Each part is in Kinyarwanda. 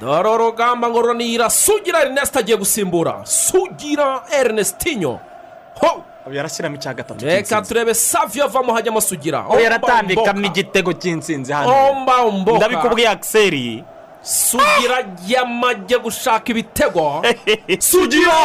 dore urugamba ngo runira sugira erineste agiye gusimbura sugira erinestinyo ho! Yarashyiramo icya gatatu reka turebe saviyo avamo hajyamo sugira yaratambikamo igitego cy'insinzi hano. Ndabikubwiye akiseri sugira yamajye gushaka ibitego. Sugira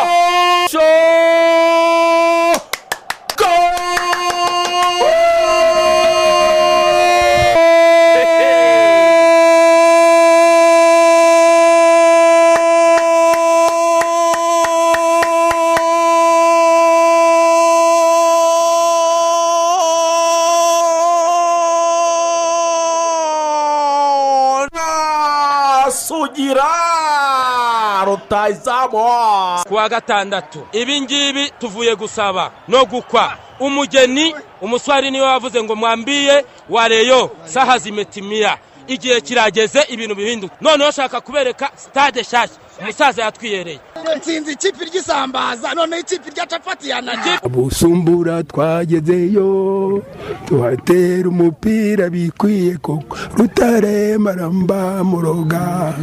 rutayizamu ku wa gatandatu. Ibi ngibi tuvuye gusaba no gukwa. Umugeni umuswari ni we wavuze ngo mwambiye wareyo saha zimetimiya igihe kirageze ibintu bihinduka. Noneho shaka kubereka sitade nshyashya. Umusaza yatwiyereye. Nsinzi ikipe ry'isambaza noneho ikipe rya capati yananiye busumbura twagezeyo tuhatera umupira bikwiye koko. Rutare maramba muroga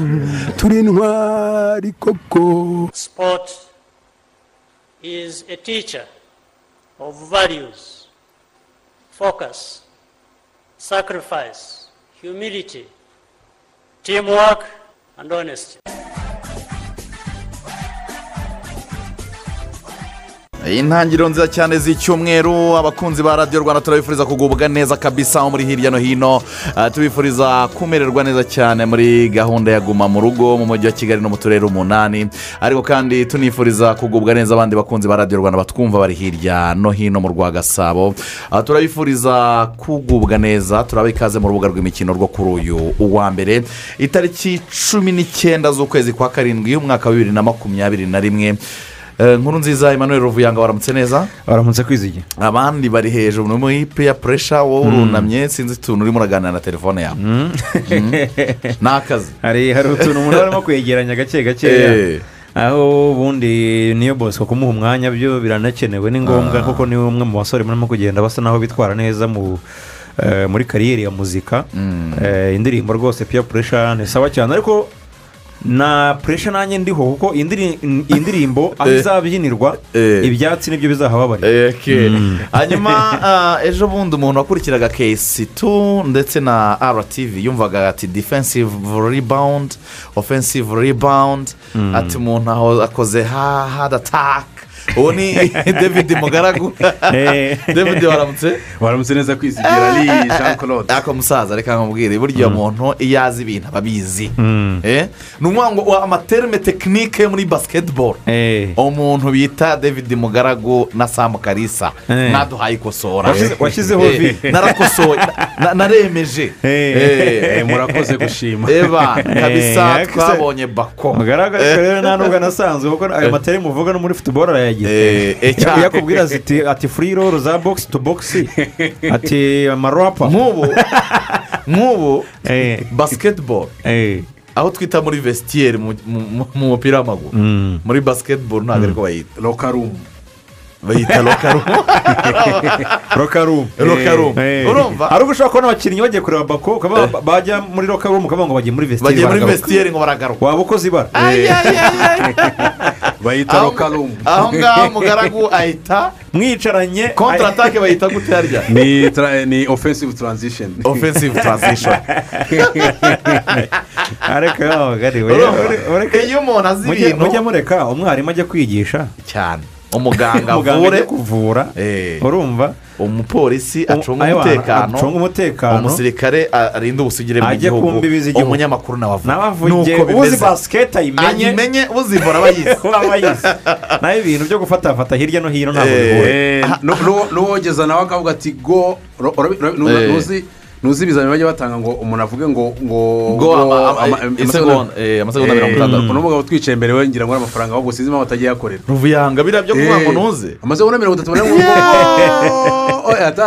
turi ntwari koko. Sport is a teacher of values, focus, sacrifice, humility, teamwork, and honesty. Intangiriro nziza cyane z'icyumweru abakunzi ba radiyo rwanda turabifuriza kugubwa neza kabisa muri hirya no hino Ah, tubifuriza kumererwa neza cyane muri gahunda ya guma mu rugo mu mujyi wa kigali no mu turere umunani. Ariko kandi tunifuriza kugubwa neza abandi bakunzi ba radiyo rwanda batwumva bari hirya no hino mu rwa gasabo Ah, turabifuriza kugubwa neza turaba ikaze mu rubuga rw'imikino rwo kuri uyu uwa mbere. Itariki cumi n'icyenda z'ukwezi kwa karindwi umwaka wa bibiri na makumyabiri na rimwe. Nkuru nziza emmanuel ruvuyanga waramutse neza baramutse kwizigira abandi bari hejuru ni muri peya puresha wowe urunamye sinzi utuntu urimo uraganira na telefone yawe. Ni akazi. Hari utuntu umuntu arimo kwegeranya gake gakeya Eh. aho ubundi niyo bosco kumuha umwanya byo biranakenewe. Ni ngombwa kuko ni umwe mu basore barimo kugenda basa naho bitwara neza mu eh, muri kariyeri ya muzika. Eh, indirimbo rwose piya puresha ni sawa cyane. Ariko na puresha nanjye ndiho kuko indiri- indirimbo aho Eh. izabyinirwa Eh. ibyatsi ni byo bizahababarira Eke. hanyuma ah, ejo bundi umuntu wakurikiraga kesi tu ndetse na rtv yumvaga ati defensive rebound offensive rebound ati umuntu aho akoze ha hard uwo ni david mugaragu Eh. david waramutse. Waramutse neza kwizigira ari jean claude ako musaza reka nkubwire burya muntu iyo azi ibintu aba abizi. Eh? ni ukuvuga ngo amaterme tekinike muri basiketiboro Eh. umuntu bita david mugaragu na samu karisa Eh. mwaduhaye ikosora. Washyize- washyizeho Eh, vi. narakosoye. Na- naremeje. Eh. Eh. murakoze gushima. Eba kabisa Eh, twabonye bako. Mugaragara rero nta nubwo anasanzwe kuko ayo materi muvuga no muri futuboro arayagira Eh, eh, cyane. yakubwira ati ati furi roro za bogisi tu bogisi ati amarapa nk'ubu nk'ubu Eh. basiketiboro Eh. aho twita muri vesitiyeri mu mu- mu mupira w'amaguru Mm. muri basiketiboro ntabwo ariko bayita rokarumu bayita rokarumu Rokarumu. Eh. Urumva? hari ubwo ushobora kubona abakinnyi bagiye kureba bako? Ba- bajya muri rokarumu ukavuga ngo bagiye muri vesiteri bagiye muri vesitiyeri ngo baragaruka. Waba ukoze ibara bayita Aho- rokarumu aho ngaho mugaragu ahita mwicaranye. Kontaratake bayita gute harya? Ni tra- ni offensive transition. Offensive transition. Ariko ureke- iyo umuntu azi ibintu mujye mureka umwarimu ajya kwigisha. Cyane. Umuganga avure. kuvura. Eh, urumva? Umupolisi acunga umutekano. acunga umutekano. Umusirikare a- arinda ubusugire bw'igihugu umunyamakuru nawe avuga Nuko uzi basiketi ayimenye ayimenye uzivura aba yize naho ibintu byo gufatafata hirya no hino ntabwo Eh. bihura Eh, nu- n'uwogeza nawe akavuga ati go Eh. nuzi nuzi ibizamini bajya batanga ngo umuntu avuge ngo ngo ngo isegonda eh, amasegonda mirongo itandatu. Uno mugabo twicaye imbere we ngira ngo ari amafaranga ahubwo sinzi impamvu atagiye yakorera ruvuyanga biriya byo kuvuga ngo ntuze amasegonda mirongo itatu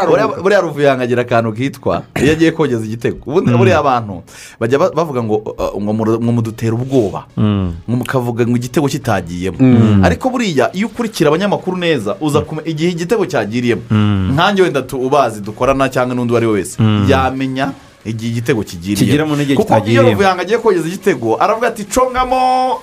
Buriya- buriya ruvuyanga agira akantu kitwa iyo agiye kogeza igitego. Ubundi buriya abantu bajya ba- bavuga ngo uh, ngo mudutera ubwoba. Ngo mukavuga ngo igitego kitagiyemo. Ariko buriya iyo ukurikira abanyamakuru neza uza kumenya igihe igitego cyagiriyemo. Nkange wenda tu- ubazi dukorana cyangwa n'undi uwo ari we wese. Yamenya igihe igitego n'igihe kuko iyo ruvuyanga agiye kogeza igitego aravuga ati congamo.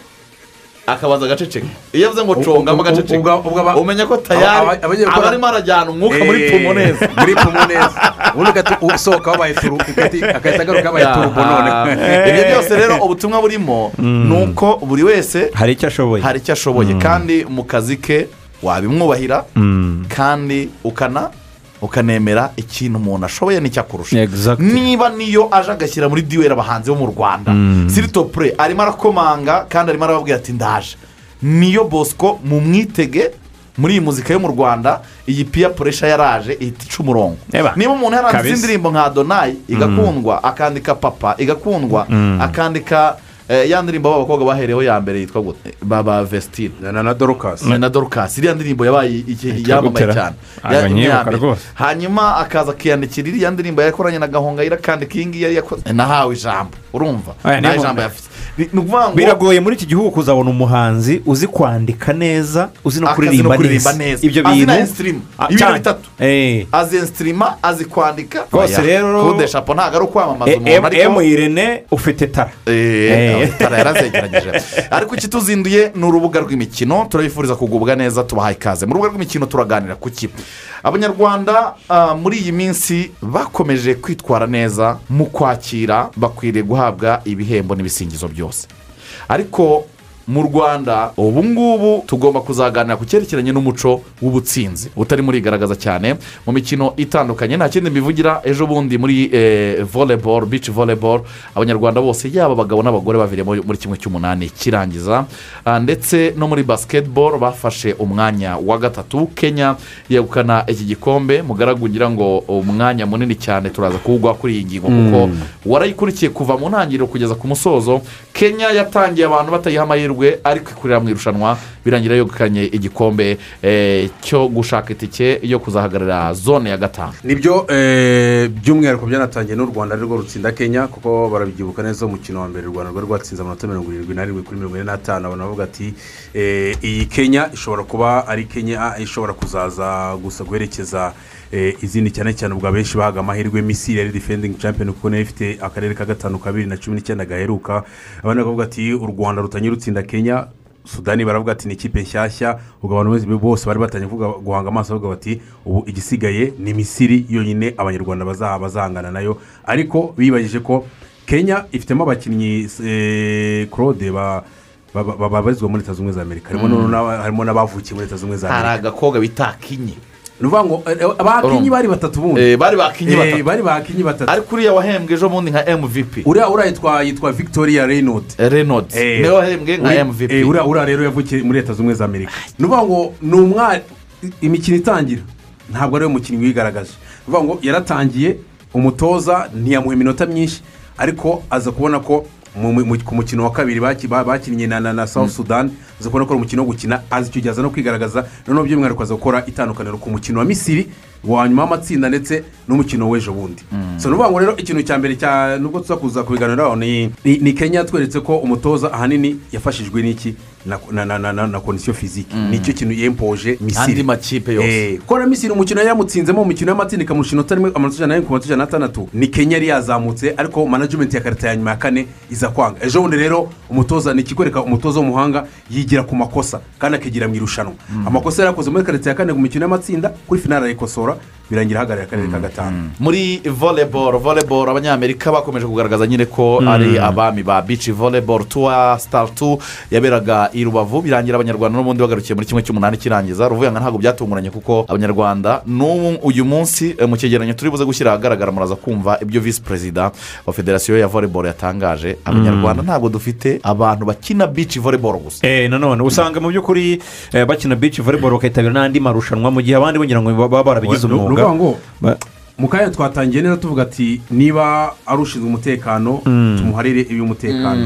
Akabanza agaceceka iyo avuze ngo congamo agaceceka umenya ko tayari aba- arimo arajyana umwuka muri Eh, pumo neza muri pumo neza ubundi ugahita usohoka wabaye turu ugahita agahita agaruka yabaye turubo none. ibyo byose rero ubutumwa burimo ni uko buri wese hari icyo ashoboye. Hari icyo ashoboye. Kandi mu kazi ke wabimwubahira Mm. kandi ukana ukanemera ikintu umuntu ashoboye n'icyo akurusha. Niba niyo aje agashyira muri diweri abahanzi bo mu rwanda. Siritopuure arimo arakomanga kandi arimo arababwira ati ndaje. Niyo bosco mu mwitege muri iyi muzika yo mu rwanda iyi piya puresha yaraje ihita ica umurongo niba umuntu Kabisa. indirimbo nka donayi igakundwa akandika papa igakundwa akandika eh, ya ndirimbo b'abakobwa bahereyeho ya mbere yitwa gute? Baba vesitine na dorokasi na dorukasi iriya ndirimbo yabaye yamamaye cyane. Ah, hanyuma akaza akiyandikira iriya ndirimbo yakoranye na gahongayire akandika iyi ngiyi yari yakoze nahawe ijambo. Urumva? Nawe ijambo yafite. Biragoye muri iki gihugu kuzabona umuhanzi uzi kwandika neza uzi no kuririmba neza. ibyo bintu Ah, ibintu bitatu. Eh. azi insitirimu azi kwandika. Rwose rero- kude shapo ntabwo ari ukwamamaza E- umuntu emu ariko irene ufite tara. Tara yarazegeranyije ariko ikituzinduye ni urubuga rw'imikino turabifuriza kugubwa neza tubahaye ikaze. Mu rubuga rw'imikino turaganira ku ki? Abanyarwanda ah, muri iyi minsi bakomeje kwitwara neza mu kwakira bakwiriye guhabwa ibihembo n'ibisingizo byose. Ariko mu rwanda ubu ngubu tugomba kuzaganira ku cyerekeranye n'umuco w'ubutsinzi utarimo urigaragaza cyane mu mikino itandukanye. Nta kindi mbivugira ejo bundi muri volleyball beach volleyball. Abanyarwanda bose yaba abagabo n'abagore baviremo muri kimwe cy'umunani kirangiza. Ah, ndetse no muri basketball bafashe umwanya wa gatatu. Kenya yegukana iki gikombe. Mugaragu ugira ngo umwanya munini cyane turaza kuwugwa kuri iyi ngingo kuko warayikurikiye kuva mu ntangiriro kugeza ku musozo. Kenya yatangiye abantu batayiha amahirwe. Ariko ikurira mu irushanwa birangira yegukanye igikombe eh, cyo gushaka itike yo kuzahagararira zone ya gatanu. Nibyo eh, by'umwihariko byanatangiye n'u rwanda arirwo rutsinda kenya kuko barabyibuka neza umukino wa mbere u rwanda rwari rwatsinze amanota mirongo irindwi n'arindwi kuri mirongo ine n'atanu. Abantu bavuga ati eh, iyi kenya ishobora kuba ari kenya ishobora kuzaza gusa guherekeza izindi cyane cyane ubwo abenshi bahaga amahirwe misiri yari defending champion kuko na yo ifite akarere ka gatanu kabiri na cumi n'icyenda gaheruka abandi bakavuga ati u rwanda rutangiye rutsinda kenya sudani baravuga ati ni ikipe nshyashya ubwo abantu bose- bari batangiye guhanga amaso bavuga bati ubu igisigaye ni misiri yonyine abanyarwanda bazaha bazahangana na yo ariko bibagije ko kenya ifitemo abakinnyi eh, claude ba- ba- ba- babarizwa muri leta zunze ubumwe za amerika harimo n'aba- harimo n'abavukiye muri leta zunze ubumwe za hari amerika agakobwa bita kinyi ni ukuvuga ngo eh, eh, abakinnyi bari batatu bundi. Eh, bari bakinyi batatu. bari bakinnyi batatu. Ariko uriya wahembwe ejo bundi nka mvp uriya uriya yitwa victoria reynolds. Reynolds. Niwe wahembwe nka uri- mvp uriya uriya rero yavukiye muri leta zunze ubumwe za amerika. Ni ukuvuga ngo ni umwari imikino itangira. Ntabwo ari we mukinnyi wigaragaje. Ni ukuvuga ngo yaratangiye umutoza ntiyamuha iminota myinshi ariko aza kubona ko ku mukino wa kabiri baki- ba- bakinnye na south sudan aza kubona ko ari umukino wo gukina aza icyo gihe aza no kwigaragaza noneho by'umwihariko aza gukora itandukaniro ku mukino wa misiri wa nyuma w'amatsinda ndetse n'umukino w'ejo bundi. So ni ukuvuga ngo rero ikintu cya mbere nubwo tuza kuza kubiganiraho ni ni- ni kenya tweretse ko umutoza ahanini yafashijwe n'iki? Na na na na, kondisiyo fiziki ni cyo kintu yempoje misiri andi makipe yose Eh, na misiri umukino yamutsinzemo mu mikino y'amatsinda ikamurusha inota rimwe amanota ijana n'arindwi ku manota ijana n'atandatu ni kenya yari yazamutse ariko manajimenti ya karita ya nyuma ya kane iza kwanga ejo bundi rero umutoza ni ikikwereka umutoza w'umuhanga yigira ku makosa kandi akigira mu irushanwa amakosa yari yakoze muri karita ya kane mu mikino y'amatsinda kuri finari arayikosora birangira ahagarariye akarere ka gatanu. muri volleyball volleyball abanyamerika bakomeje kugaragaza nyine ko ari abami ba bici volleyball tuwa star tu yaberaga i rubavu birangira abanyarwanda n'ubundi bagarukiye muri kimwe cy'umunani kirangiza. Ruvuyanga ntabwo byatunguranye kuko abanyarwanda n'ubu uyu munsi eh, mu cyegeranyo turi buze gushyira ahagaragara muraza kumva ibyo visi perezida wa federasiyo ya volleyball yatangaje. Abanyarwanda ntabwo dufite abantu bakina bici volleyball gusa. Eh, nanone usanga mu by'ukuri eh, bakina bici volleyball bakitabira n'andi marushanwa mu gihe abandi bagira ngo baba barabigize umwuga. Ukuvuga ngo mu kanya twatangiye neza tuvuga ati niba ari ushinzwe umutekano tumuharire iby'umutekano.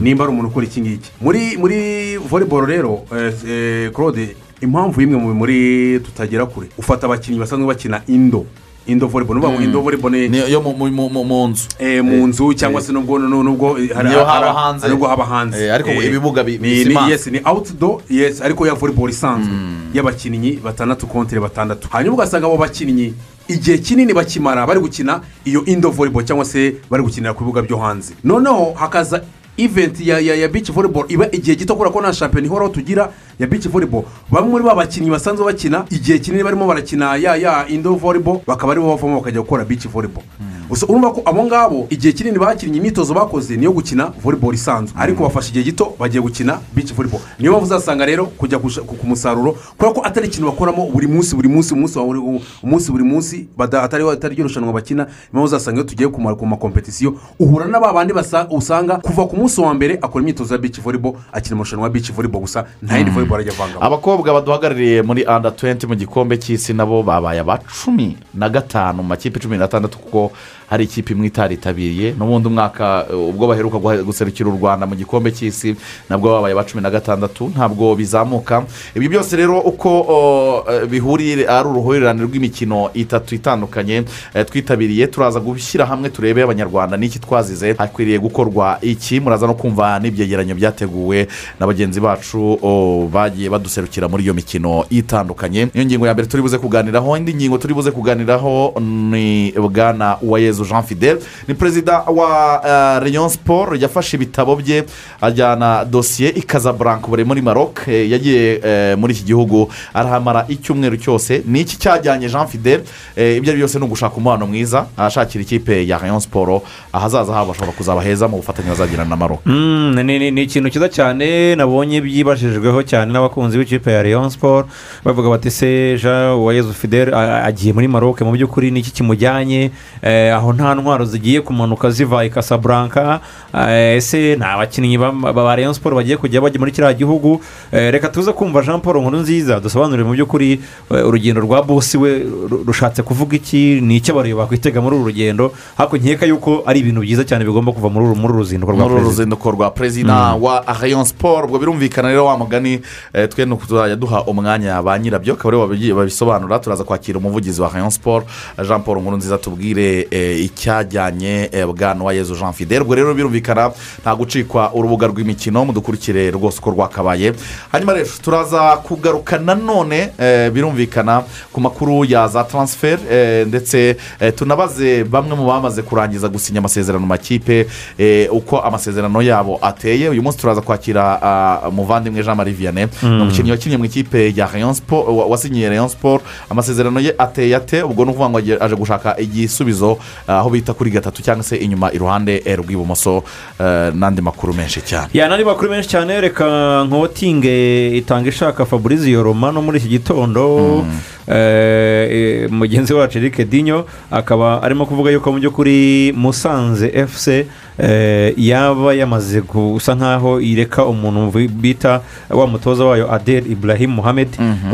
Nimba ari umuntu ukora iki ngiki. Muri muri volleyball rero eh, eh, claude impamvu imwe mu muri tutagera kure. Ufata abakinnyi basanzwe bakina indo. Indo volleyball ni ukuvuga ngo indo volleyball ni yo mu- mu- mu- nzu eh, mu nzu cyangwa se nubwo nu- nubwo eh, haba hanze. nubwo haba hanze. Eh, ariko Eh, ibibuga bi- ni- ni- bisimanze. yes, ni outdoor yes ariko ya volleyball isanzwe. Y'abakinnyi batandatu kontere batandatu. Hanyuma ugasanga abo bakinnyi igihe kinini bakimara bari gukina iyo indo volleyball cyangwa se bari gukinira ku bibuga byo hanze. Noneho hakaza iventi ya ya ya bici volleyball iba igihe gito kubera ko nta shampiyona ihoraho tugira ya bici volleyball. Bamwe muri ba bakinnyi basanzwe bakina igihe kinini barimo barakina ya ya indo volleyball bakaba ari bo bavamo bakajya gukora bici volleyball. Gusa urumva ko abo ngabo igihe kinini bakinnye imyitozo bakoze niyo gukina volleyball isanzwe. Ariko bafashe igihe gito bagiye gukina bici volleyball. Niyo mpamvu uzasanga rero kujya ku musaruro kubera ko atari ikintu bakoramo buri munsi buri munsi umunsi buri- munsi atari ryo rushanwa bakina. Niyo mpamvu uzasanga iyo tugiye ku ma- ku makompetisiyo uhura na ba bandi usanga kuva ku munsi wa mbere akora imyitozo ya bici volleyball akina amarushanwa ya bici volleyball gusa nta yindi volleyball ajya avangamo. Abakobwa baduhagarariye muri anda 20 mu gikombe cy'isi nabo babaye aba cumi na gatanu mu makipe cumi n'atandatu kuko hari ikipe imwe itaritabiriye. N'ubundi umwaka uh, ubwo baheruka guserukira u rwanda mu gikombe cy'isi nabwo babaye aba cumi na gatandatu. Ntabwo bizamuka. Ibyo byose rero uko eh, bihuriye ari uruhurirane rw'imikino itatu itandukanye eh, twitabiriye turaza gushyira hamwe turebe abanyarwanda n'iki twazize. Hakwiriye gukorwa iki? Muraza no kumva n'ibyegeranyo byateguwe na bagenzi bacu bagiye baduserukira muri iyo mikino itandukanye. Niyo ngingo ya mbere turi buze kuganiraho indi ngingo turi buze kuganiraho ni bwana uwayezu jean fidel. Ni perezida wa uh, rayon yafashe ibitabo bye ajyana dosiye i Casablanca. Buri muri maroc eh, yagiye eh, muri iki gihugu. Arahamara icyumweru cyose. Ni iki cyajyanye jean fidel? Eh, ibyo ari byo byose ni ugushaka umubano mwiza. Ahashakira ikipe ya rayon sport ahazaza habo hashobora kuzaba heza. Mu bufatanye bazagirana na maroc. Mm, ni- ikintu cyiza cyane. Nabonye byibajijweho cyane n'abakunzi b'ikipe ya Rayon Sport bavuga bati se jean uwayezu fidel a- agiye muri maroc. Mu by'ukuri ni iki kimujyanye? Aho nta ntwaro zigiye kumanuka ziva i Casablanca. Eh, ese ni abakinnyi ba Rayon Sport bagiye kujya bajya muri kiriya gihugu? Eh, reka tuze kumva jean paul nkuru nziza dusobanurire mu by'ukuri eh, urugendo rwa bosi we ru- rushatse kuvuga iki? Ni icyo abareba bakwitega muri uru rugendo? Ariko nkeka yuko ari ibintu byiza cyane bigomba kuva muri uru ruzinduko rwa muri uru perezida ruzinduko rwa perezida wa rayon sport ubwo birumvikana rero wa mugani twe ni tuzajya duha umwanya ba nyirabyo akaba ari bo babi- babisobanura turaza kwakira umuvugizi wa rayon sport jean paul nkuru nziza tubwire icyajyanye eh, bwana wa yezu jean fidel. Ubwo rero birumvikana nta gucikwa urubuga rw'imikino mudukurikire rwose uko rwakabaye. Hanyuma rero turaza kugaruka nanone eh, birumvikana ku makuru ya za transfer eh, ndetse tunabaze bamwe mu bamaze kurangiza gusinya amasezerano makipe uko amasezerano yabo ateye. Uyu munsi turaza kwakira ah, umuvandimwe jean marie vianney ni umukinnyi wakinnye mu ikipe ya rayon wa- wasinyiye rayon sport. Amasezerano ye ateye ate? Ubwo ni ukuvuga ngo aje gushaka igisubizo aho bita kuri gatatu cyangwa se inyuma iruhande eh, rw'ibumoso eh, n'andi makuru menshi cyane. Ya n'andi makuru menshi cyane reka nkotinge itanga ishaka fabrizio romano muri iki gitondo. Eh, eh, mugenzi wacu eric dinyo akaba arimo kuvuga yuko mu by'ukuri musanze fc eh, yaba yamaze gusa nk'aho ireka umuntu bita wa mutoza wayo adel ibrahim muhammed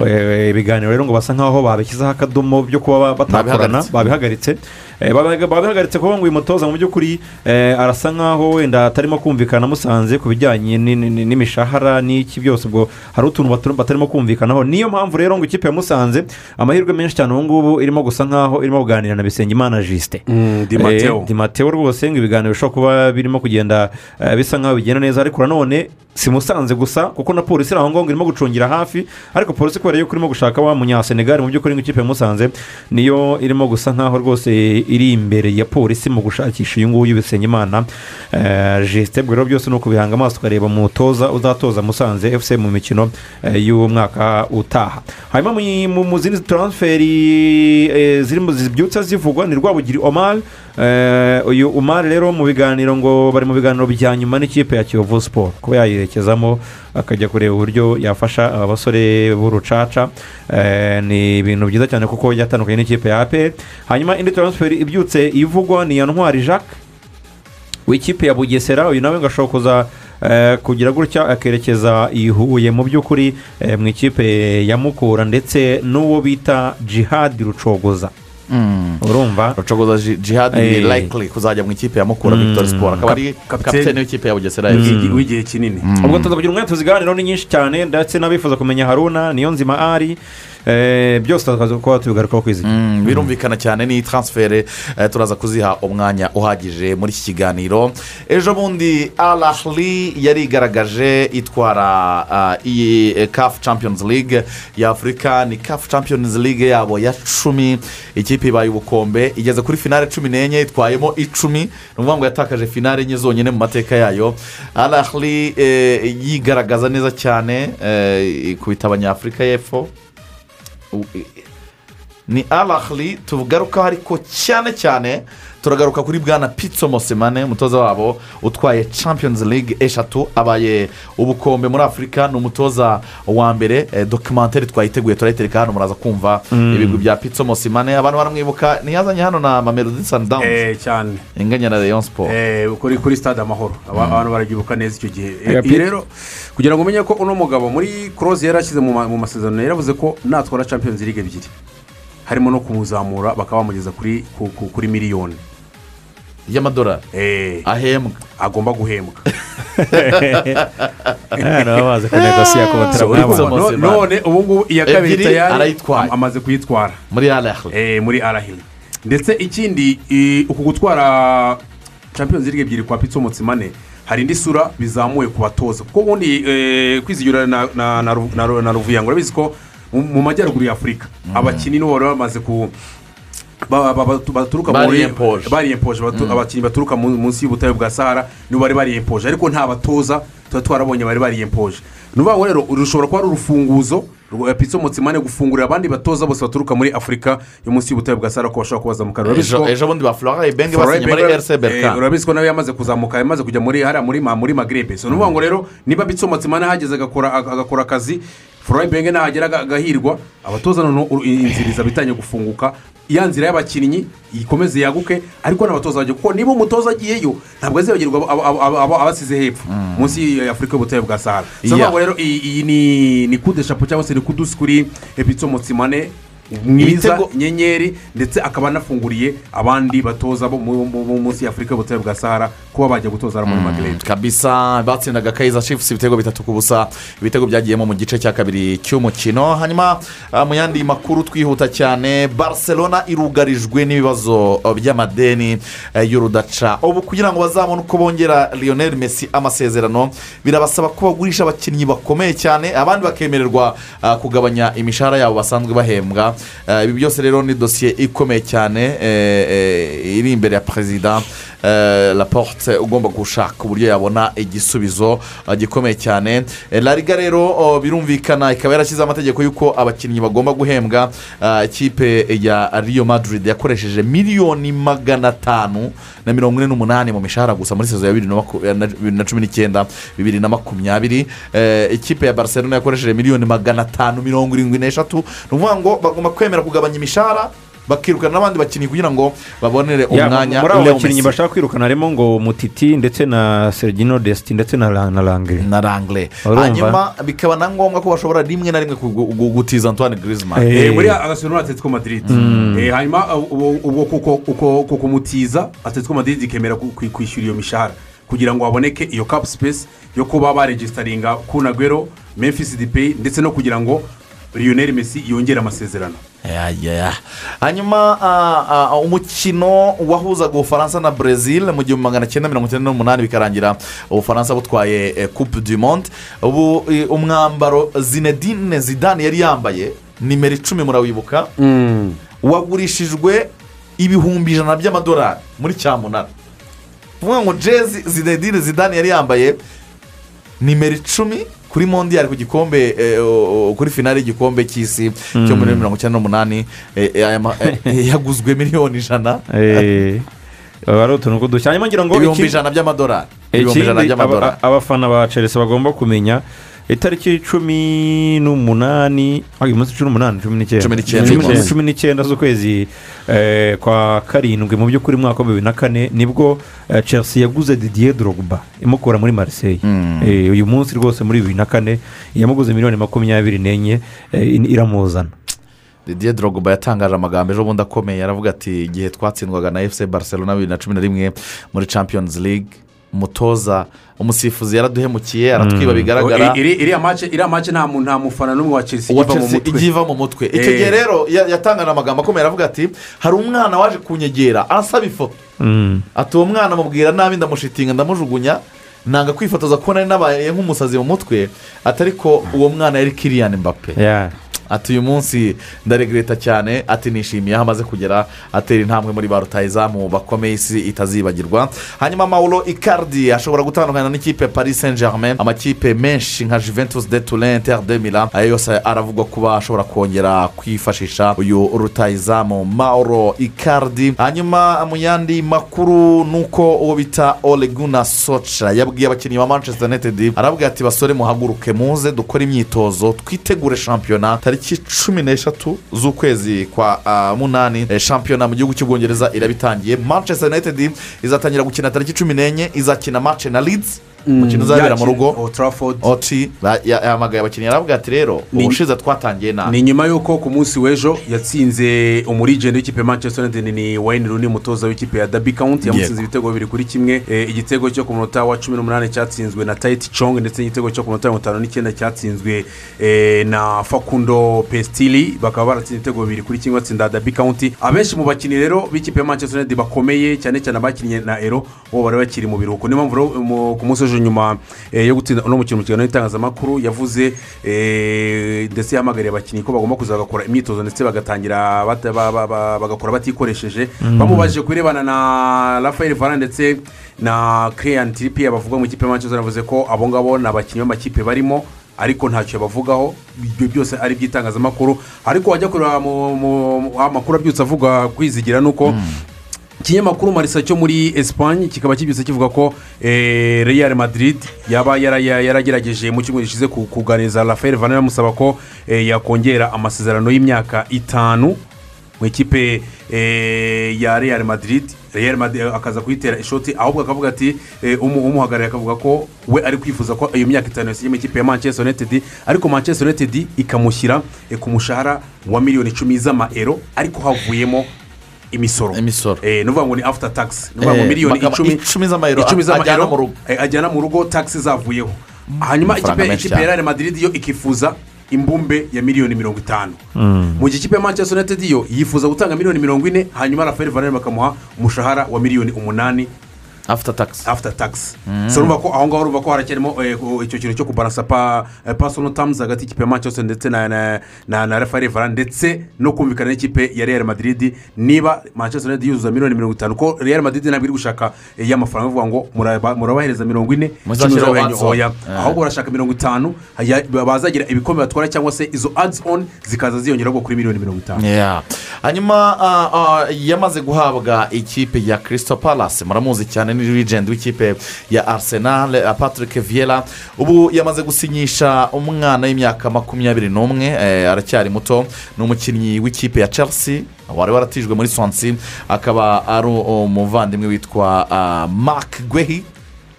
Eh, ibiganiro rero ngo basa nk'aho babishyizeho akadomo byo kuba ba- batakorana Babihagaritse. Eh, babihagaritse kuko ngo uyu mutoza mu by'ukuri eh, arasa nk'aho wenda atarimo kumvikana musanze ku bijyanye ni- ni- ni- n'imishahara n'iki byose ubwo hari utuntu batarimo kumvikanaho. Niyo mpamvu rero ngo ikipe ya musanze amahirwe menshi cyane ubu ngubu irimo gusa nk'aho irimo kuganira na bisengimana jisite di mateo di mateo rwose ngo ibiganiro bishobora kuba birimo kugenda eh, bisa nk'aho bigenda neza. Ariko nanone si musanze gusa kuko na polisi iri aho ngaho irimo gucungira hafi. Ariko polisi kubera yuko irimo gushaka wa munyasenegali mu by'ukuri ngo ikipe ya musanze niyo irimo gusa nk'aho rwose iri imbere ya polisi mu gushakisha uyu nguyu bisengimana jisite ubwo rero byose ni ukubihanga amaso ukareba umutoza uzatoza musanze fc mu mikino eh, y'umwaka utaha. Hanyuma mu- zindi taransiferi eh, zibyutsa zivugwa ni rwabugiri omar Eh, uyu umar rero mu biganiro ngo bari mu biganiro bya nyuma n'ikipe ya kiyovu siporo kuba yayerekezamo akajya kureba uburyo yafasha aba basore b'urucaca Eh, ni ibintu byiza cyane kuko yatandukanye n'ikipe ya apr hanyuma indi taransiferi ibyutse ivugwa ni iya ntwari jacques w'ikipe ya bugesera. Uyu nawe ngo ashobora kuza eh, kugira gutya akerekeza i huye. Mu by'ukuri eh, mu ikipe ya mukura ndetse n'uwo bita jihadi rucogoza. Urumva rucogoza Ji- jihad ni likely kuzajya mu ikipe ya mukura victoire sport akaba ari kapitene w'ikipe ya bugesera w'igihe kinini ubwo tuza kugira umwanya tuziganiraho ni nyinshi cyane ndetse n'abifuza kumenya haruna niyo nzima ari byose tukaza kuba tubigarukaho ku izina Mm, birumvikana cyane ni transfere eh, turaza kuziha umwanya uhagije muri iki kiganiro ejo bundi arahuri yarigaragaje itwara ah, iyi eh, caf champions league ya afurika ni caf champions league yabo ya cumi ikipe ibaye ubukombe igeze kuri finale cumi n'enye itwayemo icumi ni ukuvuga ngo yatakaje finale enye zonyine mu mateka yayo arahuri yigaragaza neza cyane eh, ikubita abanyafurika y'epfo I- ni arahuri tugarukaho ariko cyane cyane turagaruka kuri bwana pitso mosemane umutoza wabo utwaye champions league eshatu abaye ubukombe muri afurika ni umutoza wa mbere. Eh, dokimantere twayiteguye turayitereka hano muraza kumva ibigwi bya pitso mosemane abantu baramwibuka ntiyazanye hano na mamelodi sandawuni Eh, cyane. Inganya na leon siporo Eh, kuri kuri stade amahoro. Aba- abantu barabyibuka neza icyo gihe. Eh, rero kugira ngo umenye ko uno mugabo muri koroze yari ashyize mu ma- mu masezerano yaravuze ko natwara champions league ebyiri. Harimo no kumuzamura bakaba bamugeza kuri ku- ku- kuri miliyoni. Y'amadolari? Eh, ahembwa. Agomba guhembwa. Nabo bazi kumva, no- Mosemane. none ubu ngubu iya kabiri tayari amaze kuyitwara. Muri arahuri Eh, muri arahiri ndetse ikindi uku gutwara champions league ebyiri kwa pitso mutsimane hari indi sura bizamuye ku batoza kuko ubundi eh, kwizigura na, na, na, Ru- na, Ru- na ruvuyango. Urabizi ko mu mu majyaruguru ya afurika abakinnyi nibo bari bamaze ku ba- ba- ba- baturuka Bariyempoje. bariyempoje batu- abakinnyi baturuka mu- munsi y'ubutayu bwa sahara nibo bari bariyempoje ariko nta batoza tuba twarabonye bari bariyempoje ni ukuvuga ngo rero rushobora kuba ari urufunguzo rwa pitso mutsimane gufungurira abandi batoza bose baturuka muri afurika yo munsi y'ubutayu bwa sahara ko bashobora kubazamuka Urabizi ejo ko- ejo bundi ba Florent basinye muri rc berka. Eh, urabizi ko nawe yamaze kuzamuka yamaze kujya muri hariya muri ma- muri magrebe so ni ukuvuga ngo rero niba bitso matsimane ahageze agakora akazi florent benge nahagera aga- agahirwa abatoza noneho inzira izaba itangiye gufunguka ya nzira y'abakinnyi ikomeze yaguke ariko n'abatoza bajya kuko niba umutoza agiyeyo ntabwo azibagirwa abasize hepfo. Munsi ya afurika y'ubutayu bwa sahara. Rero iyi ni ni kude shapo cyangwa se ni kudusi kuri bitso mutsimane mwiza. Inyenyeri ndetse akaba anafunguriye abandi batoza bo mu- mu- mu- munsi ya afurika y'ubutayu bwa sahara kuba bajya gutoza muri magrebe kabisa. Batsindaga kayiza cifusi ibitego bitatu ku busa. Ibitego byagiyemo mu gice cya kabiri cy'umukino. Hanyuma ah, mu yandi makuru twihuta cyane barcelona irugarijwe n'ibibazo ah, by'amadeni eh, y'urudaca. Ubu kugira ngo bazabone uko bongera lionel messi amasezerano birabasaba ko bagurisha abakinnyi bakomeye cyane abandi bakemererwa ah, kugabanya imishahara yabo basanzwe bahembwa. Ah, ibi byose rero ni dosiye ikomeye cyane eh, eh, iri imbere ya perezida eh, laporte ugomba gushaka uburyo yabona igisubizo eh, gikomeye cyane. Eh, la liga rero birumvikana ikaba yarashyizeho amategeko y'uko abakinnyi bagomba guhembwa. Ikipe ya riyo madrid yakoresheje miliyoni magana atanu na mirongo ine n'umunani mu mishahara gusa muri sezo ya bibiri na cumi n'icyenda bibiri na makumyabiri. Eh, ikipe ya barcelona yakoresheje miliyoni magana atanu mirongo irindwi n'eshatu. Ni ukuvuga ngo bagomba kwemera kugabanya imishahara bakirukana n'abandi bakinnyi kugira ngo babonere Ya, umwanya muri abo bakinnyi bashaka kwirukana harimo ngo mutiti ndetse na sergino desiti ndetse na La- na Urumva? hanyuma bikaba na ngombwa ko bashobora rimwe na rimwe gutiza antoine griezmann. Eh. Eh, muri atletico madrid. Eh, hanyuma uh, ubu- ubwo kuko uko- kumutiza atletico madrid ikemera kwishyura iyo mishahara. Kugira ngo haboneke iyo kapu sipesi yo kuba baregisitaringa kunagwero memphis dipeyi ndetse no kugira ngo lionel messi yongere amasezerano. Ya, ya, ya. hanyuma umukino wahuzaga ubufaransa na brezil mu gihumbi magana cyenda mirongo icyenda n'umunani bikarangira ubufaransa butwaye eh, coupe du monde. Ubu umwambaro zinedine zidane yari yambaye nimero icumi murawibuka wagurishijwe ibihumbi ijana by'amadolari muri cyamunara uvuga ngo jezi zinedine zidane yari yambaye nimero icumi kuri mondiyari ku gikombe eh, o- kuri finale y'igikombe cy'isi cyo muri mirongo icyenda n'umunani eh, eh, eh, yaguzwe miliyoni ijana. Eh, aba ari utuntu tw'udushya. Hanyuma ngira ngo ibihumbi ijana by'amadolari. Abafana ba chelsea bagomba kumenya itariki cumi n'umunani uyu munsi cumi n'umunani cumi n'icyenda Cumi n'icyenda, z'ukwezi eh, kwa karindwi mu by'ukuri mwaka wa bibiri na kane ni bwo eh, chelsea yaguze didier drogba imukura muri marseille. Eh, uyu munsi rwose muri bibiri na kane yamuguze miliyoni makumyabiri n'enye iramuzana. Didier drogba yatangaje amagambo ejo bundi akomeye aravuga ati igihe twatsindwaga na efuse barcelona bibiri na cumi na rimwe muri champions league umutoza umusifuzi yaraduhemukiye aratwiba bigaragara. Iri- iriya mace iriya mace nta mu- nta mufana n'umwe wa chelsea igiye iva mu mutwe. Icyo Eh. gihe rero ya- yatangana amagambo akomeye aravuga ati hari umwana waje kunyegera ansaba ifoto. Ati uwo mwana amubwira nabi ndamushitinga ndamujugunya nanga kwifotoza kuko nari nabaye nk'umusazi mu mutwe ati ariko uwo mwana yari kiriyani mbappe. Ati uyu munsi ndaregreta cyane ati nishimiye aho amaze kugera atera intambwe muri ba rutayizamu bakomeye isi itazibagirwa. Hanyuma mauro icardi ashobora gutandukana n'ikipe paris saint germain amakipe menshi nka juventus de turin de milan. Ayo yose aravugwa kuba ashobora kongera kwifashisha uyu rutayizamu mauro icardi. Hanyuma mu yandi makuru ni uko uwo bita oleguna soca yabwiye abakinnyi ba manchester united arabwira ati basore muhaguruke muze dukore imyitozo twitegure shampiyona tariki cumi n'eshatu z'ukwezi kwa ah, munani Eh, shampiyona mu gihugu cy'ubwongereza irabitangiye. Manchester united izatangira gukina tariki cumi n'enye izakina match na leeds. Umukino uzabera mu rugo. Oti yahamagaye abakinnyi arabwira ati rero ubushize twatangiye nabi ni nyuma y'uko ku munsi w'ejo yatsinze umurigenti w'ikipe manchester united ni wayne rooney umutoza w'ikipe ya dabi county yamutsinze ibitego bibiri kuri kimwe. Eh, igitego cyo ku munota wa cumi n'umunani cyatsinzwe na tayiti chong ndetse n'igitego cyo ku munota mirongo itanu n'icyenda cyatsinzwe eh, na fakundo pestili. Bakaba baratsinze ibitego bibiri kuri kimwe batsinda dabi county. Abenshi mu bakinnyi rero b'ikipe ya manchester united bakomeye cyane cyane abakinnye na ero bo bari bakiri mu biruhuko. Niyo mpamvu ku munsi w'ejo nyuma eh, yo gutsinda uno mukino mu kiganiro n'itangazamakuru yavuze eh, ndetse yahamagariye abakinnyi ko bagomba kuza bagakora imyitozo ndetse bagatangira bagakora batikoresheje. Mm. bamubajije ku birebana na rafael vara ndetse na keyan tiripiya bavuga mu ikipe ya manchester yavuze ko abo ngabo ni abakinnyi b'amakipe barimo ariko ntacyo bavugaho. Ibyo byose ari iby'itangazamakuru. Ariko wajya kureba amakuru abyutse avuga kwizigira ni uko ikinyamakuru marisa cyo muri esipanye kikaba kibyutse kivuga ko eh, real madrid yaba yara- ya- yaragerageje mu cyumweru gishize ku- kuganiriza rafael vane bamusaba ko eh, yakongera amasezerano y'imyaka itanu mu ikipe eh, ya real madrid. Real madrid akaza kuyitera ishoti ahubwo akavuga ati umu- umuhagarariye akavuga ko we ari kwifuza ko iyo myaka itanu yasigaye mu ikipe ya manchester united ariko manchester united ikamushyira ku mushahara wa miliyoni icumi z'amaero ariko havuyemo imisoro imisoro ni ukuvuga ngo ni afuta tagisi ni ukuvuga ngo Eh, miliyoni bakaba- icumi icumi z'amayero ajyana mu rugo. eh, ajyana mu rugo tagisi zavuyeho hanyuma Amafaranga ikipe ya real madrid yo ikifuza imbumbe ya miliyoni mirongo itanu mu gihe ikipe ya manchester united yo yifuza gutanga miliyoni mirongo ine hanyuma rafael varane bakamuha umushahara wa miliyoni umunani. Afuta tagisi afuta tagisi so urumva ko aho ngaho urumva ko haracyarimo eh, icyo kintu cyo kubaransa pa pasono tamuzi hagati y'ikipe ya manchester ndetse na na na na rafael varane ndetse no kumvikana n'ikipe ya real madrid. Niba manchester united yuzuza miliyoni mirongo itanu ko real madrid ntabwo iri gushaka eh, y'amafaranga ivuga ngo muraba- murabahereza mirongo ine Eh. ahubwo barashaka mirongo itanu bazagira ibikombe batwara cyangwa se izo adds on zikaza ziyongeraho kuri miliyoni mirongo itanu. Hanyuma ah, ah, yamaze guhabwa ikipe ya kirisito palasi muramuzi cyane ni legend w'ikipe ya arsenal patrick viera ubu yamaze gusinyisha umwana w'imyaka makumyabiri n'umwe eh, aracyari muto. Ni umukinnyi w'ikipe ya chelsea wari waratijwe muri swansi akaba ari umuvandimwe witwa ah, mark gwehi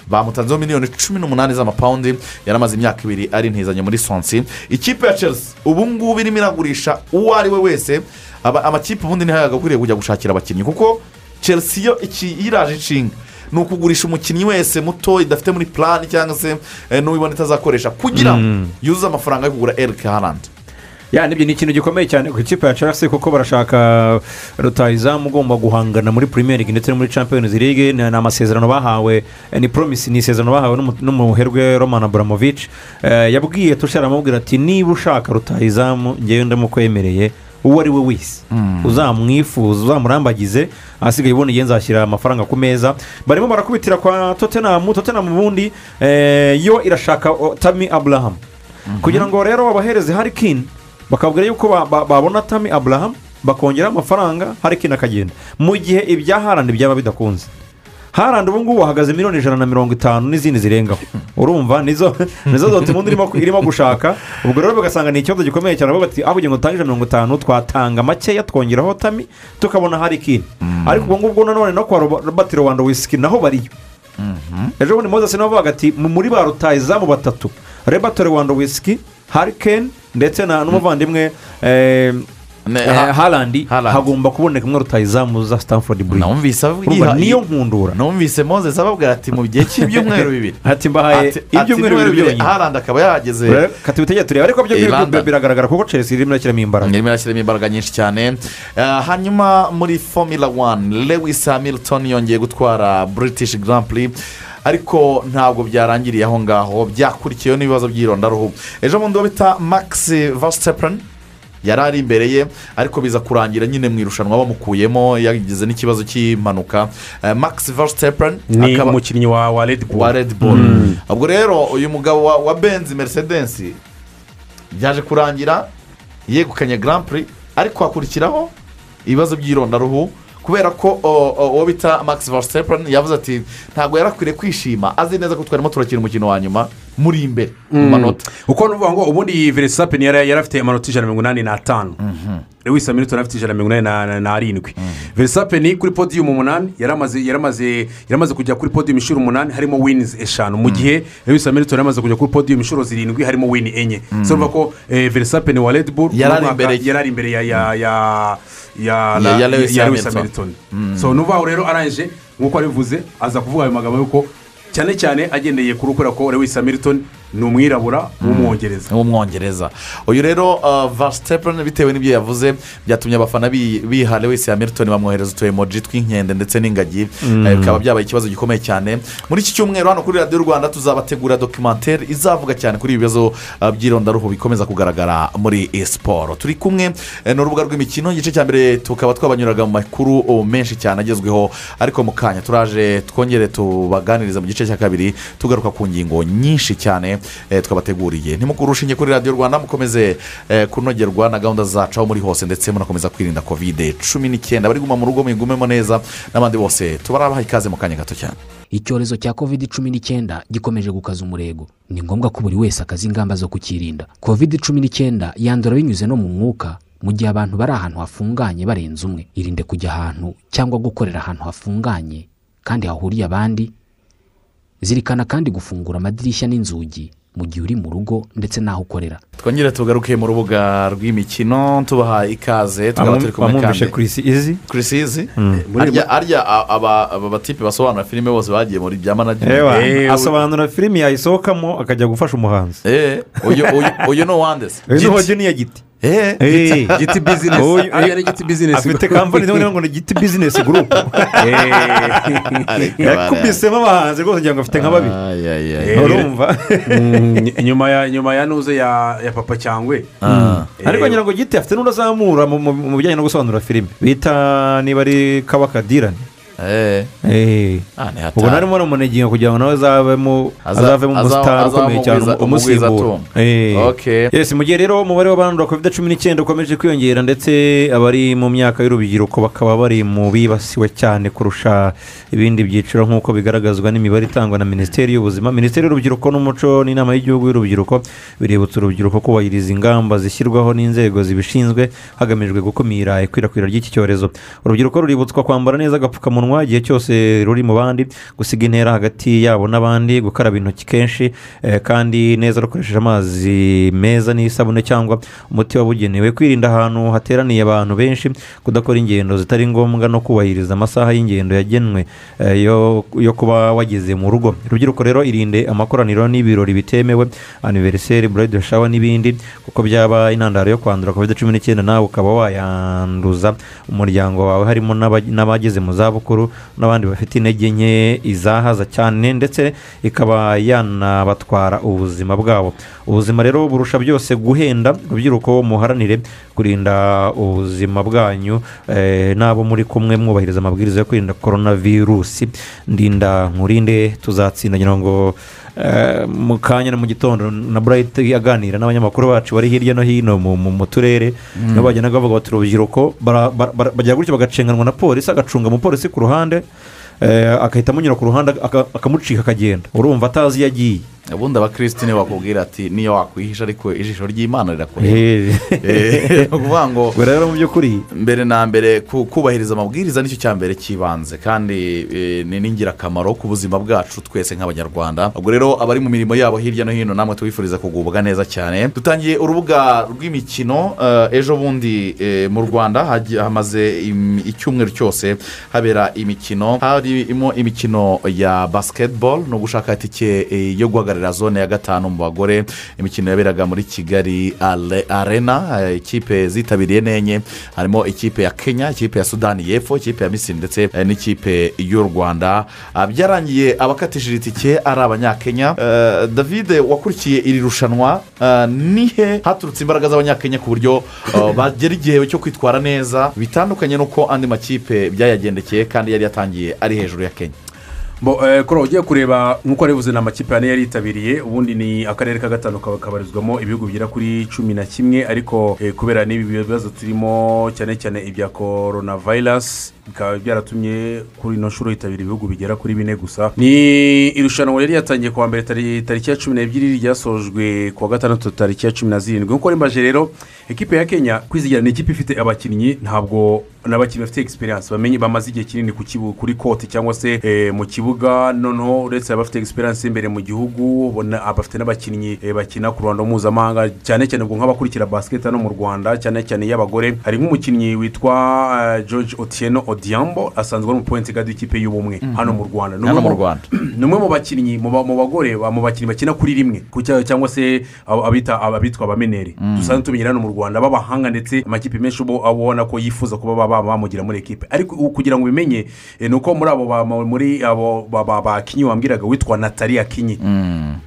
bamutanzeho miliyoni cumi n'umunani z'amapawundi. Yaramaze imyaka ibiri ari intizanyo muri sonsi ikipe ya chelsea ubu ngubu irimo iragurisha uwo ari we wese. Amakipe ubundi ntihayaga akwiriye kujya gushakira abakinnyi kuko chelsea yo iraje inshinga ni ukugurisha umukinnyi wese muto idafite muri plan cyangwa se eh, n'uwibona itazakoresha. Kugira ngo Mm. yuzuze amafaranga yo kugura erike harandi ya ni byo ni ikintu gikomeye cyane ku ikipe ya chelsea kuko barashaka rutayizamu ugomba guhangana muri premier league ndetse no muri champions league. Ni amasezerano bahawe eh, ni promise ni isezerano bahawe n'umu- n'umuherwe roman abramovich. Eh, yabwiye tushara aramubwira ati niba ushaka rutayizamu ngewe ndamukwemereye. Uwo ari we wese. Uzamwifuza uzamurambagize ahasigaye ubundi ngewe nzashyira amafaranga ku meza. Barimo barakubitira kwa tottenham tottenham ubundi eh, yo irashaka tami abraham. Kugira ngo rero babahereze harikini bakabwira yuko ba- ba- babona tami abraham bakongera amafaranga harikini akagenda. Mu gihe ibya harandi byaba bidakunze. Harandi ubu ngubu hahagaze miliyoni ijana na mirongo itanu n'izindi zirengaho. Urumva nizo nizo zose ubundi irimo gushaka. Ubwo rero bagasanga ni ikibazo gikomeye cyane bavuga bati aho ngo utange mirongo itanu twatanga makeya twongeraho tami tukabona harikini ariko ubwo ngubwo nanone no kwa robert rwanda wisiki naho bariyo. Ejo bundi mozesi nawe bavuga ati "Mu- muri ba rutayizamu batatu rebatore wanda wisiki harikeni ndetse n'umuvandimwe Ne- eh, harandi Haaland. hagomba kuboneka umwe rutayizamu za Urumva, yiha- niyo nkundura. numvise moses ababwira ati mu gihe cy'ibyumweru bibiri. Ati mbahaye ibyumweru bibiri byonyine. Harandi akaba yahageze. Kati bitegeye tureba ariko byo Eh, biragaragara kuko chelsea irimo irashyiramo imbaraga. Irimo irashyiramo imbaraga nyinshi cyane. Eh, hanyuma muri formula one lewis hamilton yongeye gutwara british grand prix ariko ntabwo byarangiriye aho ngaho. Byakurikiyeho n'ibibazo by'irondaruhu. Ejo bundi bita max verstappen yari ari imbere ye ariko biza kurangira nyine mu irushanwa bamukuyemo yagize n'ikibazo cy'impanuka. Eh, max verstappen ni umukinnyi wa red bull. bull. Ubwo rero uyu mugabo wa, benzi mercedes byaje kurangira yegukanye grand prix ariko hakurikiraho ibibazo by'irondaruhu kubera ko uwo bita max verstappen yavuze ati ntabwo yari akwiriye kwishima azi neza ko twarimo turakina umukino wa nyuma muri imbere mu manota. Uko ni ukuvuga ngo ubundi verisapeni yari afite amanota ijana na mirongo inani n'atanu lewis hamilton afite ijana na mirongo inani na- na- n'arindwi verisapeni kuri podiyumu umunani yari amaze yari amaze yari amaze kujya kuri podiyumu inshuro umunani harimo winizi eshanu. Mu gihe lewis hamilton yari amaze kujya kuri podiyumu inshuro zirindwi harimo wini enye. Urumva ko eh, verisapeni wa red bull Yari ari uno mwaka imbere ye. yari ari imbere ya ya ya Lewis Hamilton. hamilton so ngo rero arangije nk'uko abivuze aza kuvuga ayo magambo yuko cyane cyane agendeye kuri kubera ko lewis hamilton ni umwirabura w'umwongereza. W'umwongereza. Uyu rero uh, verstappen bitewe n'ibyo yavuze byatumye abafana bi- biha lewis hamilton bamwohereza utu emoji tw'inkende ndetse n'ingagi. Eh, bikaba byabaye ikibazo gikomeye cyane. Muri iki cyumweru hano kuri radiyo rwanda tuzabategura dokimantere izavuga cyane kuri ibi bibazo uh, by'irondaruhu bikomeza kugaragara muri siporo turi kumwe eh, n'urubuga rw'imikino igice cya mbere tukaba twabanyuraga mu makuru oh, menshi cyane agezweho ariko mu kanya turaje twongere tubaganiriza mu gice cya kabiri tugaruka ku ngingo nyinshi cyane. Twabateguriye ntimukure urushinge kuri radiyo rwanda mukomeze eh, kunogerwa na gahunda zacu aho muri hose ndetse munakomeza kwirinda kovide cumi n'icyenda. Bari guma mu rugo mwigumemo neza n'abandi bose. Tubarabaha ikaze mu kanya gato cyane. Icyorezo cya covid cumi n'icyenda gikomeje gukaza umurego. Ni ngombwa ko buri wese akaza ingamba zo kukirinda. Covid cumi n'icyenda yandura binyuze no mu mwuka mu gihe abantu bari ahantu hafunganye barenze umwe. Irinde kujya ahantu cyangwa gukorera ahantu hafunganye kandi hahuriye abandi zirikana kandi gufungura amadirishya n'inzugi mu gihe uri mu rugo ndetse n'aho ukorera. Twongere tugaruke mu rubuga rw'imikino tubaha ikaze tukaba turi kumwe kandi Chris izi Chris izi arya aba batipe basobanura filime bose bagiye muri bya manajimenti Ewa, Eh, asobanura filimi yayisohokamo akajya gufasha umuhanzi. Eee uyu ni uwandese uyu ni hoji niya giti Eh, giti bizinesi ariya ni giti bizinesi afite kampani niyo ngo ni giti bizinesi gurupu yakubisemo abahanzi rwose ngira ngo afite nka babiri Eh, urumva nyuma ya nyuma ya nuze ya ya papa cyangwe ariko ngira ngo giti afite n'undi azamura mu- mu mu bijyanye no gusobanura filime bita niba ari kabaka dirani ubwo narimo namuneginga kugira ngo nawe azavemo Aza- azavemo aza- umusitari ukomeye cyane umusimbura umugwizatunga. Eh. Okay. Yes, mu gihe rero umubare w'abandura covid cumi n'icyenda ukomeje kwiyongera ndetse abari mu myaka y'urubyiruko bakaba bari mu bibasiwe cyane kurusha ibindi byiciro nk'uko bigaragazwa n'imibare itangwa na minisiteri y'ubuzima minisiteri y'urubyiruko n'umuco n'inama y'igihugu y'urubyiruko biributsa urubyiruko kubahiriza ingamba zishyirwaho n'inzego zibishinzwe hagamijwe gukumira ikwirakwira ry'iki cyorezo urubyiruko ruributswa kwambara neza agapfukamunwa igihe cyose ruri mu bandi gusiga intera hagati yabo n'abandi gukaraba intoki kenshi eh, kandi neza rukoresheje amazi meza n'isabune cyangwa umuti wabugenewe. Kwirinda ahantu hateraniye abantu benshi kudakora ingendo zitari ngombwa no kubahiriza amasaha y'ingendo yagenwe eh, yo, kuba wageze mu rugo. Urubyiruko rero irinde amakoraniro n'ibirori bitemewe aniveriseri burayidi shawa n'ibindi kuko byaba intandaro yo kwandura covid cumi n'icyenda nawe ukaba wayanduza umuryango wawe. Harimo n'aba- n'abageze mu zabukuru. N'abandi bafite intege nke izahaza cyane ndetse ikaba yanabatwara ubuzima bwabo. Ubuzima rero burusha byose guhenda urubyiruko muharanire kurinda ubuzima bwanyu eh, n'abo muri kumwe mwubahiriza amabwiriza yo kwirinda korona virusi ndinda nkurinde tuzatsinda ngira ngo mu kanya mu gitondo na burayiti aganira n'abanyamakuru bacu bari hirya no hino mu- turere. Nabo bagenda bavuga bati urubyiruko bagira gutya bagacenganwa na polisi agacunga umupolisi ku ruhande eh, agahita amunyura ku ruhande aka- akamucika akagenda. Urumva atazi iyo agiye. Ubundi abakirisitu nibo bakubwira ati niyo wakwihisha ariko ijisho ry'imana rirakureba Eh. Eh, ni ukuvuga ngo rero mu by'ukuri. mbere na mbere ku- kubahiriza amabwiriza ni cyo cya mbere cy'ibanze. Kandi eh, ni n'ingirakamaro ku buzima bwacu twese nk'abanyarwanda. Ubwo rero abari mu mirimo yabo hirya no hino namwe tubifuriza kugubwa neza cyane. Dutangiye urubuga rw'imikino eh, ejo bundi mu rwanda hamaze icyumweru cyose habera imikino. Harimo imikino ya basiketibolo ni ugushaka itike yo guhagararira zone ya gatanu mu bagore. Imikino yaberaga muri kigali arena eh, ikipe zitabiriye nenye. Harimo ikipe ya kenya ikipe ya sudani y'epfo ikipe ya misiri ndetse eh, n'ikipe y'u rwanda. Ah, byarangiye abakatishije itike ari abanyakenya. Eh, david wakurikiye iri rushanwa nihe haturutse imbaraga z'abanyakenya ku buryo bagera igihe cyo kwitwara neza? Bitandukanye n'uko andi makipe byayagendekeye kandi yari yatangiye ari hejuru ya kenya. Kuri ubu ugiye kureba nk'uko wabivuze ni amakipe ane yari yitabiriye ubundi ni akarere ka gatanu kaba kabarizwamo ibihugu bigera kuri cumi na kimwe ariko eh, kubera n'ibi bibazo turimo cyane cyane ibya korona vayirasi bikaba byaratumye kuri ino nshuro hitabira ibihugu bigera kuri bine gusa. Ni irushanwa yari yatangiye kuwa mbere tari- tariki ya cumi n'ebyiri ryasojwe kuwa gatandatu tariki ya cumi na zirindwi. Nk'uko rimbaje rero ekipe ya kenya kwizigira ni ikipe ifite abakinnyi ntabwo n'abakinnyi bafite egisperiyanse bamenye bamaze igihe kinini kuri koti cyangwa se eh, mu kibuga noneho uretse abafite egisperiyanse imbere mu gihugu abafite n'abakinnyi eh, bakina ku ruhando mpuzamahanga cyane cyane ubwo nk'abakurikira basiketi hano mu rwanda cyane cyane iy'abagore hari nk'umukinnyi witwa eh, george otieno odiambo asanzwe ari umupointi gadi w'ikipe y'ubumwe hano mu rwanda Ni hano umwe mu bakinnyi mu ba- mu bagore ba- mu bakinnyi bakina kuri rimwe cyangwa se abita abitwa abameneri dusanzwe tumenyera hano mu rwanda b'abahanga ndetse amakipe menshi uba ubona ko yifuza kuba bamugira muri ekipe ariko kugira ngo ubimenye eh, ni uko muri abo muri abo ba- ba- bakinnyi wambwiraga witwa natali akinyi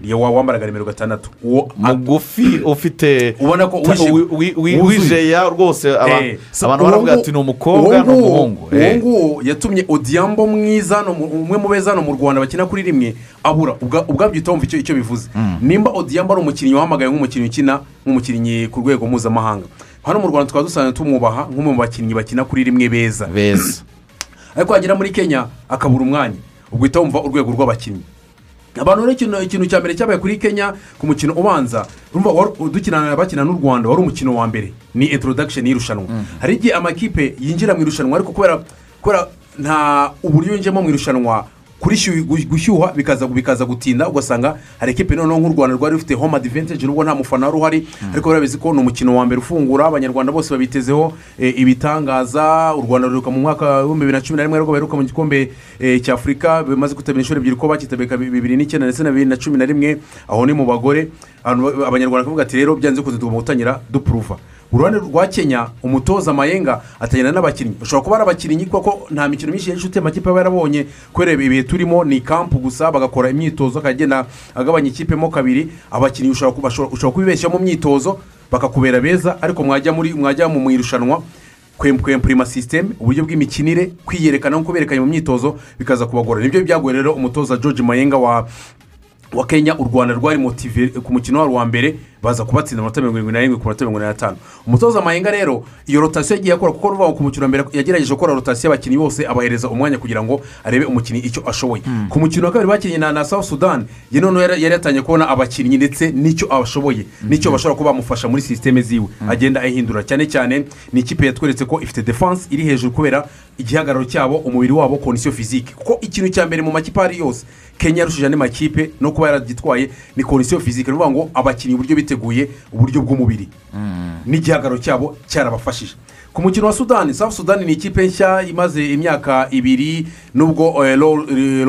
Iyo wa- wambaraga nimero gatandatu mugufi ufite ubona ko ta- wishe- wi- wi- wi- wuzuye. wijeya rwose Eh, abantu baravuga ati ni umukobwa ni umuhungu uwo Eh. nguwo yatumye odiyambo mwiza umwe mu beza hano mu rwanda bakina kuri rimwe abura. Ubwa- ubwabyo uhita wumva icyo bivuze. Nimba odiyambo ari umukinnyi wahamagaye nk'umukinnyi ukina nk'umukinnyi ku rwego mpuzamahanga. Hano mu rwanda tukaba dusanzwe tumwubaha nk'umwe mu bakinnyi bakina kuri rimwe beza. Beza. Ariko yagera muri kenya akabura umwanya. Ubwo uhita wumva urwego rw'abakinnyi. Abantu rero ikintu cya mbere cyabaye kuri kenya ku mukino ubanza urumva wari- dukina bakina n'u rwanda wari umukino wa mbere. Ni introduction y'irushanwa. Hari igihe amakipe yinjira mu irushanwa ariko kubera kubera nta uburyo yinjiyemo mu irushanwa gushyuha bikaza gutinda ugasanga hari ekipe noneho nk'u rwanda rwari rufite home advantage nubwo nta mufana wari uhari ariko barabizi ko ni umukino wa mbere ufungura abanyarwanda bose babitezeho eh, ibitangaza u rwanda ruheruka mu mwaka w'ibihumbi bibiri na cumi na rimwe ariko baheruka mu gikombe eh, cya afurika bimaze kwitabira inshuro ebyiri ko bakitabika bibiri n'icyenda ndetse na bibiri na cumi na rimwe aho ni mu bagore abanyarwanda bakavuga ati rero byanze bikunze tugomba gutangira dupuruva uruhande rwa kenya umutoza mayenga atangirana n'abakinnyi. Ushobora kuba ari abakinnyi kuko nta mikino myinshi yinshi amakipe aba yarabonye kubera ibihe turimo ni kampu gusa bagakora imyitozo akagenda agabanya ikipe mo kabiri. Abakinnyi ushobora kubibeshya mu myitozo bakakubera beza ariko mwajya muri mwajya mu irushanwa kwempurima sisiteme uburyo bw'imikinire kwiyerekana no kuberekana mu myitozo bikaza kubagora. Nibyo byagoye rero umutoza george mayenga wa wa kenya u rwanda rwari motive ku mukino wabo wa mbere baza kubatsinda amanota mirongo irindwi n'arindwi ku manota mirongo inani n'atanu umutoza mayenga rero iyo rotasiyo yagiye akora kuko ngo ku mukino wa mbere yagerageje gukora rotasiyo y'abakinnyi bose abahereza umwanya kugira ngo arebe umukinnyi icyo ashoboye. Ku mukino wa kabiri bakinnye na na south sudan ye noneho yari yatangiye kubona abakinnyi ndetse n'icyo abashoboye n'icyo bashobora kuba bamufasha muri sisiteme ziwe. Agenda ayihindura cyane cyane ni ikipe yatweretse ko ifite defanse iri hejuru kubera igihagararo cyabo umubiri wabo kondisiyo fizike kuko ikintu cya mbere mu makipe ari yose kenya yarushije andi makipe no kuba yaragitwaye ni kondisiyo fizike ni ukuvuga ngo abakinnyi uburyo biteguye uburyo bw'umubiri. N'igihagararo cyabo cyarabafashije. Ku mukino wa sudani south sudani ni ikipe nshya imaze imyaka ibiri nubwo eh, Lor- eh,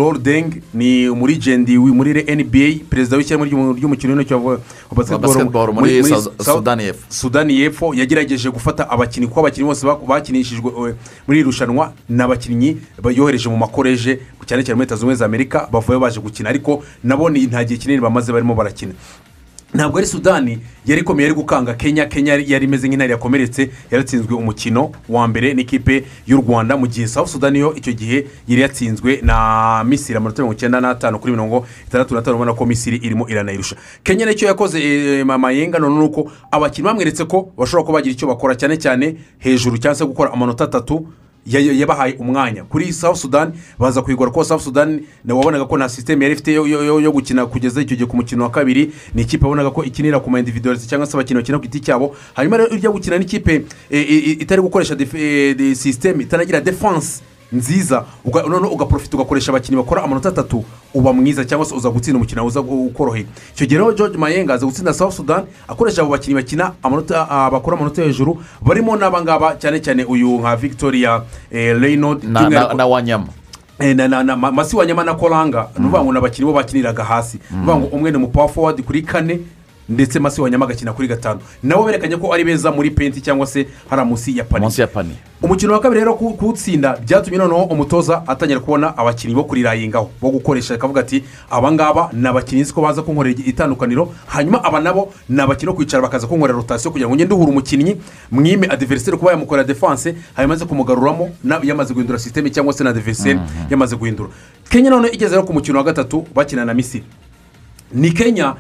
ni umurigendi muri nba perezida w'ishyirahamwe ry'umu- ry'umukino wa basketball muri Sudani y'Epfo. yagerageje gufata abakinnyi kuko abakinnyi bose bak- bakinishijwe eh, muri iri rushanwa ni abakinnyi yohereje mu makoreje cyane cyane muri leta zunze ubumwe za amerika bavuye baje gukina. Ariko nabo nta gihe kinini bamaze barimo barakina. Ntabwo ari sudani yari ikomeye yari gukanga kenya. Kenya yari imeze nk'intare yakomeretse yaratsinzwe umukino wa mbere n'ikipe y'u rwanda. Mu gihe south sudani yo icyo gihe yari yatsinzwe na misiri amanota mirongo icyenda n'atanu kuri mirongo itandatu n'atanu ubona ko misiri irimo iranayirusha. Kenya ni cyo yakoze eh, mama yenga none ni uko abakinnyi bamweretse ko bashobora kuba bagira icyo bakora cyane cyane hejuru cyangwa se gukora amanota atatu yabahaye umwanya. Kuri south sudan baza kuyigura kuko south sudan na- wabonaga ko nta sisiteme yari ifite yo- gukina kugeza icyo gihe ku mukino wa kabiri. Ni ikipe wabonaga ko ikinira ku ma individuality cyangwa se abakinnyi bakina ku giti cyabo. Hanyuma rero ijya gukina n'ikipe eh, eh, itari gukoresha eh, sisiteme itanagira defanse nziza noneho ugaprofita ugakoresha abakinnyi bakora amanota atatu uba mwiza cyangwa se uza gutsinda umukino uza ukoroheye. Icyo gihe rero george mayenga aza gutsinda south sudan akoresha abo bakinnyi bakina amanota bakora amanota hejuru barimo n'abangaba cyane cyane uyu nka victoria eh, reynold na, wanyama. Eh, na, na, na, ma- masi wanyama na koranga ni ukuvuga ngo ni abakinnyi bo bakiniraga hasi. Ni ukuvuga ngo umwe ni umupawa forward kuri kane ndetse masi wanyama agakina kuri gatanu. Nabo berekanye ko ari beza muri penti cyangwa se hariya munsi ya pani umukino wa kabiri rero ku- kuwutsinda byatumye noneho umutoza atangira kubona abakinnyi bo kurirayingaho bo gukoresha akavuga ati abangaba ni abakinnyi ko baza kunkorera itandukaniro hanyuma aba nabo ni abakinnyi bo kwicara bakaza kunkorera rotasiyo kugira ngo ngende uhura umukinnyi mwime adiveriseri kuba yamukorera defanse hanyuma aze kumugaruramo yamaze guhindura sisiteme cyangwa se na adiveriseri yamaze guhindura. Kenya noneho igeze rero ku mukino wa gatatu bakina na misiri. Ni kenya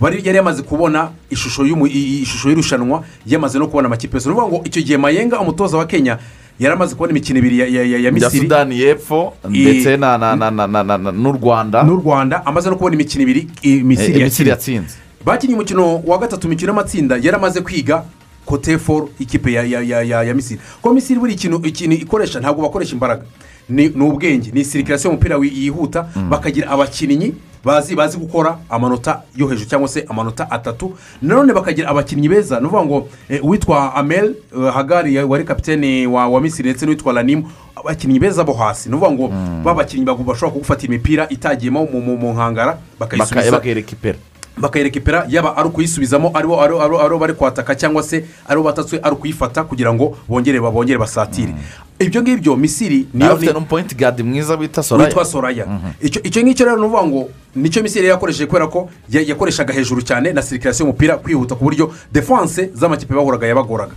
bari yari yamaze kubona ishusho ishusho y'irushanwa yamaze no kubona amakipe yose. Ni ukuvuga ngo icyo gihe mayenga umutoza wa kenya yari amaze kubona imikino ibiri ya, ya, ya, misiri. Sudani y'epfo ndetse na, na, na, na, na, na, na, n'u rwanda. N'u rwanda amaze no kubona imikino ibiri misiri Eh, misiri yatsinze. Bakinnye umukino wa gatatu imikino y'amatsinda yari amaze kwiga kote foru ikipe ya, ya, ya, ya, ya misiri. Kuko misiri buri ikintu ikintu ikoresha ntabwo bakoresha imbaraga. Ni ubwenge. Ni sirikirasiyo y'umupira yihuta bakagira abakinnyi bazi bazi gukora amanota yo hejuru cyangwa se amanota atatu. Nanone bakagira abakinnyi beza. Ni ukuvuga ngo eh, uwitwa amel eh, hagari wari kapitene wa, wa misiri ndetse n'uwitwa ranimu abakinnyi beza bo hasi. Ni ukuvuga ngo ba bakinnyi bagu- bashobora kugufatira imipira itagiyemo mu, nkangara bakayisubiza. Bakayereka ipera bakayereka ipera yaba ari ukuyisubizamo ari bo aribo- bari kwataka cyangwa se ari bo batatswe ari ukuyifata kugira ngo bongere bongere basatire. Ibyo ngibyo misiri niyo ufite n'umupointi gadi mwiza wita soraya. Witwa soraya. Icyo icyo ngicyo rero ni ukuvuga ngo ni cyo misiri yari yakoresheje kubera ko ya- yakoreshaga hejuru cyane na sirikirasiyo y'umupira kwihuta ku buryo defanse z'amakipe bahuraga yabagoraga.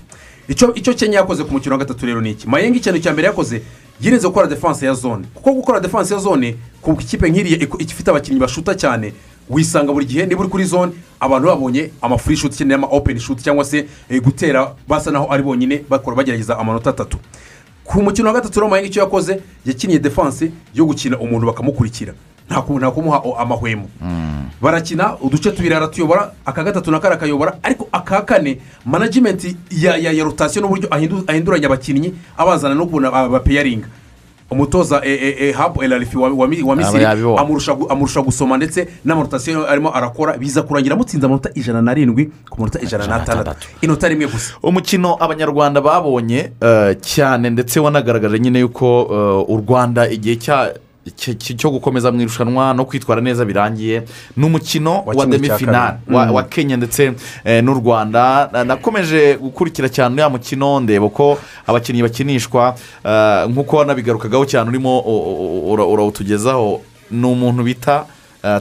Icyo kenya yakoze ku mukino wa gatatu rero ni iki? Mayenga ikintu cya mbere yakoze yirinze gukora defanse ya zone. Kuko gukora defanse ya zone ku ikipe nk'iriya ifite abakinnyi bashuta cyane wisanga buri gihe niba uri kuri zone abantu babonye amafuri shuti cyangwa ama openi shuti cyangwa se eh, gutera basa naho ari bonyine bakora bagerageza amanota atatu. Ku mukino wa gatatu mayenga icyo yakoze? Yakiniye defanse yo gukina umuntu bakamukurikira. Nta ku- nta kumuha amahwemo. Barakina uduce tubiri aratuyobora aka gatatu nako arakayobora ariko aka kane manajimenti ya rotasiyo n'uburyo ahindu- ahinduranya abakinnyi abazana n'ukuntu aba- bapeyaringa umutoza habu elarifi wa wa Mi- wa misiri amurusha gu- amurusha gusoma ndetse n'amarotasiyo arimo arakora biza kurangira amutsinze amanota ijana n'arindwi ku manota ijana n'atandatu. Inota rimwe gusa. Umukino abanyarwanda babonye eh, cyane ndetse wanagaragaje nyine yuko eh, u rwanda igihe cya- cyo gukomeza mu irushanwa no kwitwara neza birangiye. Ni umukino Wa wa kimwe demi cya finale kabiri. wa, Mm. kenya ndetse eh, n'u rwanda. Na- nakomeje gukurikira cyane uriya mukino ndeba ko abakinnyi bakinishwa eh, nk'uko wanabigarukagaho cyane urimo urawutugezaho ni umuntu bita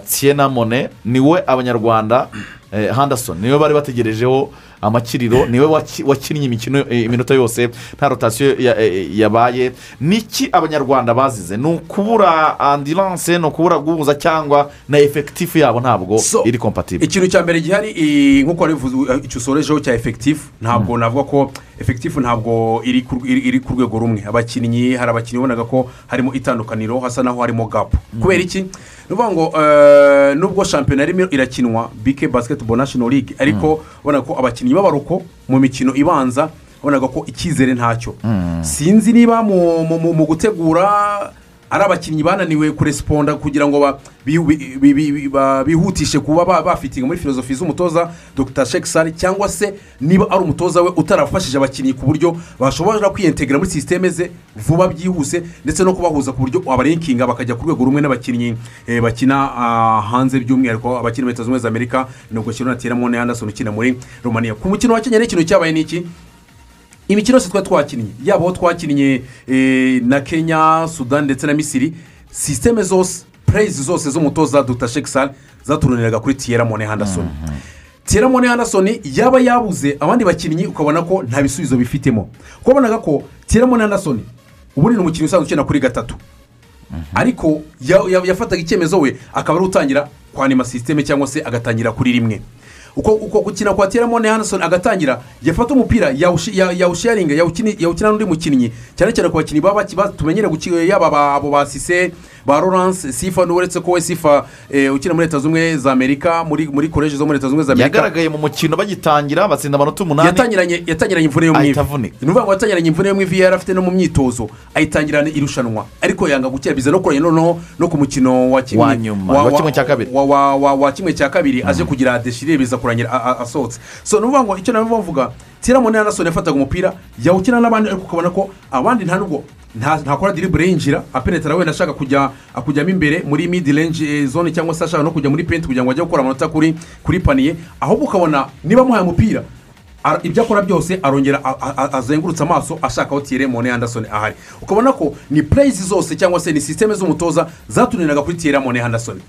tsiyena mone ni we abanyarwanda eh, henderson. Niwe bari bategerejeho amakiriro ni we waki- wakinnye imikino eh, iminota yose nta rotasiyo eh, yabaye. Niki abanyarwanda bazize? Ni ukubura andiranse ni ukubura guhuza cyangwa na efekitifu yabo ntabwo iri kompatible ikintu cya mbere gihari i- nk'uko icyo usorejeho cya efekitifu ntabwo navuga ko efekitifu ntabwo iri ku- rwego rumwe. Abakinnyi hari abakinnyi ubonaga ko harimo itandukaniro hasa naho harimo gapu kubera iki? Ni ukuvuga ngo eh, nubwo shampiyona irimo irakinwa bike basiketiboro nashono ligue ariko ubona ko abakinnyi b'abaruko mu mikino ibanza ubonaga ko icyizere ntacyo. Sinzi niba mu gutegura ari abakinnyi bananiwe kuresiponda kugira ngo bihutishe kuba ba- bafitinga muri filozofi z'umutoza dr. Shekisari cyangwa se niba ari umutoza we utarafashije abakinnyi ku buryo bashobora kwiyentegera muri sisiteme ze vuba byihuse ndetse no kubahuza ku buryo wabarenkinga bakajya ku rwego rumwe n'abakinnyi eh, bakina ah, hanze by'umwihariko abakina leta zunze ubumwe za amerika nubwo kino nateramo ne anderson ukina muri romania. Ku mukino wa kenya rero ikintu cyabaye ni iki? Imikino yose twari twakinnye yaba aho twakinnye eh, na kenya sudani ndetse na misiri sisiteme zose pureyizi zose z'umutoza dr. Shekisari zaturuniraga kuri tiyera mone handasoni tiyera mone handasoni yaba yabuze abandi bakinnyi ukabona ko nta bisubizo bifitemo. Kuko wabonaga ko tiyera mone handasoni ubundi ni umukinnyi usanzwe ukina kuri gatatu. Ariko ya- ya- yafataga icyemezo we akaba ari utangira kwanima sisiteme cyangwa se agatangira kuri rimwe. Uko gukina kwa tiyera mone hanasoni agatangira yafata umupira yawusharinga yawukina n'undi mukinnyi cyane cyane ku bakinnyi baba baki- ba- tumenyere gukina yaba ba- abo ba sise ba lawrence sifa n'uretse ko we sifa eh, ukina muri leta zunze ubumwe za amerika muri koleji zo muri leta zunze ubumwe za amerika. Yagaragaye mu mukino bagitangira batsinda amanota umunani. Yatangiranye imvune yo mu ivi ni ukuvuga ngo yatangiranye imvune yo mu ivi yari afite no mu myitozo ayitangirana irushanwa. Ariko yanga gukira biza no kuranya noneho no ku mukino wa kimwe cya kabiri. aje kugira deshire biza kurangira asohotse. So ni ukuvuga ngo icyo nabwo bavuga tira munini anasoni yafataga umupira yawukina n'abandi ariko ukabona ko abandi nta nubwo nta- ntakora diribure yinjira apenetera wenda ashaka kujya kujyamo imbere muri midi range zone cyangwa se ashaka no kujya muri penti kugira ngo ajye gukora amanota kuri kuri paniye ahubwo ukabona niba amuhaye umupira ibyo akora byose arongera azengurutse amaso ashaka aho tiyere mone anderson ahari. Ukabona ko ni pureyizi zose cyangwa se ni sisiteme z'umutoza zatuniraga kuri tiyere mone anderson.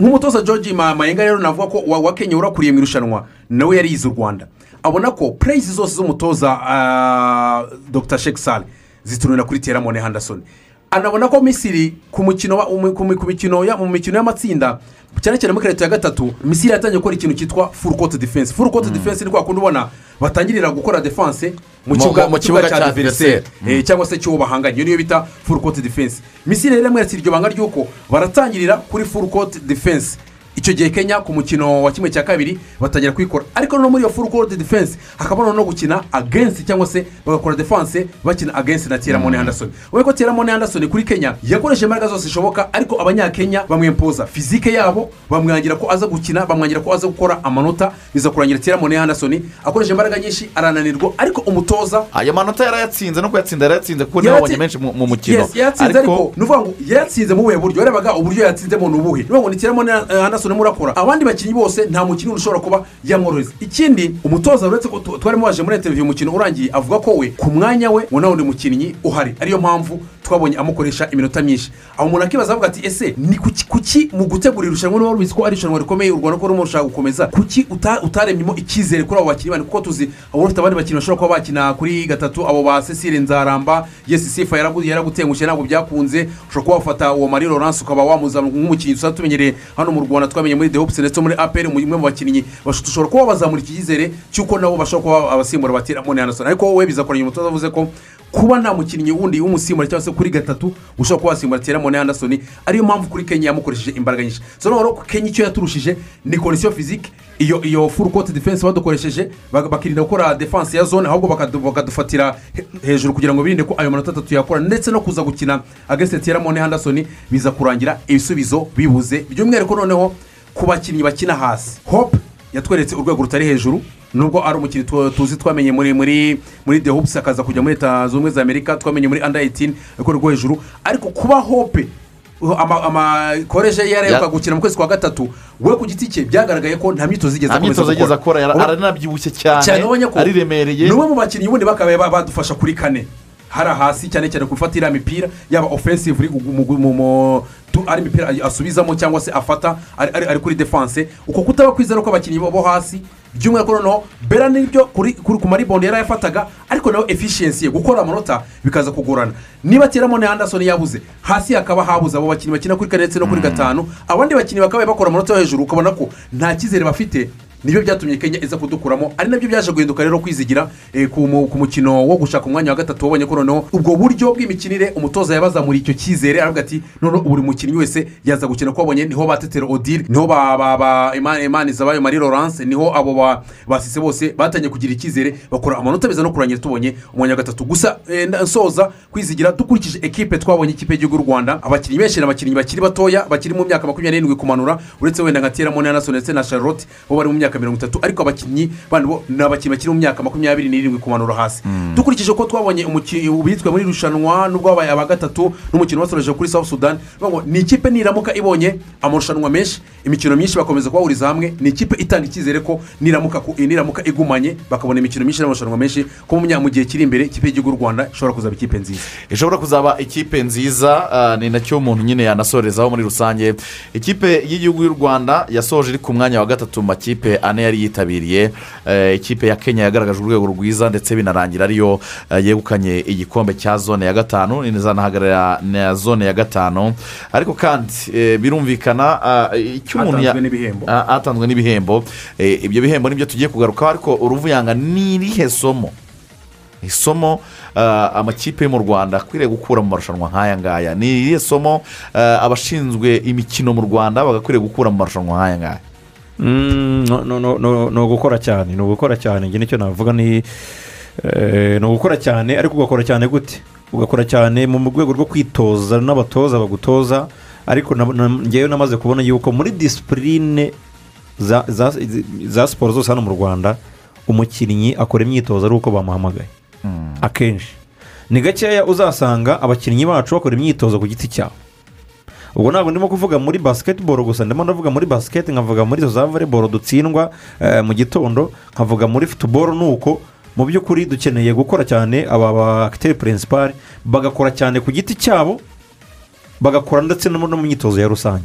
Nk'umutoza george Ma- mayenga rero navuga ko wa- kenya urakuriye mu irushanwa nawe yari yize u rwanda. Abona ko pureyizi zose z'umutoza ah, dr. Sheikh sale zitunira kuri tiyere mone anderson anabona ko misiri ku mikino y'amatsinda cyane cyane muri karito ya gatatu misiri yatangiye gukora ikintu cyitwa full court defense. Full court defense ni kwa kundi ubona batangirira gukora defense mu kibuga cya adversaire. Adversaire. Eh, cyangwa se cy'uwo bahanganye. Iyo niyo bita full court defense. Misiri rero yamweretse iryo banga ry'uko baratangirira kuri full court defense. Icyo gihe kenya ku mukino wa kimwe cya kabiri batangira kuyikora ariko no muri iyo full court defense hakaba no gukina against cyangwa se bagakora defense bakina against na tiyera mone anderson. Urabona ko tiyera mone anderson kuri kenya yakoresheje imbaraga zose zishoboka ariko abanyakenya bamwempoza fizike yabo bamwangira ko aza gukina bamwangira ko aza gukora amanota biza kurangira tiyera mone anderson. Akoresheje imbaraga nyinshi arananirwa ariko umutoza aya manota yarayatsinze no kuyatsinda yarayatsinze kuko niyo babonye menshi mu mu mukino. Yes, yatsinze ariko ni ukuvuga ngo yatsinze mu buhe buryo? Yarebaga uburyo yatsinzemo ni ubuhe ni ukuvuga ngo nitiramo anderson murakora abandi bakinnyi bose nta mukinnyi ushobora kuba yamworohereza ikindi umutoza uretse ko twarimo waje muri interiviyu umukino urangiye avuga ko we ku mwanya we ngo nta wundi mukinnyi uhari. Ariyo mpamvu twabonye amukoresha iminota myinshi. Aho umuntu akibaza avuga ati ese ni kuki kuki mu gutegura irushanwa niba rubizi ko ari irushanwa rikomeye u rwanda ko rurimo rushaka gukomeza? Kuki uta- utaremyemo icyizere kuri abo bakinnyi? Bandi kuko tuzi abo bafite abandi bakinnyi bashobora kuba bakina kuri gatatu abo ba cecile nzaramba yesi sifa yaragu- yaragutengushye ntabwo byakunze. Ushobora kuba wafata uwo marie laurence ukaba wamuzana nk'umukinnyi. Dusanzwe tumenyereye hano mu rwanda. Twamenye muri the hopes ndetse muri apr umwe mu bakinnyi dushobora kuba bazamura icyizere cy'uko nabo bashobora kuba abasimbura batera mone anderson ariko wowe bizakoranye umutoza avuze ko kuba nta mukinnyi wundi w'umusimbura cyangwa se kuri gatatu ushobora kuba wasimbura tera mone anderson ariyo mpamvu kuri kenya yamukoresheje imbaraga nyinshi. So noneho kenya icyo yaturushije ni kondisiyo fizike iyo iyo full court defense badukoresheje bak- bakirinda gukora defense ya zone ahubwo bakadu- bakadufatira he- hejuru kugira ngo birinde ko ayo manota atatu yakora ndetse no kuza gukina against tera mone anderson biza kurangira ibisubizo bibuze. By'umwihariko noneho ku bakinnyi bakina hasi. Hope yatweretse urwego rutari hejuru nubwo ari umukinnyi tu- tuzi twamenye muri muri muri the hoops akaza kujya muri leta zunze ubumwe za amerika twamenye muri under 18 ariko rwo hejuru. Ariko kuba hope uh, ama- amakoresha ye yaraheruka Ya- gukina mu kwezi kwa gatatu we ku giti cye byagaragaye ko nta myitozo yigeze nta myitozo yigeze akora aranabyibushye cyane cyane ubonye ko ariremereye. ni umwe mu bakinnyi ubundi bakabaye ba- badufasha kuri kane. Hari hasi cyane cyane gufata iriya mipira yaba tu- ari imipira asubizamo cyangwa se afata ari- kuri defense. Uko kutaba kwizera ko abakinnyi bo hasi by'umwihariko noneho bera n'ibyo ku maribondo yari ayafataga ariko nawe efficiency ye gukora amanota bikaza kugorana. Niba teramo na anderson yabuze hasi hakaba habuze abo bakinnyi bakina kuri kane ndetse no kuri gatanu. Abandi bakinnyi bakaba bakora amanota yo hejuru ukabona ko nta cyizere bafite ni byo byatumye kenya iza kudukuramo. Ari na byo byaje guhinduka rero kwizigira eh, ku mu- ku mukino wo gushaka umwanya wa gatatu wabonye ko noneho ubwo buryo bw'imikinire umutoza yabazamuriye icyo cyizere aravuga ati noneho buri mukinnyi wese yaza gukina ko wabonye ni ho batetero odile ni ho ba ba ba Ima- imani zabayo marie laurence ni ho abo ba basise bose batangiye kugira icyizere bakora amanota biza no kurangira tubonye umwanya wa gatatu. Gusa eh, nsoza kwizigira dukurikije ekipe twabonye ikipe y'igihugu y'u rwanda abakinnyi benshi ni abakinnyi bakiri batoya bakiri mu myaka makumyabiri n'irindwi kumanura uretse wenda nka tera mone anderson ndetse na charlotte bo bari mu myaka mirongo itatu ariko abakinnyi ni abakinnyi bakiri mu myaka makumyabiri n'irindwi kumanura hasi. Dukurikije ko twabonye ubitswe muri irushanwa n'ubwo wabaye aba gatatu n'umukino wasoreje kuri south sudan ni ikipe niramuka ibonye amarushanwa menshi imikino myinshi bakomeza kubahuriza hamwe ni ikipe itanga icyizere ko niramuka igumanye bakabona imikino myinshi n'amarushanwa menshi ko mu gihe kiri imbere ikipe y'igihugu y'u rwanda ishobora kuzaba ikipe nziza. Ishobora kuzaba ikipe nziza ah, ni na cyo umuntu nyine yanasorezaho muri rusange. Ikipe y'igihugu y'u rwanda yasoje iri ku mwanya wa gatatu mu makipe ane yari yitabiriye Eh, ikipe ya kenya yagaragaje urwego rwiza ndetse binarangira ariyo eh, yegukanye igikombe cya zone ya gatanu izanahagarara na zone ya gatanu. Ariko kandi eh, birumvikana icyo umuntu Hatanzwe n'ibihembo. Ah, ibyo bihembo ni byo tugiye kugarukaho ariko uruvuyanga ni irihe somo? Isomo amakipe yo mu rwanda akwiriye gukura mu marushanwa nk'aya ngaya. Ni irihe somo abashinzwe imikino mu rwanda bagakwiriye gukura mu marushanwa nk'aya ngaya? Ni ugukora cyane ni ugukora cyane njye ni cyo navuga ni eh, ni ugukora cyane ariko ugakora cyane gute? Ugakora cyane mu rwego rwo kwitoza n'abatoza bagutoza ariko ngewe namaze kubona yuko muri disipurine za, siporo zose hano mu rwanda umukinnyi akora imyitozo ari uko bamuhamagaye. Akenshi. Ni gakeya uzasanga abakinnyi bacu bakora imyitozo ku giti cyabo. Ubwo ntabwo ndimo kuvuga muri basiketiboro gusa ndimo ndavuga muri basiketi nkavuga muri izo za voleboro dutsindwa eh, mu gitondo nkavuga muri futuboro ni uko mu by'ukuri dukeneye gukora cyane aba ba akiteri purinsipari bagakora cyane ku giti cyabo bagakora ndetse no mu myitozo ya rusange.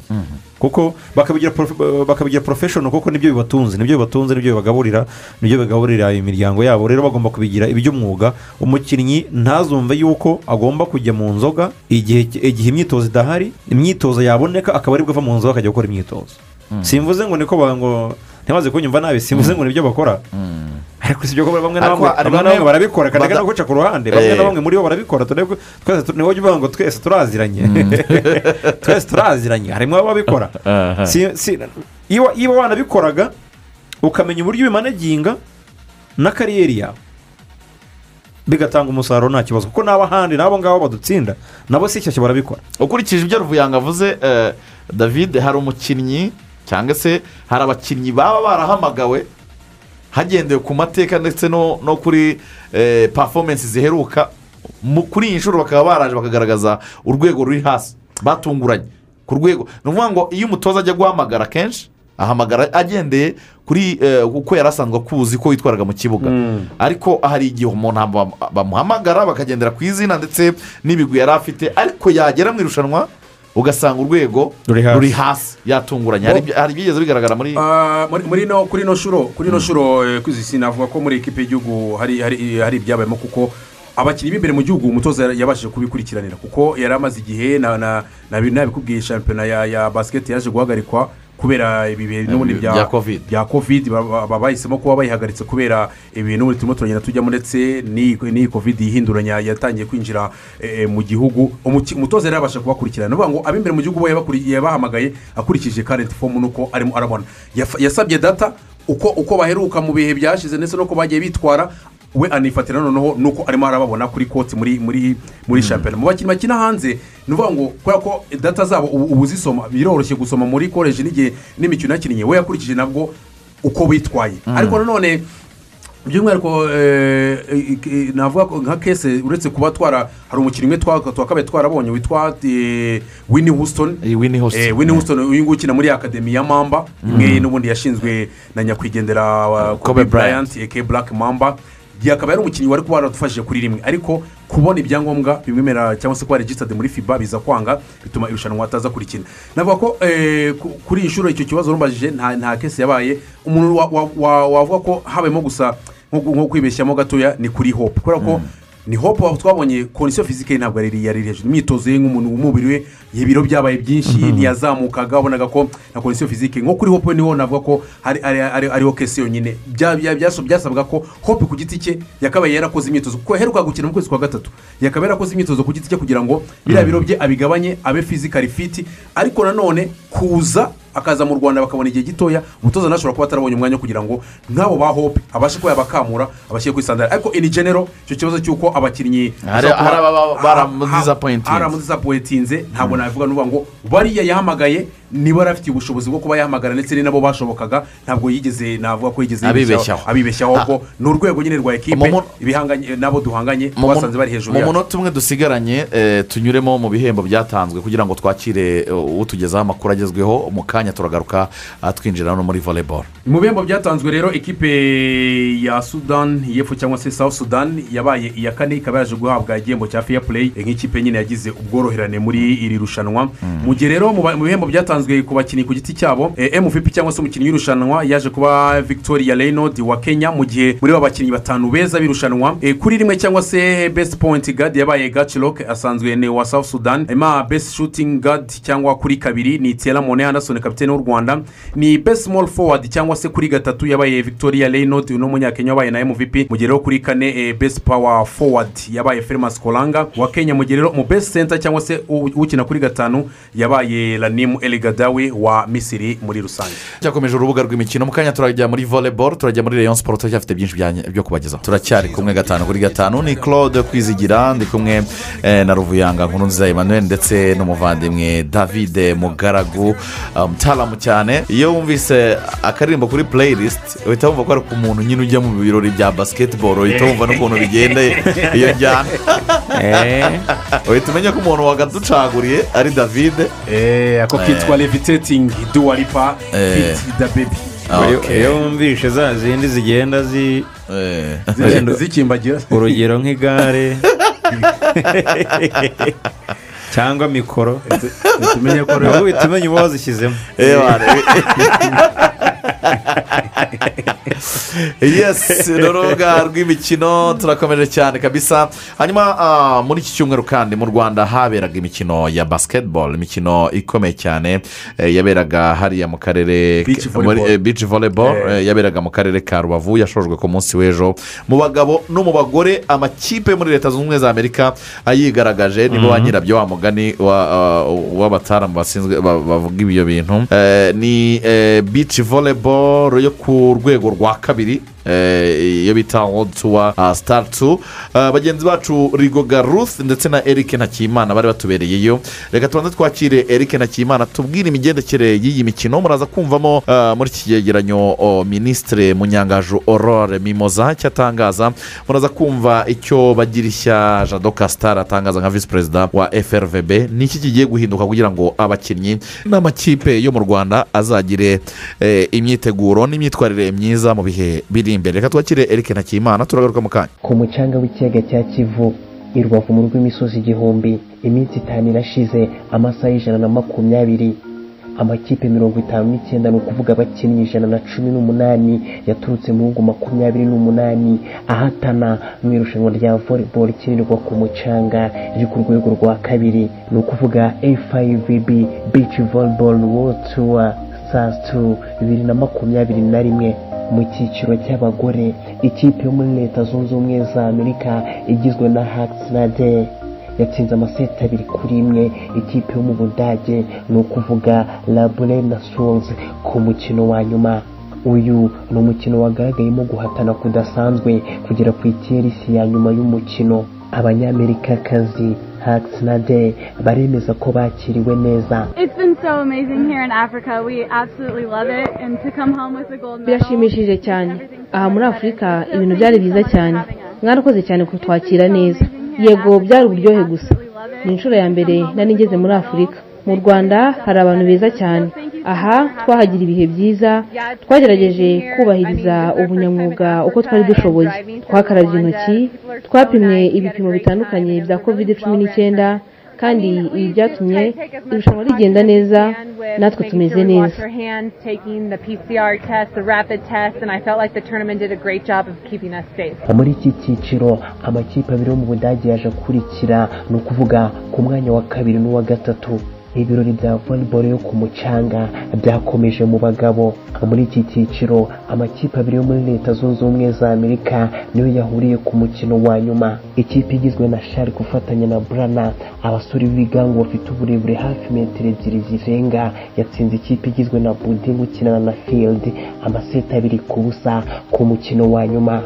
Kuko bakabigira porofeshono kuko ni byo bibatunze ni byo bibatunze ni byo bibagaburira ni byo bigaburira imiryango yabo. Rero bagomba kubigira iby'umwuga. Umukinnyi ntazumve yuko agomba kujya mu nzoga igihe imyitozo idahari imyitozo yaboneka akaba ari bwo ava mu nzoga akajya gukora imyitozo. Simvuze ngo niko ngo ntibaze kunyumva nabi simvuze ngo ni byo bakora. Ariko si byo ko bamwe na bamwe bamwe na bamwe barabikora kandi no guca ku ruhande bamwe Eh. na bamwe muri bo barabikora twese ni ho ujya uvuga ngo twese turaziranye twese turaziranye harimo ababikora iyo wanabikoraga ukamenya uburyo ubimanaginga na kariyeri yawe bigatanga umusaruro nta kibazo kuko n'abo ahandi n'abo ngabo badutsinda nabo si shyashya barabikora ukurikije ibyo ruvuyanga avuze eh, david hari umukinnyi cyangwa se hari abakinnyi baba barahamagawe hagendewe ku mateka ndetse no no kuri eh, performance ziheruka. Kuri iyi nshuro bakaba baraje bakagaragaza urwego ruri hasi. Batunguranye. Ku rwego. Ni ukuvuga ngo iyo umutoza ajya guhamagara kenshi ahamagara agendeye kuri eh, uko yari asanzwe akuzi ko yitwaraga mu kibuga. Ariko hari igihe umuntu bam- bamuhamagara bakagendera ku izina ndetse n'ibigwi yari afite ariko yagera mu irushanwa ugasanga urwego Ruri hasi. yatunguranye. Hari ibyigeze bigaragara muri Ah, muri muri no kuri ino shuro kuri ino shuro eh, kuri izi si navuga ko muri ekipe y'igihugu hari hari hari ibyabayemo kuko abakinnyi b'imbere mu gihugu umutoza yabashije kubikurikiranira kuko yari amaze igihe na na na nabikubwiye shampiyona ya ya basiketi yaje guhagarikwa. Kubera ibi bihe n'ubundi bya bya Covid. bya covid ba- ba- ba- bahisemo kuba bayihagaritse kubera ibintu n'ubundi turimo turagenda tujyamo ndetse n'iyi covid yihinduranya yatangiye kwinjira eh, mu gihugu. Umutoza yari yabasha kubakurikirana. Ngo ab'imbere mu gihugu yabahamagaye akurikije karenti fomu nuko arimo arabona. Yasabye data uko uko baheruka mu bihe byashize ndetse n'uko bagiye bitwara we anifatira noneho nuko arimo arababona kuri koti muri muri muri shampiyona mu bakinnyi bakina hanze ni ukuvuga ngo kubera ko data zabo ubu zisoma biroroshye gusoma muri koleji n'igihe n'imikino yakinnye we yakurikije nabwo uko bitwaye. Ariko nanone by'umwihariko eh, navuga nka kese uretse kuba twara hari umukinnyi umwe twa- twakabaye twarabonye witwa eh, winnie houston. Eh, Winnie Houston. Uyu nguyu ukina muri akademi ya mamba imwe n'ubundi yashinzwe na nyakwigendera Kobe bryant. Aka black mamba. Igihe akaba yari umukinnyi wari kuba waradufashije kuri rimwe. Ariko kubona ibyangombwa bimwemerera cyangwa se kuba regisitade muri fiba biza kwanga bituma irushanwa ataza kurikina. Navuga ko eh, ku- kuri iyi nshuro icyo kibazo rumubajije nta kesi yabaye. Umuntu wa- wa- wa- wavuga ko habayemo gusa nko kwibeshyamo gatoya ni kuri hope. Kubera ko ni hope twabonye kondisiyo fizike ntabwo yari hejuru. Imyitozo ye nk'umuntu w'umubiri we ibiro byabaye byinshi ntiyazamukaga wabonaga ko na kondisiyo fizike nko kuri hope ni ho navuga ko ariho kesi yonyine. Bya- bya- byaso- byasabaga ko hope ku giti cye yakabaye yarakoze imyitozo. Kuko yaheruka gukina mu kwezi kwa gatatu yakaba yarakoze imyitozo ku giti cye kugira ngo biriya biro bye abigabanye abe fizikari fiti ariko nanone kuza akaza mu rwanda bakabona igihe gitoya umutoza nawe ashobora kuba atarabonye umwanya kugira ngo nk'abo ba hope abashe kuba yabakamura abashyire kuri sandari ariko ini genero icyo kibazo cy'uko abakinnyi baramudisappointinze ntabwo nabivuga n'uvuga ngo bariya yahamagaye niba yari afite ubushobozi bwo kuba yahamagara ndetse ni nabo bashobokaga. Ntabwo yigeze navuga ko yigeze Abibeshyaho. abibeshyaho ahubwo ni urwego nyine rwa ekipe Mu mu- ibihanganye nabo duhanganye mu twasanze bari hejuru mu yacu. munota umwe dusigaranye eh, tunyuremo mu bihembo byatanzwe kugira ngo twakire eh, utugezaho amakuru agezweho mu kanya kanya turagaruka twinjira no muri volleyball. Mu bihembo byatanzwe rero ikipe ya sudan y'epfo cyangwa se south sudan yabaye iya kane ikaba yaje guhabwa igihembo cya fair play nk'ikipe nyine yagize ubworoherane muri iri rushanwa. Mu gihe rero mu ba- bihembo byatanzwe ku bakinnyi ku giti cyabo eh, mvp cyangwa se umukinnyi w'irushanwa yaje kuba victoria reynolds wa kenya mu gihe muri aba bakinnyi batanu beza b'irushanwa eh, kuri rimwe cyangwa se best point guard yabaye gacilok asanzwe ni wa south sudan. Hanyuma best shooting guard cyangwa kuri kabiri ni tiela mone anderson kapitene w'u rwanda ni best small forward cyangwa se kuri gatatu yabaye victoria reynolds uyu ni umunyakenya wabaye na mvp mu gihe rero kuri kane eh, best power forward yabaye fermas kolanga. Wa kenya mu gihe rero mu best center cyangwa se ukina kuri gatanu yabaye lanimu eligadawi wa misiri muri rusange. Cyakomeje urubuga rw'imikino mu kanya turajya muri volleyball turajya muri rayon sport turacyafite byinshi byo kubagezaho. Turacyari kumwe gatanu kuri gatanu ni claude kwizigira ndi kumwe eh, na ruvuyanga nkuru nziza emmanuel ndetse n'umuvandimwe david mugaragu ah, mutaramu cyane. Iyo wumvise akaririmbo kuri playlist uhita wumva ko ari ku muntu nyine ujya mu birori bya basketball uhita wumva n'ukuntu bigenda iyo njyana. Uhita umenya ko umuntu wagaducaguriye ari david. Ako kitwa levitating duwaripa Eh. biti da bebi Okay. iyo wumvishe za zindi zigenda zi Eh. zigenda- zikimbagira. Urugero nk'igare. cyangwa mikoro tumenye ko nabwo uhita umenya uba wazishyizemo wane. yes ni urubuga rw'imikino turakomeje cyane kabisa hanyuma ah, muri iki cyumweru kandi mu rwanda haberaga imikino ya basketball imikino ikomeye cyane eh, yaberaga hariya mu karere muri, volleyball. eh, beach volleyball Eh. yaberaga mu karere ka rubavu yashojwe ku munsi w'ejo mu bagabo no mu bagore amakipe muri leta zunze ubumwe za amerika ayigaragaje nibo ba nyirabyo wa mugani wa- ah, w'abataramu ba- bavuga ibyo bintu. Eh, ni eh, beach volleyball yo ku rwego rwa kabiri. Iyo bita world tour ah, star two Ah, bagenzi bacu rigoga ruth ndetse na eric ntakimana bari batubereyeyo. Reka tubanze twakire eric ntakimana tubwire imigendekere y'iyi mikino. Muraza kumvamo ah, muri iki cyegeranyo minisitire munyangaju aurore mimoza icyo atangaza muraza kumva icyo bagirishya jado kasitari atangaza nka visi perezida wa frvb ni iki kigiye guhinduka kugira ngo abakinnyi n'amakipe yo mu rwanda azagire eh, imyiteguro n'imyitwarire myiza mu bihe biri imbere. Reka twakire eric ntakimana turagaruka mu kanya. Ku mucanga w'ikiyaga cya kivu i rubavu mu rw'imisozi igihumbi iminsi itanu irashize amasaha y'ijana na makumyabiri. Amakipe mirongo itanu n'icyenda ni ukuvuga abakinnyi ijana na cumi n'umunani yaturutse mu bihugu makumyabiri n'umunani. Ahatana mu irushanwa rya volleyball ikinirwa ku mucanga riri ku rwego rwa kabiri. Ni ukuvuga a5b beach volleyball world tour stars 2 bibiri na makumyabiri na rimwe. Mu cyiciro cy'abagore. Ikipe yo muri leta zunze ubumwe za amerika igizwe na hats na de yatsinze amaseti abiri kuri imwe. Ikipe yo mu budage ni ukuvuga labure na sols ku mukino wa nyuma. Uyu ni umukino wagaragayemo guhatana kudasanzwe kugera ku ikirisi ya nyuma y'umukino. Abanyamerikakazi hats na de baremeza ko bakiriwe neza. It's been so amazing here in Africa. We absolutely love it. And to come home with a gold medal. birashimishije cyane. aha muri afurika ibintu byari byiza cyane. mwarakoze cyane kutwakira neza. yego byari uburyohe gusa. ni inshuro ya mbere nari ngeze muri afurika mu rwanda hari abantu beza cyane. Aha twahagira ibihe byiza twagerageje kubahiriza ubunyamwuga uko twari dushoboye. Twakarabye intoki twapimwe ibipimo bitandukanye bya covid cumi n'icyenda kandi ibi byatumye irushanwa rigenda neza natwe tumeze neza. Muri iki cyiciro amakipe abiri yo mu budage yaje akurikira ni ukuvuga ku mwanya wa kabiri n'uwa gatatu. Ibirori bya volleyball yo ku mucanga byakomeje mu bagabo. Muri iki cyiciro amakipe abiri yo muri leta zunze ubumwe za amerika niyo yahuriye ku mukino wa nyuma. Ikipe igizwe na shari gufatanya na burana abasore b'ibigango bafite uburebure hafi metero ebyiri zirenga. Yatsinze ikipe igizwe na buding ukinana na field. Amaseti abiri ku busa ku mukino wa nyuma.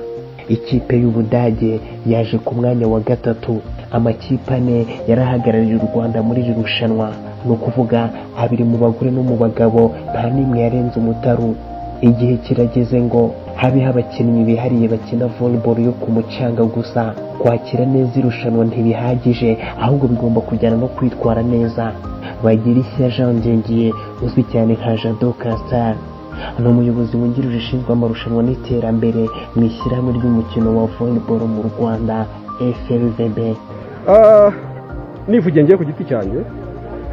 Ikipe y'ubudage yaje ku mwanya wa gatatu. Amakipe ane yarahagarariye u rwanda muri iri rushanwa. Ni ukuvuga abiri mu bagore no mu bagabo nta n'imwe yarenze umutaru. Igihe kirageze ngo habeho abakinnyi bihariye bakina volleyball yo ku mucanga gusa. Kwakira neza irushanwa ntibihagije ahubwo bigomba kujyana no kwitwara neza. Bagirishya jean ngengiye uzwi cyane nka jado kastar ni umuyobozi wungirije ushinzwe amarushanwa n'iterambere mu ishyirahamwe ry'umukino wa volleyball mu rwanda frvb nivugiye ngiye ku giti cyanjye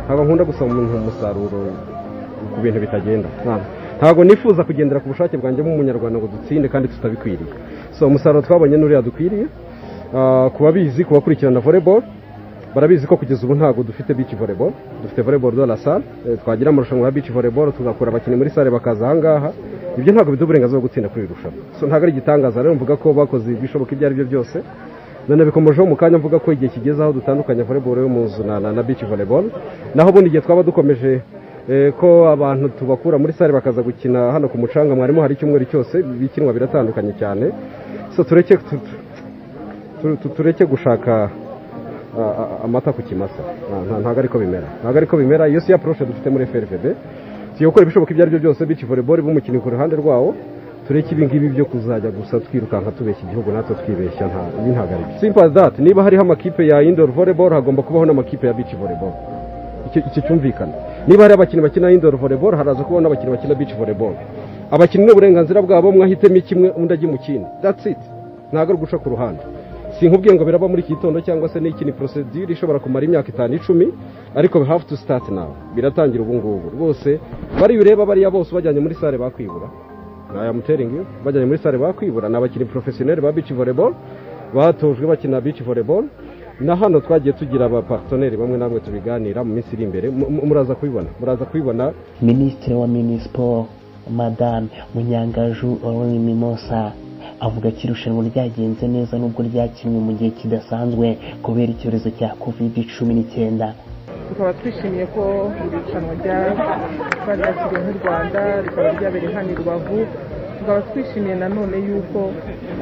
ntabwo nkunda gusaba umuntu umusaruro ku bintu bitagenda. Ntabwo. nifuza kugendera ku bushake bwanjye nk'umunyarwanda ngo dutsinde kandi tutabikwiriye. So umusaruro twabonye n'uriya dukwiriye. Ah, ku babizi ku bakurikirana volleyball barabizi ko kugeza ubu ntabwo dufite beach volleyball. Dufite volleyball de la salle. Eh, twagira amarushanwa ya beach volleyball tugakura abakinnyi muri sale bakaza ahangaha. Ibyo ntabwo biduha uburenganzira bwo gutsinda kuri iri rushanwa. Ntabwo ari igitangaza. Rero mvuga ko bakoze ibishoboka ibyo ari byo byose. Nanabikomejeho mu kanya mvuga ko igihe kigeze aho dutandukanya volleyball yo mu nzu na, beach volleyball. Naho ubundi igihe twaba dukomeje eh, ko abantu tubakura muri sale bakaza gukina hano ku mucanga mwarimu hari icyumweru cyose bikinwa biratandukanye cyane. Tureke tu- tu- tu- tureke gushaka amata ku kimasa. Nta- nta- ntabwo ariko bimera. Ntabwo ariko bimera. Iyo si approche dufite muri FRVB tugiye gukora ibishoboka ibyo ari byo byose beach volleyball b'umukinnyi ku ruhande rwawo. Tureke ibi ngibi byo kuzajya gusa twirukanka tubeshya igihugu natwe twibeshya ntabwo ari as that. Niba hariho amakipe ya indoor volleyball hagomba kubaho n'amakipe ya volleyball. Icyo icyo cyumvikana. Niba hari abakinnyi bakina indoor volleyball haraza kubaho n'abakinnyi bakina beach volleyball. Abakinnyi n'uburenganzira bwabo mwahitemo kimwe undi ajya mu kindi. That's it. Ntabwo ari uguca ku ruhande. Sinkubwiye ngo biraba muri iki gitondo cyangwa se n'iki ni procedure ishobora kumara imyaka itanu icumi ariko we to start now. Biratangira ubu ngubu rwose bari bireba bariya bose bajyanye muri sale bakwibura. I am telling bajyanye muri sale bakwibura ni abakinnyi professionnel ba beach volleyball batojwe bakina beach volleyball. Na hano twagiye tugira abaparteneri bamwe na bamwe tubiganira mu minsi iri imbere. Mu- mu- muraza kubibona muraza kubibona minisitiri wa minisiporo madame munyangaju Aurore mimosa avuga ko irushanwa ryagenze neza nubwo ryakinwe mu gihe kidasanzwe kubera icyorezo cya covid cumi n'icyenda. Tukaba twishimiye ko iri rushanwa ryaba ryakiriwe nk'u rwanda rikaba ryabereye hano i rubavu. Tukaba twishimiye nanone yuko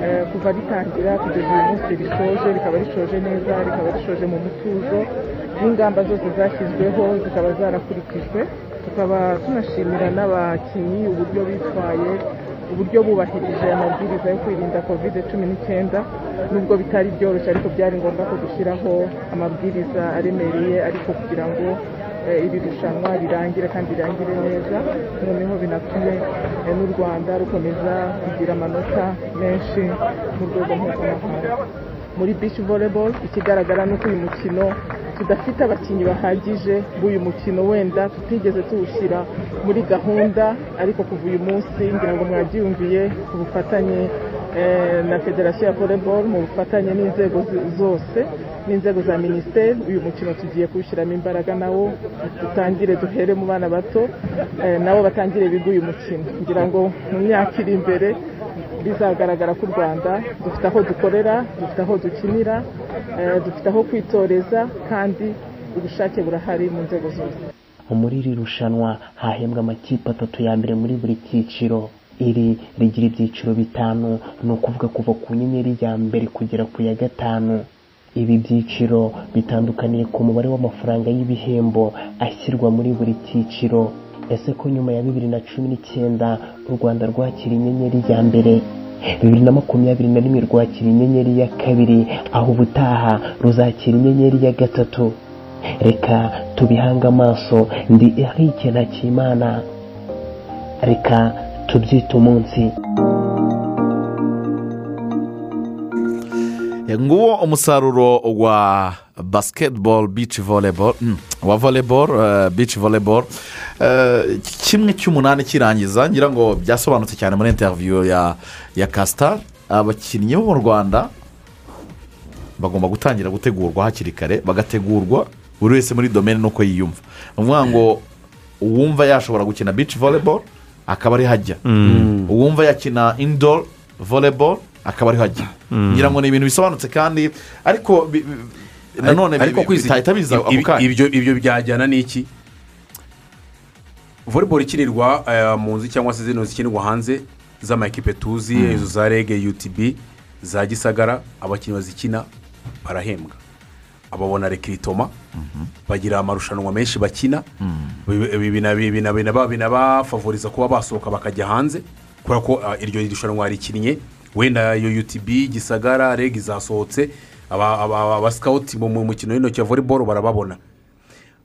eh, kuva ritangira kugeza uyu munsi rishoje rikaba rishoje neza rikaba rishoje mu mutuzo n'ingamba zose zashyizweho zikaba zarakurikijwe. Tukaba tunashimira n'abakinnyi uburyo bitwaye uburyo bubahirije amabwiriza yo kwirinda covid cumi n'icyenda nubwo bitari byoroshye ariko byari ngombwa ko dushyiraho amabwiriza aremereye ariko kugira ngo eh, iri rushanwa rirangire kandi rirangire neza noneho binatume eh, n'u rwanda rukomeza kugira amanota menshi mu rwego mpuzamahanga. Muri beach volleyball ikigaragara ni uko uyu mukino tudafite abakinnyi bahagije b'uyu mukino wenda tutigeze tuwushyira muri gahunda ariko kuva uyu munsi ngira ngo mwabyiyumviye ku bufatanye eh, na federasiyo ya volleyball mu bufatanye n'inzego zose n'inzego za minisiteri uyu mukino tugiye kuwushyiramo imbaraga nawo dutangire duhere mu bana bato eh, nabo batangire biga uyu mukino ngira ngo mu myaka iri imbere bizagaragara ko u rwanda dufite aho dukorera dufite aho dukinira eh, dufite aho kwitoreza kandi ubushake burahari mu nzego zose. Muri iri rushanwa hahembwa amakipe atatu ya mbere muri buri cyiciro. Iri rigira ibyiciro bitanu ni ukuvuga kuva ku nyenyeri ya mbere kugera ku ya gatanu. Ibi byiciro bitandukaniye ku mubare w'amafaranga y'ibihembo ashyirwa muri buri cyiciro. Ese ko nyuma ya bibiri na cumi n'icyenda u rwanda rwakira inyenyeri ya mbere. Bibiri na makumyabiri na rimwe rwakira inyenyeri ya kabiri aho ubutaha ruzakira inyenyeri ya gatatu. Reka tubihange amaso ndi Eric Ntakimana. Reka tubyite umunsi. Nguwo umusaruro wa basiketibolo bici voleboro wa voleboro bici voleboro kimwe cy'umunani kirangiza ngira ngo byasobanutse cyane muri interiviyo ya ya kasita abakinnyi bo mu rwanda bagomba gutangira gutegurwa hakiri kare bagategurwa buri wese muri domene n'uko yiyumva. Ni ukuvuga ngo uwumva yashobora gukina bici voleboro akaba ariho ajya uwumva yakina indoro voleboro akaba ariho ajya ngira ngo ni ibintu bisobanutse kandi ariko nanone bitahita biza ako kanya. ibyo byajyana n'iki? Volleyball ikinirwa eh, mu nzu cyangwa se zino zikinirwa hanze z'amakipe tuzi izo za rege utb za gisagara abakinnyi bazikina barahembwa. Ababona rekiritoma bagira amarushanwa menshi bakina. Binaba- binabafavoriza kuba basohoka bakajya hanze kubera ko ah, iryo rushanwa rikinnye wenda iyo utb gisagara rege zasohotse abasikawuti mu mu mukino w'intoki wa volleyball barababona.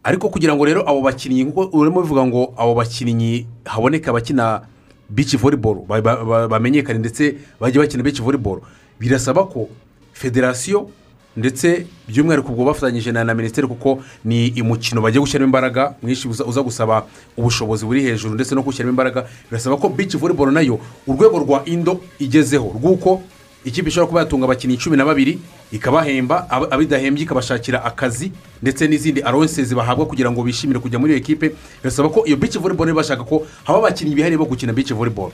Ariko kugira ngo rero abo bakinnyi nk'uko urimo bivuga ngo abo bakinnyi haboneke abakina bici ba- bamenyekane ndetse bajye bakina bici volleyball birasaba ko federasiyo ndetse by'umwihariko ubwo bafatanyije na minisiteri kuko ni umukino bagiye gushyiramo imbaraga mwinshi uza gusaba ubushobozi buri hejuru ndetse no gushyiramo imbaraga birasaba ko bici volleyball na yo urwego rwa indo igezeho rw'uko ikipe ishobora kuba yatunga abakinnyi cumi na babiri ikabahemba aba- abidahembye ikabashakira akazi ndetse n'izindi aronsezi bahabwa kugira ngo bishimire kujya muri iyo ekipe birasaba ko iyo bici volleyball bashaka ko haba abakinnyi bihariye bo gukina bici volleyball.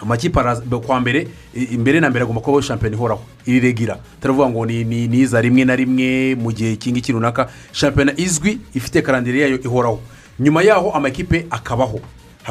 Amakipe kwa mbere imbere na mbere agomba kubaho shampiyona ihoraho iri regira turavuga ngo ni ni ni iza rimwe na rimwe mu gihe iki runaka shampiyona izwi ifite karandire yayo ihoraho. Nyuma yaho amakipe akabaho.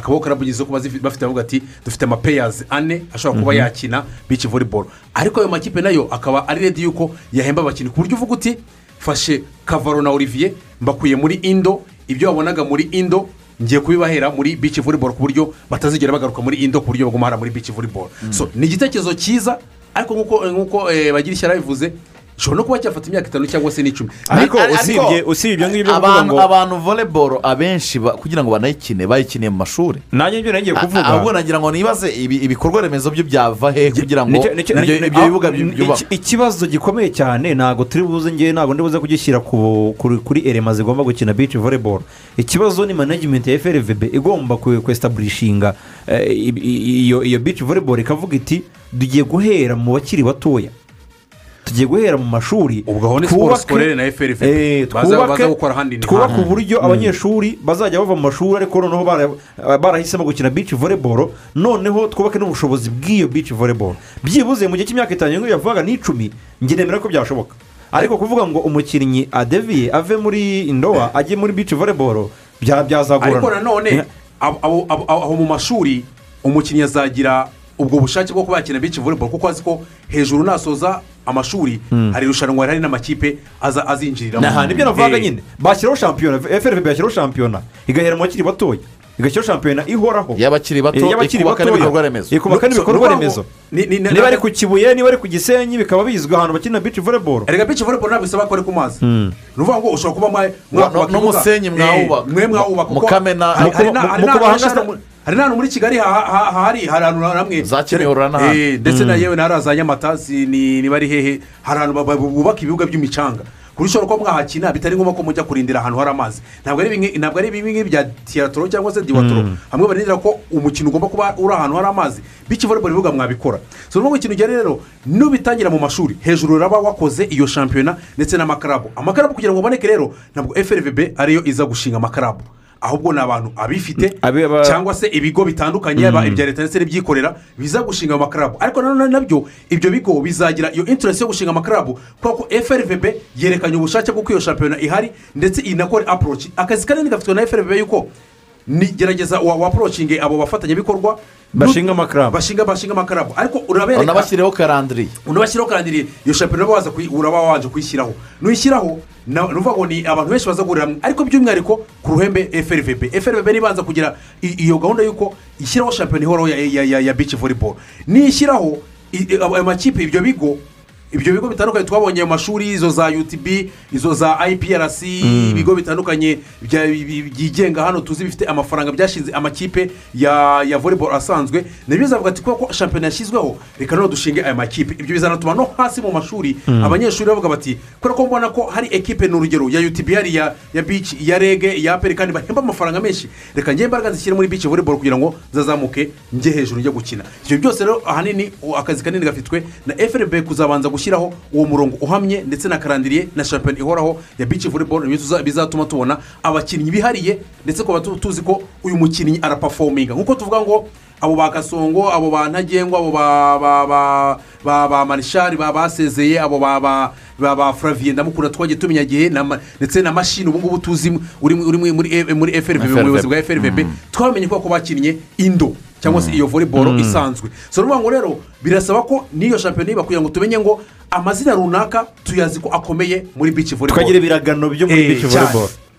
Zo kuba zifi- bafite bavuga ati dufite amapeyazi ane ashobora kuba Mhm. yakina bici volleyball. Ariko ayo makipe na yo akaba ari redi yuko yahemba abakinnyi ku buryo uvuga uti fashe kavaro na olivier mbakuye muri indo ibyo wabonaga muri indo ngiye kubibahera muri bici volleyball ku buryo batazigera bagaruka muri indo ku buryo baguma hara muri bici volleyball. So ni igitekerezo cyiza ariko nk'uko nk'uko eh, bagira ishyara bivuze gishobora no kuba cyafata imyaka itanu cyangwa se n'icumi ariko usibye usibye ibyo ngibyo abantu ngo abantu volleyball abenshi kugira ngo banayikine bayikiniye mu mashuri. Nanjye ibyo nagiye kuvuga. ahubwo nagira ngo nibaze ibi- ibikorwa remezo byo byava he kugira ngo ibyo bibuga byubakwe ikibazo gikomeye cyane ntabwo turi buze ngewe ntabwo ndi buze kugishyira ku- kuri erema zigomba gukina bici volleyball. Ikibazo ni management ya frvb igomba kwesitaburishinga eh, iyo bici volleyball ikavuga iti tugiye guhera mu bakiri batoya. Tugiye guhera mu mashuri ubwo ni siporo sikorere na FRF Eh, twubake- twubake hantu. uburyo abanyeshuri bazajya bava mu mashuri ariko noneho bara- barahisemo gukina bici volleyball noneho twubake n'ubushobozi bw'iyo bici volleyball. Byibuze mu gihe cy'imyaka itanu nk'iyo yavugaga n'icumi njye nemera ko byashoboka. Ariko kuvuga ngo umukinnyi adeviye ave muri indowa ajye muri bici bya- byazagorana. Ariko nanone abo- aho mu mashuri umukinnyi azagira ubwo bushake bwo kuba yakina bici volleyball kuko azi ko hejuru nasoza amashuri Mm. hari irushanwa rihari n'amakipe azinjiriramo. Ni ahantu ibyo navugaga Eh, nyine. Bashyiraho shampiyona frvb yashyiraho shampiyona. Igahera mu bakiri batoya. Igashyiraho shampiyona ihoraho. Y'abakiri bato Eh, ikubaka n'ibikorwa remezo. Ikubaka n'ibikorwa remezo. niba ari ku kibuye niba ari ku gisenyi bikaba bizwi ahantu bakina bici volleyball. Erega bici volleyball ntabwo isaba ko ari ku mazi. Ni ukuvuga ngo ushobora kuba mwa- mwakubaka no- ikibuga, n'umusenyi eh, mwawubaka. mwe mwawubaka Mu kuko Kamena- hari- hari hari n'ahantu hari n'ahantu muri kigali ha- ha- hari hari ahantu hamwe Za Kimihurura n'ahandi. Eh, ndetse na yewe na za nyamata si- ni niba ari hehe? Hari ahantu ba- ba- bubaka ibibuga by'imicanga. Ku buryo ushobora kuba mwahakina bitari ngombwa ko mujya kurindira ahantu hari amazi. Ntabwo ari bimwe bya tiyatoro cyangwa se diwatoro. Mm. hamwe barindira ko umukino ugomba kuba uri ahantu hari amazi. Bici volleyball ibibuga mwabikora. So n'ubwo ikintu ugera rero nubitangira mu mashuri. Hejuru uraba wakoze iyo shampiyona ndetse n'amakarabu. Amakarabu kugira ngo aboneke rero ntabwo frvb ariyo iza gushinga amakarabu. Ahubwo ni abantu abifite cyangwa se ibigo bitandukanye yaba Mm. ibya leta ndetse n'ibyikorera biza gushinga amakarabu ariko nanone na byo ibyo bigo bizagira iyo interesi yo gushinga amakarabu kubera ko frvb yerekanye ubushake bw'uko iyo shampiyona ihari ndetse inakora aporoci akazi kanini gafitwe na frvb yuko ni gerageza wa waporocinge abo bafatanyabikorwa Bashinga amakarabu. bashinga bashinga amakarabu ariko urabereka unabashyirireho karandiriye unabashyiraho karandiriye iyo shampiyona uba waza uraba wabanje kuyishyiraho. Nuyishyiraho ni ukuvuga ngo ni abantu benshi baza guhurira hamwe. Ariko by'umwihariko ku ruhembe frvb frvb nibanza kugira i- iyo gahunda y'uko ishyiraho shampiyona ihoraho ya, bici volleyball. Niyishyiraho i- i- ayo makipe ibyo bigo ibyo bigo bitandukanye twabonye ayo mashuri izo za utb izo za iprc ibigo bitandukanye byigenga hano tuzi bifite amafaranga byashinze amakipe ya ya volleyball asanzwe. Nabyo bizavuga ati kubera ko shampiyona yashyizweho reka noneho dushinge aya makipe. Ibyo bizanatuma no hasi mu mashuri Mm. abanyeshuri bavuga bati kubera ko mbona ko hari ekipe ni urugero ya utb ya ya bici ya rege ya aperi kandi bahemba amafaranga menshi. Reka njye imbaraga zishyire muri bici volleyball kugira ngo zazamuke njye hejuru njye gukina. Ibyo byose rero ahanini akazi kanini gafitwe na frb kuzabanza gushyiraho uwo murongo uhamye ndetse na karandiriye na shampiyona ihoraho ya bici tuza- bizatuma tubona abakinnyi bihariye ndetse kuba tu- tuzi ko uyu mukinnyi arapafominga nk'uko tuvuga ngo abo ba gasongo abo ba ntagengwa abo ba marishari ba basezeye abo ba ba ba ba furaviye ndamukunda twagiye tumenya igihe ndetse na mashini ubu ngubu tuzi uri mu- uri mu- muri muri frvb mu buyobozi bwa frvb twamenye ko bakinnye indo. Cyangwa se iyo volleyball Mm. isanzwe so ni ngo rero birasaba ko n'iyo shampiyona kugira ngo tumenye ngo amazina runaka tuyazi ko akomeye muri bici volleyball tukagira ibiragano byo muri Eh, bici cyane.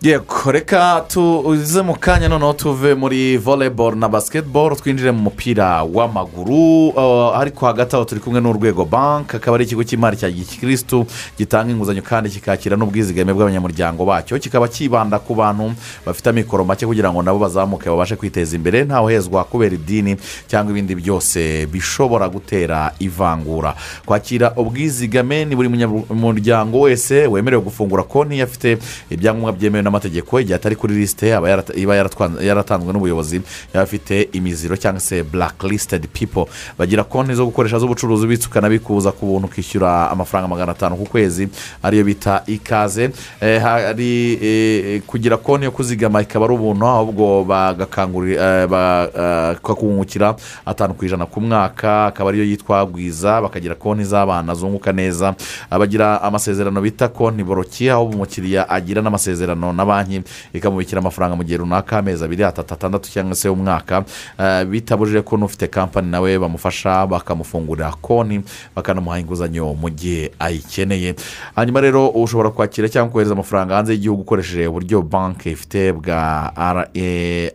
Yego reka tuze mu kanya noneho tuve muri volleyball na basketball twinjire mu mupira w'amaguru ariko hagati aho turi kumwe n'urwego banki akaba ari ikigo cy'imari cya gikirisitu gitanga inguzanyo kandi kikakira n'ubwizigame bw'abanyamuryango bacyo kikaba kibanda ku bantu bafite amikoro make kugira ngo nabo bazamuke babashe kwiteza imbere ntawuhezwa kubera idini cyangwa ibindi byose bishobora gutera ivangura. Kwakira ubwizigame ni buri munyamuryango wese wemerewe gufungura konti afite ibyangombwa byemewe n'amategeko igihe atari kuri lisite iba yaratanzwe n'ubuyobozi yaba afite imiziro cyangwa se blacklisted people. Bagira konti zo gukoresha z'ubucuruzi ubitsa ukanabikuza ku buntu ukishyura amafaranga magana atanu ku kwezi ariyo bita ikaze. Eh, hari eh, kugira konti yo kuzigama ikaba ari ubuntu ahubwo bagakangurira eh, bakakungukira atanu ku ijana ku mwaka akaba ariyo yitwa gwiza bakagira konti z'abana zunguka neza. Bagira amasezerano bita konti boroki aho umukiriya agira n'amasezerano na banki ikamubikira amafaranga mu gihe runaka amezi abiri atatu atandatu cyangwa se umwaka. Eh, bitabujije ko n'ufite kampani nawe bamufasha bakamufungurira konti bakanamuha inguzanyo mu gihe ayikeneye. Hanyuma rero ushobora kwakira cyangwa kohereza amafaranga hanze y'igihugu ukoresheje uburyo banki ifite bwa rei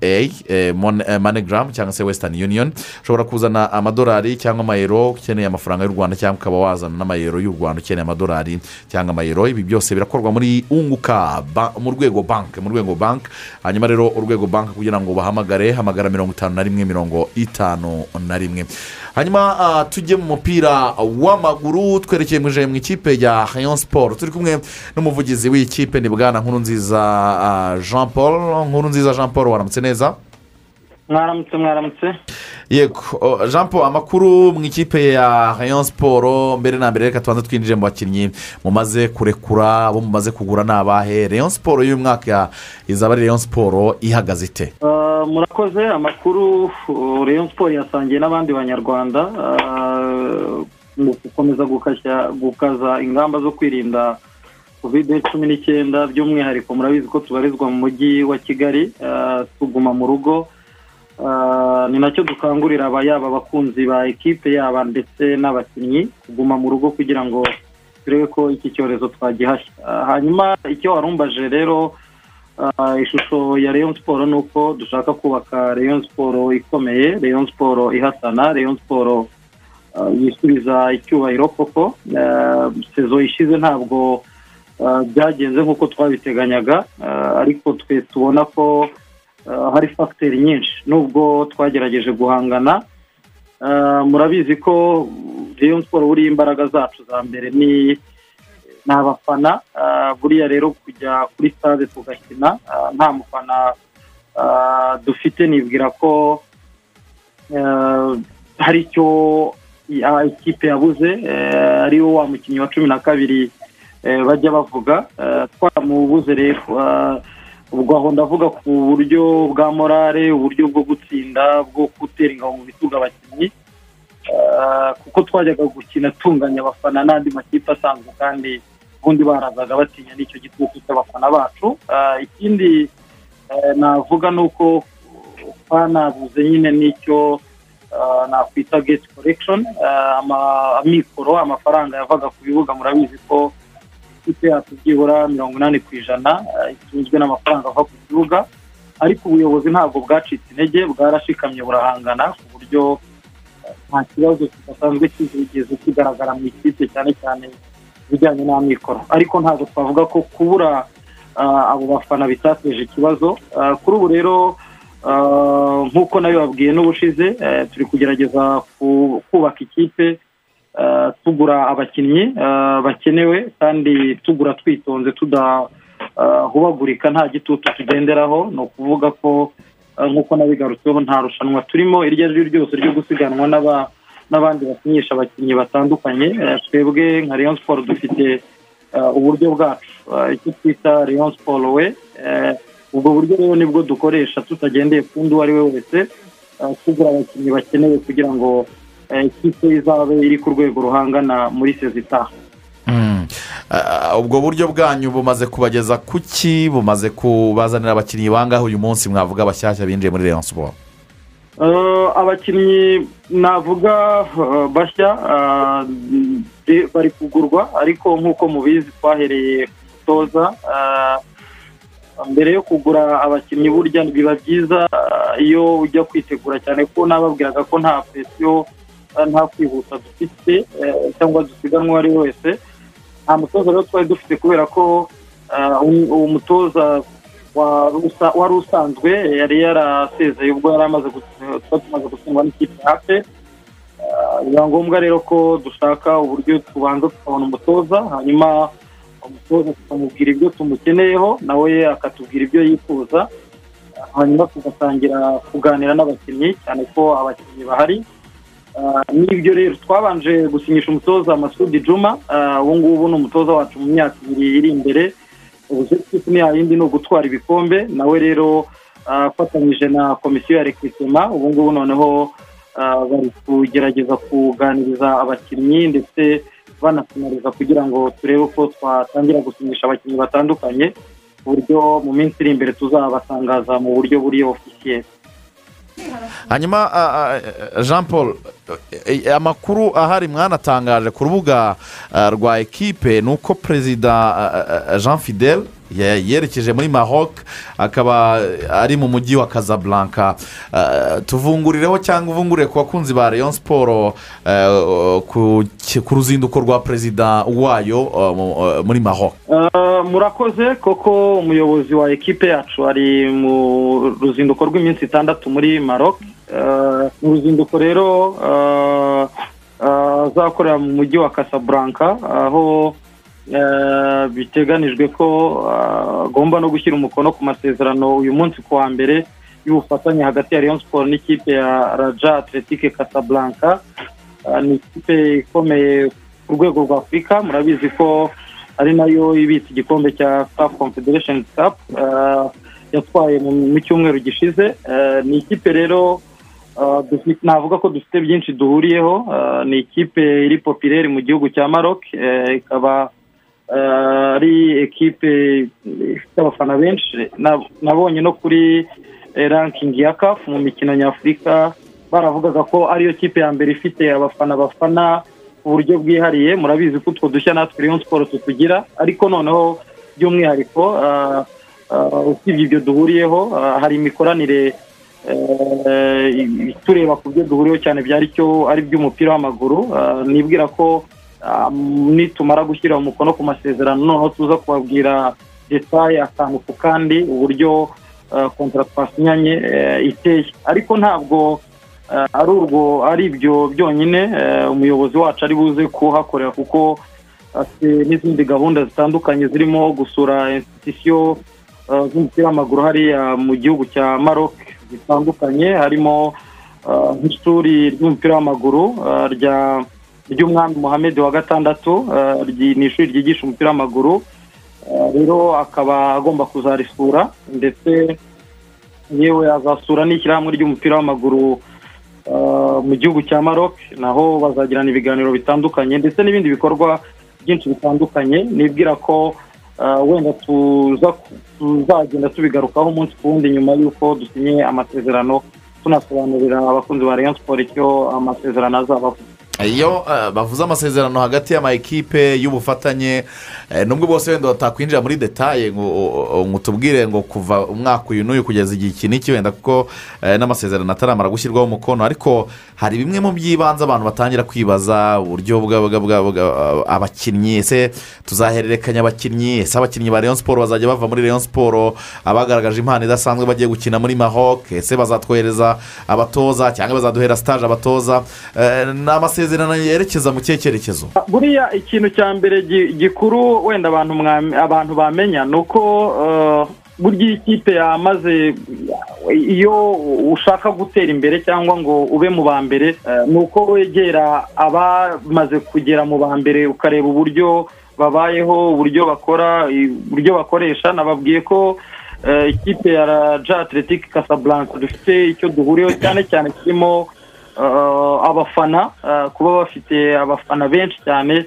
rea manegaramu cyangwa se wesitani yuniyoni ushobora kuzana amadolari cyangwa amayero ukeneye amafaranga y'u rwanda cyangwa ukaba wazana n'amayero y'u rwanda ukeneye amadolari cyangwa amayero ibi byose birakorwa muri unguka mu rwego banki mu rwego banki hanyuma rero urwego banki kugira ngo bahamagare hamagara mirongo itanu na rimwe mirongo itanu na rimwe. Hanyuma ah, tujye mu mupira w'amaguru twerekeye mu ikipe ya rayon siporo turi kumwe n'umuvugizi w'iyi kipe ni bwana nkuru nziza ah, jean paul nkuru nziza jean paul waramutse neza? Mwaramutse mwaramutse yego jean paul amakuru mu ikipe ya rayon siporo mbere na mbere reka tubanze twinjire mu bakinnyi mumaze kurekura abo mumaze kugura ni abahe rayon siporo y'uyu mwaka izaba ari rayon siporo ihagaze ite murakoze amakuru rayon siporo yasangiye n'abandi banyarwanda mu gukomeza gukashya gukaza ingamba zo kwirinda kovide cumi n'icyenda by'umwihariko murabizi ko tubarizwa mu mujyi wa kigali tuguma mu rugo ni na cyo dukangurira aba yaba abakunzi ba ekipe yaba ndetse n'abakinnyi kuguma mu rugo kugira ngo turebe ko iki cyorezo twagihashya Ah, hanyuma icyo warumbaje rero ah, ishusho ya rayon siporo ni uko dushaka kubaka rayon siporo ikomeye rayon siporo ihasana rayon siporo ah, yisubiza icyubahiro koko. Ah, sezo ishize ntabwo ah, byagenze nk'uko twabiteganyaga Ah, ariko twe tubona ko ah, hari fagiteri nyinshi. Nubwo twagerageje guhangana Ah, murabizi ko rayon siporo buriya imbaraga zacu za mbere ni abafana. Ah, buriya rero kujya kuri stade tugakina nta mufana dufite nibwira ko hari icyo ikipe yabuze eh, ari wo wa mukinnyi wa cumi na kabiri eh, bajya bavuga. Eh, twaramubuze rero ubwo aho ndavuga ku buryo bwa morale uburyo bwo gutsinda bwo gutera ingabo mu bitugu abakinnyi Ah, kuko twajyaga gukina tunganya abafana n'andi makipe asanzwe kandi ubundi barazaga batinya n'icyo gitutu cy'abafana bacu. Ah, ikindi eh, navuga ni uko twanabuze nyine n'icyo nakwita geti korekishoni amikoro amafaranga yavaga ku bibuga murabizi ko yacu byibura mirongo inani ku ijana ah, itunzwe n'amafaranga ava ku kibuga. Ariko ubuyobozi ntabwo bwacitse intege bwarashikamye burahangana ku buryo nta kibazo kidasanzwe kigeze kigaragara mu ikipe cyane cyane ibijyanye n'amikoro. Ariko ntabwo twavuga ko kubura ah, abo bafana bitateje ikibazo. Kuri ubu rero nk'uko nabibabwiye n'ubushize eh, turi kugerageza ku- kubaka ikipe tugura abakinnyi ah, bakenewe kandi tugura twitonze tudahubagurika nta gitutu tugenderaho. Ni ukuvuga ko nk'uko nabigarutseho nta rushanwa turimo. Iryo ari ryo ryose ryo gusiganwa n'aba- n'abandi basinyisha abakinnyi batandukanye. Eh, twebwe nka rayon siporo dufite uburyo bwacu. Icyo twita rayon siporo we Eh, ubwo buryo rero ni bwo dukoresha tutagendeye ku undi uwo ari we wese tugura abakinnyi bakenewe kugira ngo eh, ikipe izabe iri ku rwego ruhangana muri sezitaha Mm. Ah, ubwo buryo bwanyu bumaze kubageza ku ki bumaze kubazanira abakinnyi bangahe uyu munsi? Mwavuga bashyashya binjiye muri rayon siporo Eh, abakinnyi navuga eh, bashya eh, bari kugurwa. Ariko nk'uko mubizi twahereye ah, mbere yo kugura abakinnyi burya biba byiza iyo ujya kwitegura cyane ko nababwiraga ko nta presiyo nta kwihuta dufite eh, cyangwa dusiganwa uwo ari we wese. Nta mutoza rero twari dufite kubera ko ah, uwo mutoza wari usa- wari usanzwe yari yarasezeye ubwo yari amaze gutsindwa n'ikipe hafi. Ah, biba ngombwa rero ko dushaka uburyo tubanza tukabona umutoza hanyuma umutoza tukamubwira ibyo tumukeneyeho nawe akatubwira ibyo yifuza. Hanyuma tugatangira kuganira n'abakinnyi cyane ko abakinnyi bahari. Ah, n'ibyo rero twabanje gusinyisha umutoza masudi juma Ah, ubu ngubu ni umutoza wacu mu myaka ibiri iri imbere. Ni yindi ni ugutwara ibikombe. Nawe rero ah, afatanyije na komisiyo ya rekritema ubu ngubu noneho bari kugerageza kuganiriza abakinnyi ndetse banafinariza kugira ngo turebe uko twatangira gusinyisha abakinnyi batandukanye ku buryo mu minsi iri imbere tuzabatangaza mu buryo buri ofisiyeri hanyuma jean paul amakuru ahari mwanatangaje ku rubuga ah, rwa ekipe ni uko perezida jean fidel yerekeje muri maroc akaba ari mu mujyi wa casablanca. Tuvungurireho cyangwa uvungurire ku bakunzi ba rayon siporo eh, ku ruzinduko rwa perezida wayo mu- muri maroc. Ah, murakoze koko umuyobozi wa ekipe yacu ari mu ruzinduko rw'iminsi itandatu muri maroc. Mu ruzinduko rero ah, ah, azakorera mu mujyi wa casablanca aho ah, biteganijwe ko agomba no gushyira umukono ku masezerano uyu munsi ku wa mbere y'ubufatanye hagati ya rayon sport n'ikipe ya raja atletique casablanca. Ni ikipe ikomeye ku rwego rwa afurika murabizi ko ari na yo ibitse igikombe cya caf confederation cup yatwaye mu cyumweru gishize. Ni ikipe rero navuga ko dufite byinshi duhuriyeho Ah, ni ikipe iri popirere mu gihugu cya maroc eh, ikaba ari ekipe ifite abafana benshi. Na- nabonye no kuri eh, ranking ya caf mu mikino nyafurika baravugaga ko ariyo kipe ya mbere ifite abafana bafana ku buryo bwihariye. Murabizi ko utwo dushya natwe rayon siporo tutugira ariko noneho by'umwihariko usibye ibyo duhuriyeho hari imikoranire tureba ku byo duhuriyeho cyane byari cyo ari iby'umupira w'amaguru. Ah, nibwira ko ah, nitumara gushyira umukono ku masezerano noneho tuza kubabwira detaye akantu ku kandi uburyo kontara twasinyanye eh, iteye. Ariko ntabwo eh, ari urwo ari ibyo byonyine eh, umuyobozi wacu ari buze kuhakorera kuko afite n'izindi gahunda zitandukanye zirimo gusura institusiyo eh, z'umupira w'amaguru hariya mu gihugu cya maroc. Zitandukanye harimo nk'ishuri ry'umupira w'amaguru rya ry'umwami muhammed wa gatandatu ryi- ni ishuri ryigisha umupira w'amaguru rero akaba agomba kuzarisura ndetse yewe azasura n'ishyirahamwe ry'umupira w'amaguru uh, mu gihugu cya maroc naho bazagirana ibiganiro bitandukanye ndetse n'ibindi bikorwa byinshi bitandukanye nibwira ko uh, wenda tuza tuzagenda tubigarukaho umunsi ku wundi nyuma y'uko dusinye amasezerano tunasobanurira abakunzi ba rayon sport icyo amasezerano azaba avuga iyo eh, bavuze amasezerano hagati y'ama ekipe y'ubufatanye eh, nubwo bose wenda batakwinjira muri detaye ngo utubwire ngo kuva umwaka uyu n'uyu kugeza igihe iki n'iki wenda kuko eh, n'amasezerano ataramara gushyirwaho umukono. Ariko hari bimwe mu by'ibanze abantu batangira kwibaza uburyo abakinnyi ese tuzahererekanya abakinnyi ese abakinnyi ba rayon siporo bazajya bava muri rayon siporo abagaragaje impano idasanzwe bagiye gukina muri maroc ese bazatwohereza abatoza cyangwa bazaduhera sitaje abatoza? Ni amasezerano yerekeza mu cyerekezo buriya ikintu cya mbere gi- gikuru wenda abantu bamenya ni uko eh, burya iyi kipe yamaze iyo ushaka gutera imbere cyangwa ngo ube mu ba mbere eh, ni uko wegera abamaze kugera mu ba mbere ukareba uburyo babayeho uburyo bakora uburyo bakoresha nababwiye ko eh, ikipe ya raja atletic casablanca dufite icyo duhuriyeho cyane cyane kirimo abafana eh, kuba bafite abafana benshi cyane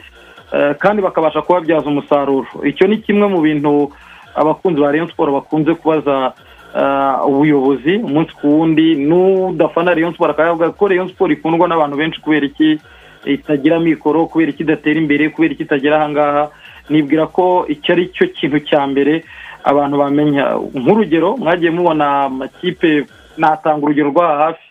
eh, kandi bakabasha kubabyaza umusaruro. Icyo ni kimwe mu bintu abakunzi ba rayon siporo bakunze kubaza eh, ubuyobozi umunsi ku wundi. N'udafana rayon siporo akavuga ko rayon siporo ikundwa n'abantu benshi kubera iki? Itagira mikoro kubera iki idatera imbere kubera iki itagera ahangaha nibwira ko icyo ari cyo kintu cya mbere abantu bamenya. Nk'urugero mwagiye mubona amakipe natanga urugero rw'aha hafi.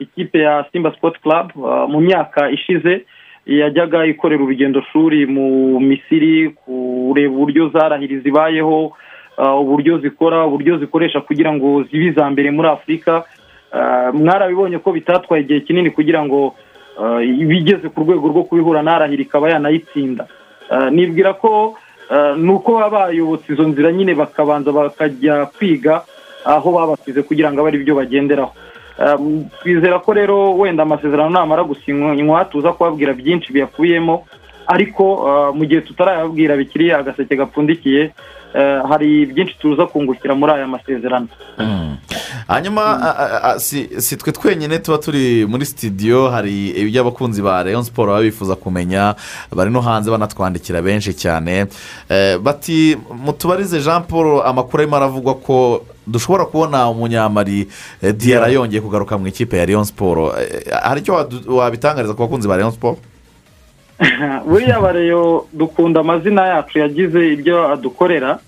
Ikipe ya simba sport club uh, mu myaka ishize yajyaga ikorera urugendo shuri mu misiri kureba uburyo zarahiri zibayeho uh, uburyo zikora uburyo zikoresha kugira ngo zibe iza mbere muri afurika Uh, mwarabibonye ko bitatwaye igihe kinini kugira ngo bigeze ku rwego rwo kubihura n'arahira ikaba yanayitsinda. Nibwira ko ni uko baba bayobotse izo nzira nyine bakabanza bakajya kwiga aho babasize kugira ngo abe ari byo bagenderaho. Twizera ko rero wenda amasezerano namara gusinywa tuza kubabwira byinshi biyakubiyemo ariko uh, mu gihe tutarayababwira bikiri agaseke gapfundikiye uh, hari byinshi tuza kungukira muri aya masezerano. Hanyuma si twe twenyine tuba turi muri sitidiyo hari ibyo abakunzi ba leon siporo baba bifuza kumenya bari no hanze banatwandikira benshi cyane. Eh, bati mutubarize jean paul amakuru arimo aravugwa ko dushobora kubona umunyamari eh, diyara yongeye kugaruka mu ikipe ya leon siporo Eh, hari icyo wabitangariza ku bakunzi ba leon siporo buriya bareyo dukunda amazina yacu yagize ibyo adukorera.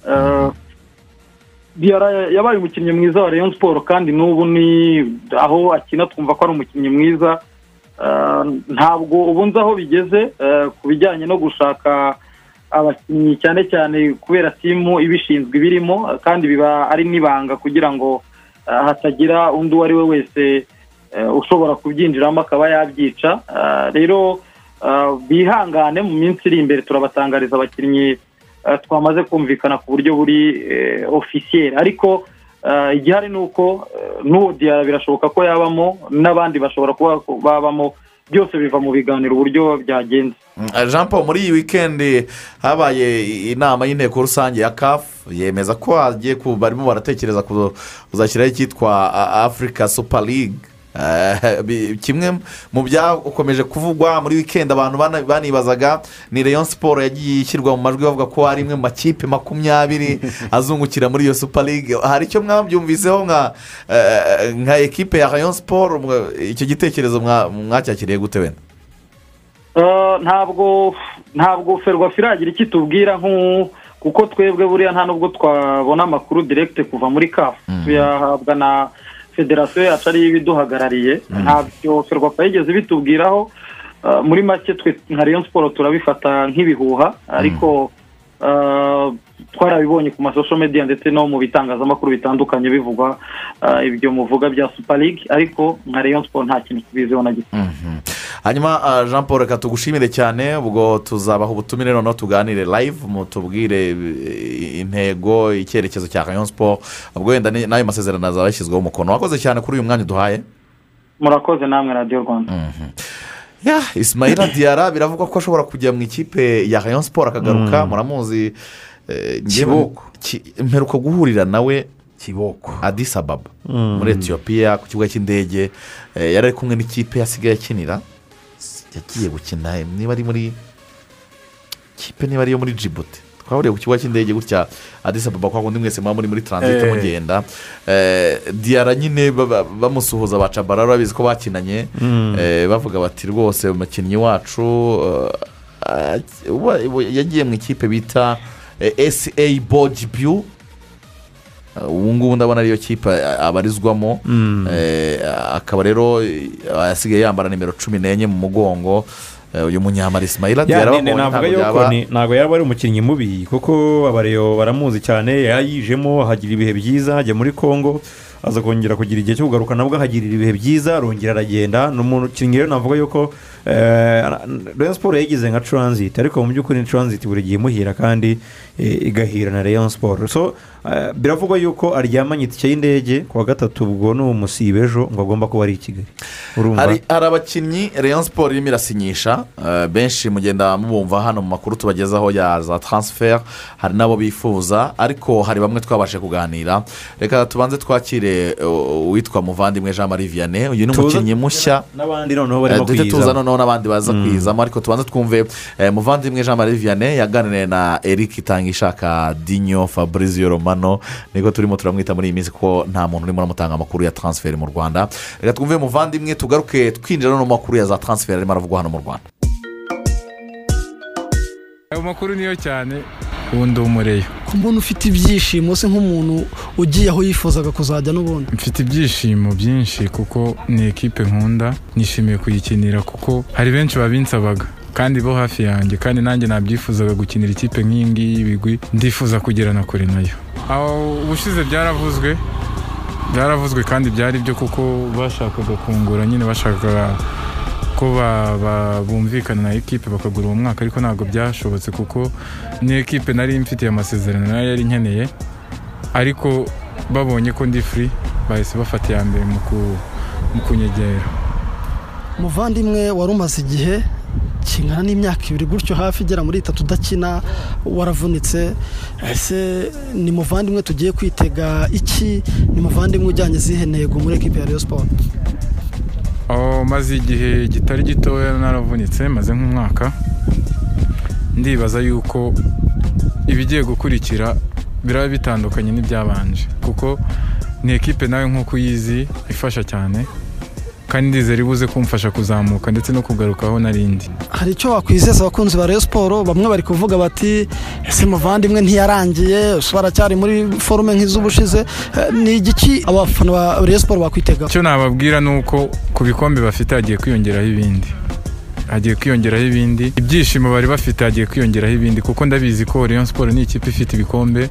Yabaye umukinnyi mwiza wa Rayon siporo kandi n'ubu ni aho akina twumva ko ari umukinnyi mwiza. Eh, ntabwo ubu nzi aho bigeze eh, ku bijyanye no gushaka abakinnyi cyane cyane kubera timu ibishinzwe ibirimo kandi biba ari n'ibanga kugira ngo eh, hatagira undi uwo ari we wese ushobora kubyinjiramo akaba yabyica. Rero Uh, bihangane mu minsi iri imbere turabatangariza abakinnyi uh, twamaze kumvikana ku buryo buri ofisiyeri ariko uh, igihari ni uko n'uwo diyara birashoboka ko yabamo n'abandi bashobora kuba babamo byose biva mu biganiro uburyo byagenze. Mm, jean paul muri iyi wikendi habaye inama y'inteko rusange ya kafu yemeza ko hagiye barimo baratekereza ku- kuzashyiraho icyitwa a- africa super league. Eh, bi- kimwe mu byakomeje kuvugwa muri wikendi abantu bana- banibazaga ni leon siporo yagiye ishyirwa mu majwi bavuga ko ari imwe mu makipe makumyabiri azungukira muri iyo super league. Hari icyo mwabyumviseho nka eh, nka ekipe ya leon siporo icyo gitekerezo mwa- mwacyakiriye gute wenda? Uh, ntabwo ntabwo ferwafa iragira icyo itubwira kuko twebwe buriya nta nubwo twabona amakuru direkite kuva muri kafu tuyahabwa na federasiyo yacu ariyo ibiduhagarariye ntabyo ferwafa yigeze bitubwiraho Uh, muri make twe nka rayon siporo turabifata nk'ibihuha ariko uh, twarabibonye ku masosho media ndetse no mu bitangazamakuru bitandukanye bivugwa uh, ibyo muvuga bya super league ariko nka rayon siporo nta kintu tubiziho na gito. Hanyuma ah, jean paul reka tugushimire cyane ubwo tuzabaha ubutumire noneho tuganire live mutubwire eh, intego icyerekezo cya rayon siporo ubwo wenda n'ayo masezerano azaba yashyizweho umukono. Wakoze cyane kuri uyu mwanya uduhaye murakoze namwe radiyo rwanda. Ya isimayira diyara biravugwa ko ashobora kujya mu ikipe ya rayon siporo akagaruka. Mm. muramuzi eh, Kiboko. Ki- mperuka guhurira nawe kiboko adisi ababa Mm. muri etiyopiya ku kibuga cy'indege eh, yari ari kumwe n'ikipe yasigaye akinira yagiye gukina eh, niba ari muri kipe niba ariyo muri jibuti twahuriye ku kibuga cy'indege gutya adisi ababa kwa kundi mwese muba muri muri taransite Eh. mugenda Eh, diyara nyine bamusuhuza ba cabara urabizi ko bakinanye Mm. Eh, bavuga bati rwose umukinnyi wacu eh, uba- yagiye mu ikipe bita esa boji biyu ubu ngubu ndabona ariyo kipe eh, abarizwamo. Mm. Eh, akaba rero eh, asigaye yambara nimero cumi n'enye mu mugongo. Eh, uyu munyamara isimayira navuga ntabwo yuko ntabwo yaba ari umukinnyi mubi kuko abareyo baramuzi cyane. Yayijemo hagira ibihe byiza ajya muri congo. Aza kongera kugira igihe cyo kugaruka nabwo ahagirira ibihe byiza arongera aragenda. Ni umukinnyi rero navuga yuko rayon siporo yayigize nka transit ariko mu by'ukuri ni transit buri gihe imuhira kandi eh, igahira na rayon siporo so eh, biravugwa yuko aryamanye itike y'indege ku wa gatatu ubwo ni umusibe ejo ngo agomba kuba ari i kigali. Hari abakinnyi rayon siporo irimo irasinyisha eh, benshi mugenda mubumva hano mu makuru tubagezaho ya za taransiferi hari n'abo bifuza ariko hari bamwe twabashe kuganira. Reka tubanze twakire eh, uwitwa muvandimwe jean marie vianney uyu ni Tuza- umukinnyi mushya. N'abandi noneho barimo Eh, duhite tuza kwiyizamo. noneho n'abandi baza Mm. kwiyizamo ariko tubanze twumve eh, muvandimwe jean marie vianney yaganiriye na eric itangishaka dinyo fabrizio romano. Niko turimo turamwita muri iyi minsi kuko nta muntu urimo uramutanga amakuru ya taransiferi mu rwanda. Reka twumve muvandimwe tugaruke twinjira no mu makuru ya za taransiferi arimo aravugwa hano mu rwanda. Ayo makuru niyo cyane. Ubu ndi umureyo ku mbona ufite ibyishimo se nk'umuntu ugiye aho yifuzaga kuzajya n'ubundi? Mfite ibyishimo byinshi kuko ni ekipe nkunda nishimiye kuyikinira kuko hari benshi babinsabaga kandi bo hafi yanjye kandi nanjye nabyifuzaga gukinira ikipe nk'iyi ngiyi y'ibigwi ndifuza kugera na kure na yo. Aho ubushize byaravuzwe byaravuzwe kandi byari byo kuko bashakaga kungura nyine bashakaga ko bumvikana na ekipe bakagura uwo mwaka ariko ntabwo byashobotse kuko ni ekipe nari mfitiye amasezerano na yo yari nkeneye ariko babonye ko ndi furi bahise bafata iya mbere mu ku- mu kunyegera. Muvandimwe wari umaze igihe kingana n'imyaka ibiri gutyo hafi igera muri itatu udakina waravunitse. Ese ni muvandimwe tugiye kwitega iki? Ni muvandimwe ujyanye izihe ntego muri ekipi ya Rayon Sport aho maze igihe kitari gitoya naravunitse maze nk'umwaka ndibaza yuko ibigiye gukurikira biraba bitandukanye n'ibyabanje. Kuko ni ekipe nawe nk'uko uyizi ifasha cyane. Kandi ndizera ibuze kumfasha kuzamuka ndetse no kugaruka aho narindi hari icyo wakwizeza abakunzi ba Rayon Sport bamwe bari kuvuga bati ese muvandimwe ntiyarangiye baracyari muri forume nk'iz'ubushize. Eh, ni igiki abafana ba Rayon Sport bakwitega icyo nababwira ni uko ku bikombe bafite hagiye kwiyongeraho ibindi. Hagiye kwiyongeraho ibindi. Ibyishimo bari bafite hagiye kwiyongeraho ibindi. Kuko ndabizi ko Rayon Sport ni ikipe ifite ibikombe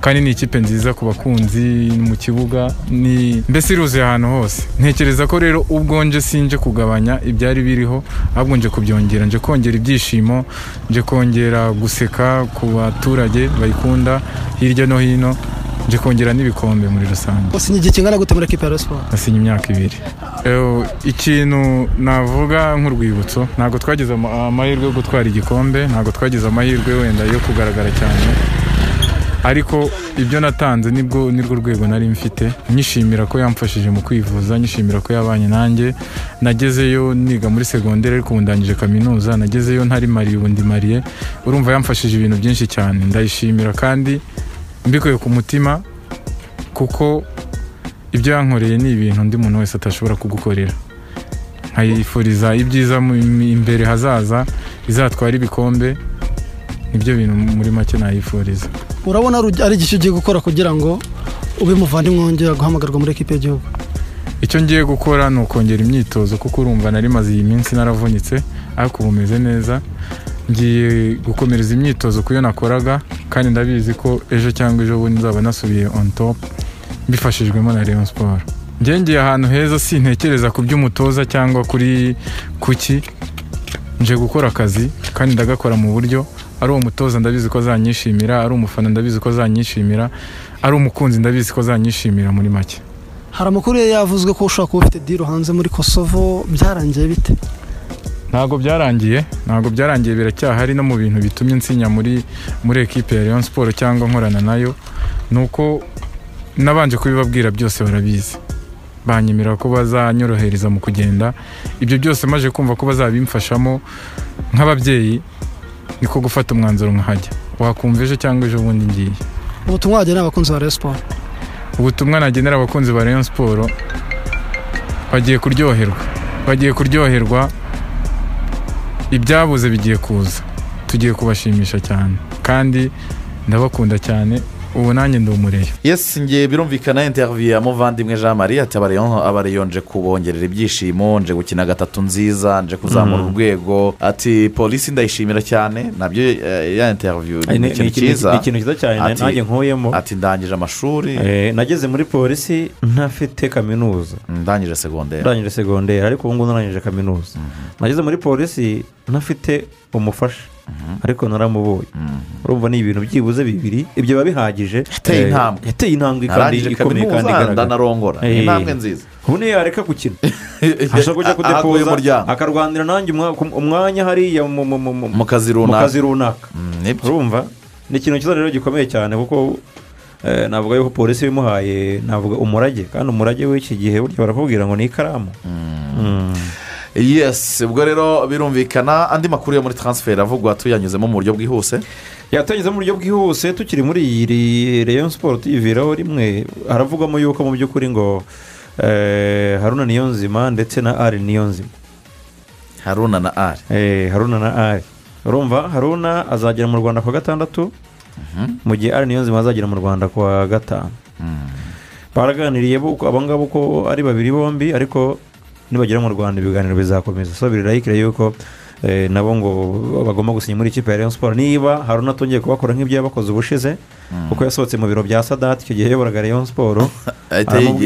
kandi ni ikipe nziza ku bakunzi mu kibuga ni mbese iruzuye ahantu hose. Ntekereza ko rero ubwo nje sinje kugabanya ibyari biriho ahubwo nje kubyongera. Nje kongera ibyishimo nje kongera guseka ku baturage bayikunda hirya no hino. Nje kongera n'ibikombe muri rusange. Usinya igihe kingana gute muri ekipi ya Sport nasinye imyaka ibiri. Ikintu navuga nk'urwibutso ntabwo twagize ama- amahirwe yo gutwara igikombe ntabwo twagize amahirwe wenda yo kugaragara cyane. Ariko ibyo natanze ni bwo nirwo rwego nari mfite. Nyishimira ko yamfashije mu kwivuza nyishimira ko yabanye nanjye. Nagezeyo niga muri segonderi ariko ubu ndangije kaminuza. Nagezeyo ntari mariye ubu ndi mariye urumva yamfashije ibintu byinshi cyane. Ndayishimira kandi mbikuye ku mutima kuko ibyo yankoreye ni ibintu undi muntu wese atashobora kugukorera. Nkayifuriza ibyiza mu- imbere hazaza izatwara ibikombe ni byo bintu muri make nayifuriza. Urabona ari igice ugiye gukora kugira ngo ube muvandimwe wongera guhamagarwa muri ekipi y'igihugu? Icyo ngiye gukora ni ukongera imyitozo kuko urumva nari maze iyi minsi naravunitse ariko ubu meze neza. Ngiye gukomereza imyitozo ku yo nakoraga kandi ndabizi ko ejo cyangwa ejo bundi nzaba nasubiye on top mbifashijwemo na Rayon Sport. Ngengeye ahantu heza sintekereza ku by'umutoza cyangwa kuri kuki. Nje gukora akazi kandi ndagakora mu buryo ari uwo mutoza ndabizi ko azanyishimira ari umufana ndabizi ko azanyishimira ari umukunzi ndabizi ko azanyishimira muri make. Hari amakuru yavuzwe ko ushobora kuba ufite diro hanze muri kosovo byarangiye bite? Ntabwo byarangiye ntabwo byarangiye biracyahari no mu bintu bitumye nsinya muri muri ekipe ya Rayon Sport cyangwa nkorana na yo ni uko nabanje kubibabwira byose barabizi. Banyemera ko bazanyorohereza mu kugenda. Ibyo byose maze kumva ko bazabimfashamo nk'ababyeyi niko gufata umwanzuro nkahajya. Wakumva ejo cyangwa ejo bundi ngiye. Ubutumwa wagenera abakunzi ba Rayon Sport ubutumwa nagenera abakunzi ba Rayon Sport bagiye kuryoherwa. Bagiye kuryoherwa ibyabuze bigiye kuza. Tugiye kubashimisha cyane. Kandi ndabakunda cyane. Ubu nanjye ndi umureyo yesi ngiye birumvikana interiviyu ya muvandimwe jean marie. Ati abareyo nje kubongerera ibyishimo nje gukina gatatu nziza nje kuzamura Mhm. urwego. Ati polisi ndayishimira cyane na byo eh, ya interiviyu Ni- ikintu cyiza. ni ikintu cyiza cyane, nanjye nkuyemo. ati ndangije amashuri. Eh, nageze muri polisi ntafite kaminuza. Ndangije segonderi ndangije segonderi ariko ubu ngubu narangije kaminuza. Nageze muri polisi ntafite umufasha. Ariko naramubonye urumva ni ibintu byibuze bibiri ibyo biba bihagije. Yateye Eh, intambwe. yateye intambwe kandi ikomeye kandi igaragara. ndanarongora. Ni Eh, intambwe nziza. ubu niyo yareka gukina. Ashobora kujya kudepoza umuryango. akarwanira nanjye umwanya hariya mu- kazi runaka. runaka. Urumva? Ni ikintu cyiza rero gikomeye cyane kuko eh, navuga yuko polisi bimuhaye navuga umurage. Kandi umurage w'iki gihe burya barakubwira ngo ni ikaramu. Mm. Yesi ubwo rero birumvikana andi makuru yo muri taransiferi avugwa tuyanyuzemo mu buryo bwihuse. Yatanyuze mu buryo bwihuse tukiri muri iyi reyo siporo tuyiviraho rimwe haravugwamo yuko mu by'ukuri ngo eh, haruna niyonzima ndetse na ari niyonzima. Haruna na ari. Haruna na ari. Urumva haruna azagera mu rwanda ku wa gatandatu mu gihe ari niyo nzima azagera mu rwanda ku wa gatanu. Baraganiriye bo- abo ngabo uko ari babiri bombi ariko nibagera mu rwanda ibiganiro bizakomeza. So birarayikire yuko eh, nabo ngo bagomba gusinya muri ikipe ya Rayon Sport niba haruna atongeye kubakora nk'ibyo yabakoze ubushize kuko yasohotse mu biro bya sadati icyo gihe yayoboraga Rayon kwa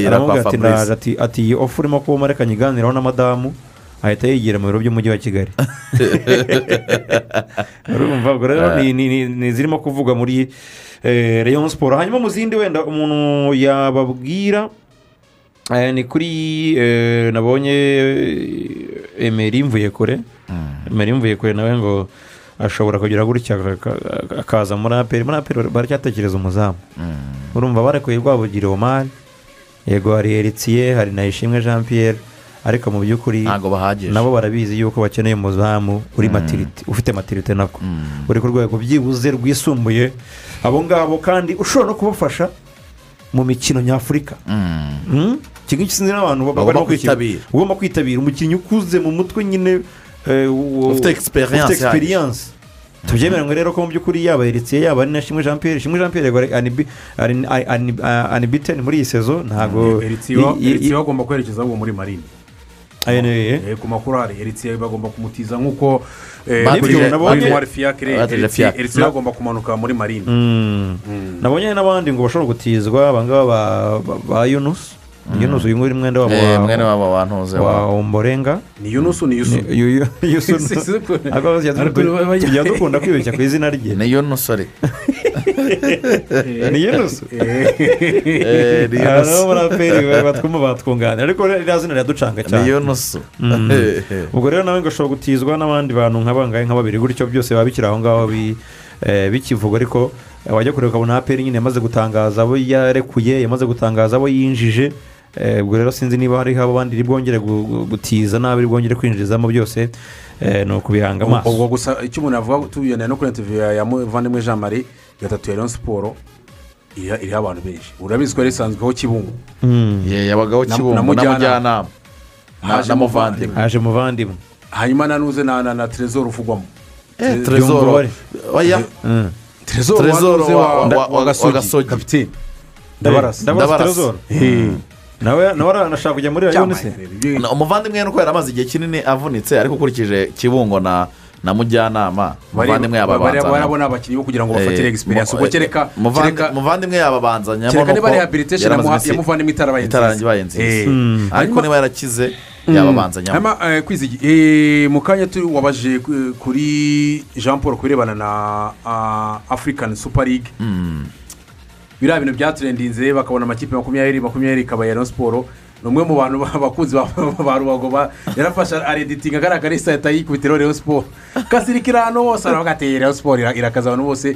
aramubwira ati ati iyi ofu urimo kuba reka nyiganiraho na madamu ahita yigira mu biro by'umujyi wa kigali. Urumva rero ni- ni ni- ni zirimo kuvugwa muri eh, Rayon Sport hanyuma mu zindi wenda umuntu yababwira eh, ni kuri eh, nabonye eh, Emery mvuye kure. Emery mvuye kure nawe ngo ashobora kugira gutya aka- aka- akaza muri aperi muri aperi baracyatekereza umuzamu. Urumva barekuye rwabugiri omari yego hari eritiye hari na ishimwe jean pierre ariko mu by'ukuri nabo barabizi yuko bakeneye umuzamu uri matirite ufite matirite nako. Uri ku rwego byibuze rwisumbuye. Abo ngabo kandi ushobora no kubafasha mu mikino nyafurika. Mm? Iki ngiki sinzi n'abantu Bagomba kwitabira. ugomba kwitabira. Umukinnyi ukuze mu mutwe nyine eh, Ufite experience tubyemeranywe rero ko mu by'ukuri yaba eritiye yaba ari na shimwe jean pierre. Shimwe jean pierre anibiteni muri iyi sezo. Ntabwo eritiyo i- i- eritiyo bagomba kwerekeza ahubwo muri marine. Eh, ku makuru hari eritiyo bagomba kumutiza nk'uko eh, eritiyo bagomba kumanuka muri marine. Mm. nabonye n'abandi ngo bashobora gutizwa. Abangaba ba- ba- ba yunusi yunusi uyu nguyu ni mwenda wabo Eh, wa- Ntuze wa omborenga ni yunusu ni yusu tujya dukunda kwibeshya ku izina rye ni yunusu ari ni yunusu Eh, ni Aha Yunusu. nabo muri aperi batwuma batwunganira ariko ririya zina riraducanga cyane ni yunusu ubwo rero nawe ngo ashobora gutizwa n'abandi bantu nka bangahe nka babiri gutyo byose biba bikiri aho ngaho bi- eh, bikivugwa ariko eh, wajya kureba ukabona aperi nyine yamaze gutangaza abo yarekuye yamaze gutangaza abo yinjije Eh, ubwo rero sinzi niba hariho abandi bwongere gu- gu- gutiza n'abo iri bwongere kwinjizamo byose eh, ni ukubihanga amaso. Ubwo gusa icyo umuntu yavuga tubigendana no kuri interiviyu ya muvandimwe jean marie gatatu ya leon siporo iriho abantu benshi. Urabizi ko yari isanzweho kibungo. Ye, yabagaho Na- kibungo na na Mujyanama. na muvandimwe haje muvandimwe. Hanyuma nanuze na na na trezor uvugwamo Eh, Trezor wanuze wa- gasogi kapitene ndabarasa. Eh. Nawe nawe aranashaka kujya muri rayoni se Na- umuvandimwe nuko yari amaze igihe kinini avunitse ariko ukurikije kibungo na na mujyanama umuvandimwe yababanzanya barabona abakinnyi bo kugira ngo bafatire egisperiyanse ubwo kereka kereka umuvandimwe yababanzanyamo kereka niba rehabilitation yamuvandimwe itarabaye nziza. Eh. Ariko niba yarakize Mm. yababanzanyamo hanyuma eh, eh, mu kanya turi wabaje ku- kuri jean paul ku birebana na ah, african super league. Biriya bintu byaturendinze bakabona amakipe makumyabiri makumyabiri ikaba ya siporo ni umwe mu bantu bakunzi ba ba rubago ba yarafashe areditinga agaragara isa ahita yikubitiraho rero siporo kasirikira hano hose aravuga ati rero siporo ira- irakaza abantu bose.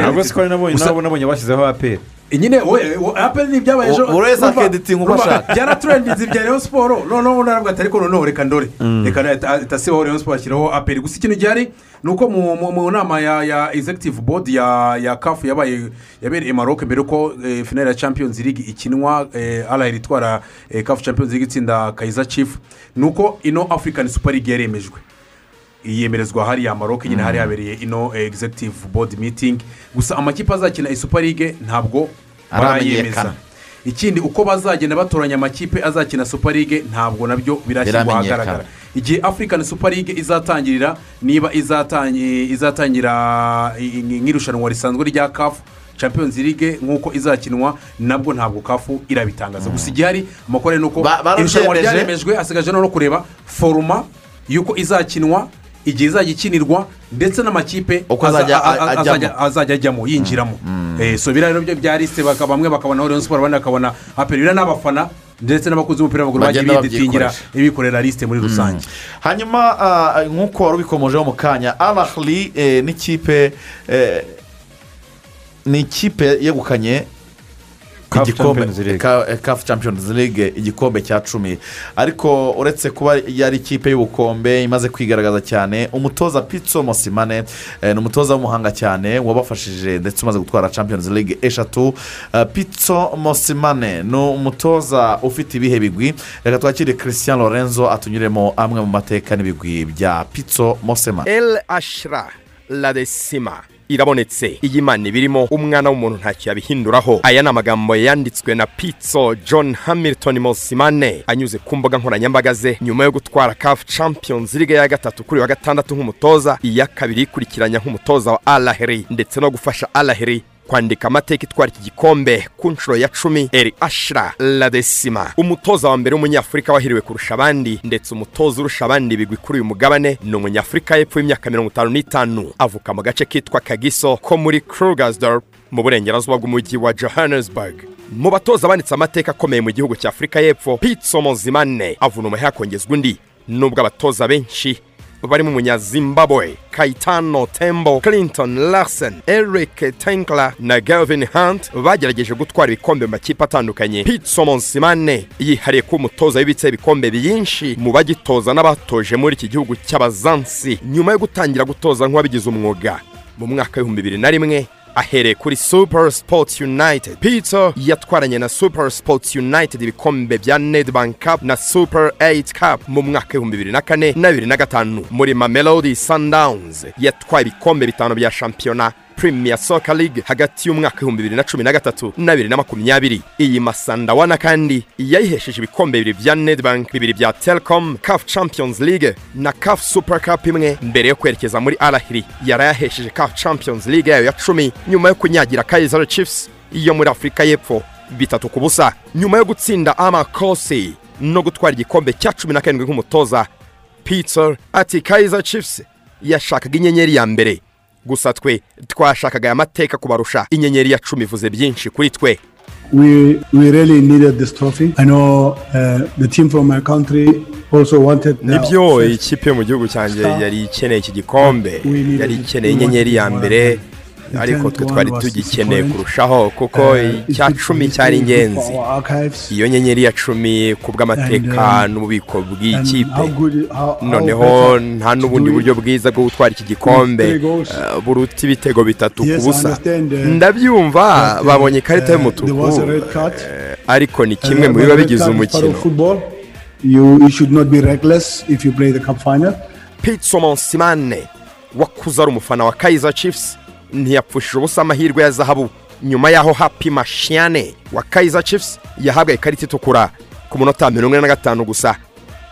Ntabwo siko nabonye nabo nabonye bashyizeho aperi nyine we we- apel ni ibyabaye ejo Buri wese urumva- akeditinga uko urumva, ashaka. byaraturendinze ibya rayon siporo noneho naravuga ati ariko noneho reka ndore. Mm. reka itasibaho rayon siporo ashyiraho apel gusa ikintu gihari ni uko mu- nama ya ya executive board ya ya kafu yabaye yabereye maroc mbere yuko eh, finale ya champions league ikinwa eh, arahira itwara eh, kafu champions league itsinda kayiza chief. Ni uko ino african super league yaremejwe. Yemerezwa hariya maroc nyine hari habereye ino eh, executive board meeting. Gusa amakipe azakina super league ntabwo Aramenyekana. ikindi uko bazagenda batoranya amakipe azakina super league ntabwo na byo birashyirwa ahagaragara. Igihe african super league izatangirira niba izatangi- izatangira nk'irushanwa risanzwe rya kafu champions league nk'uko izakinwa nabwo ntabwo kafu irabitangaza. Gusa igihari amakuru ni uko irushanwa ryaremejwe hasigaje no kureba foruma y'uko izakinwa igihe izajya ikinirwa ndetse n'amakipe azajya ajyamo. azajya- azajya ajyamo yinjiramo. Eh, so biriya rero byo bya lisite baka- bamwe bakabona rayon siporo abandi bakabona aperi biriya n'abafana ndetse n'abakunzi b'umupira w'amaguru bagiye biditingira ibikorera lisite muri rusange. Hanyuma ah, nk'uko wari ubikomojeho mu kanya arahari n'ikipe eh, ni ikipe yegukanye CAF igikombe Champions League. Ka- eh, Champions League igikombe cya cumi. Ariko uretse kuba yari ikipe y'ubukombe imaze kwigaragaza cyane umutoza pitso mosimane eh, ni umutoza w'umuhanga cyane wabafashije ndetse umaze gutwara Champions League eshatu. Eh, pitso mosimane ni umutoza ufite ibihe bigwi? Reka twakire christian lorenzo atunyuremo amwe mu mateka n'ibigwi bya pitso mosimane. El ashira la desima irabonetse. Iyi mana ibirimo umwana w'umuntu ntacyo yabihinduraho aya ni amagambo yanditswe na pitso john hamilton mosimane. Anyuze ku mbuga nkoranyambaga ze. Nyuma yo gutwara caf champions league ya gatatu kuri wa gatandatu nk'umutoza iya kabiri ikurikiranya nk'umutoza wa alaheri ndetse no gufasha alaheri kwandika amateka itwara iki gikombe ku nshuro ya cumi. Eri ashira la desima umutoza wa mbere w'umunyafurika wahiriwe kurusha abandi ndetse umutoza urusha abandi ibigwi kuri uyu mugabane ni umunyafurika y'epfo y'imyaka mirongo itanu n'itanu. Avuka mu gace kitwa kagiso ko muri krugersdorp mu burengerazuba bw'umujyi wa johannesburg. Mu batoza banditse amateka akomeye mu gihugu cya afurika y'epfo pitso mozimane avuna umuheha kongezwa undi. Nubwo abatoza benshi barimo umunyazimbabwe kayitano tembo clinton larsen eric tenkla na galvin hunt bagerageje gutwara ibikombe mu makipe atandukanye. Pitso monsimane yihariye kuba umutoza w'ibitse ibikombe byinshi mu bagitoza n'abatoje muri iki gihugu cy'abazansi. Nyuma yo gutangira gutoza nk'uwabigize umwuga mu mwaka w'ibihumbi bibiri na rimwe ahereye kuri super sports united. Peter yatwaranye na super sports united ibikombe bya nedbank cup na super 8 cup mu mwaka w'ibihumbi bibiri na kane na bibiri na gatanu. Muri mamelodi sundowns yatwaye ibikombe bitanu bya shampiyona premier soccer league hagati y'umwaka w'ibihumbi bibiri na cumi na gatatu na bibiri na makumyabiri. Iyi masandawana kandi yayihesheje ibikombe bibiri bya nedbank bibiri bya telcom caf champions league na caf super cup imwe. Mbere yo kwerekeza muri arahiri yarayahesheje caf champions league yayo ya cumi nyuma yo kunyagira kaizer chiefs yo muri afurika y'epfo. Bitatu ku busa nyuma yo gutsinda amakosi no gutwara igikombe cya cumi na karindwi nk'umutoza peter ati kaizer chiefs yashakaga inyenyeri ya mbere. Gusa twe twashakaga aya mateka kubarusha inyenyeri ya cumi ivuze byinshi kuri twe. We we really needed this trophy. I know uh, the team from my country also wanted. ni byo ikipe mu gihugu cyanjye yari ikeneye iki gikombe. Yari ikeneye inyenyeri ya mbere. Ariko twe 10th twari tugikeneye kurushaho kuko Uh, icya cumi cyari ingenzi. iyo nyenyeri ya cumi ku bw'amateka um, n'ububiko bw'ikipe. noneho nta n'ubundi buryo bwiza bwo gutwara iki gikombe eh, buruta ibitego bitatu ku busa uh, ndabyumva uh, babonye ikarita uh, y'umutuku. ariko ni Uh, kimwe mu biba bigize umukino. pitso monsimane wakuze ari umufana wa kaizer chiefs. Ntiyapfushije ubusa amahirwe ya zahabu. Nyuma y'aho happy mashiane wa kaizer chiefs yahabwa ikarita itukura ku munota mirongo ine na gatanu gusa.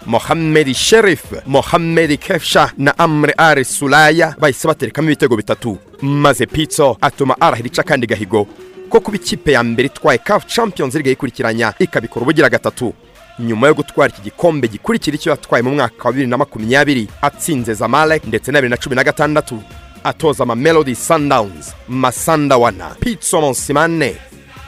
Mohamed sherif mohamed kefsha na amre ari sulaya bahise baterekamo ibitego bitatu. Maze pitso atuma arahira ica kandi gahigo. Ko kuba ikipe ya mbere itwaye caf champions league yikurikiranya ikabikora ubugira gatatu. Nyuma yo gutwara iki gikombe gikurikira icyo yatwaye mu mwaka wa bibiri na makumyabiri atsinze zamalek ndetse na bibiri na cumi na gatandatu. Atoza ama melody sundowns masandawana pitso monsimane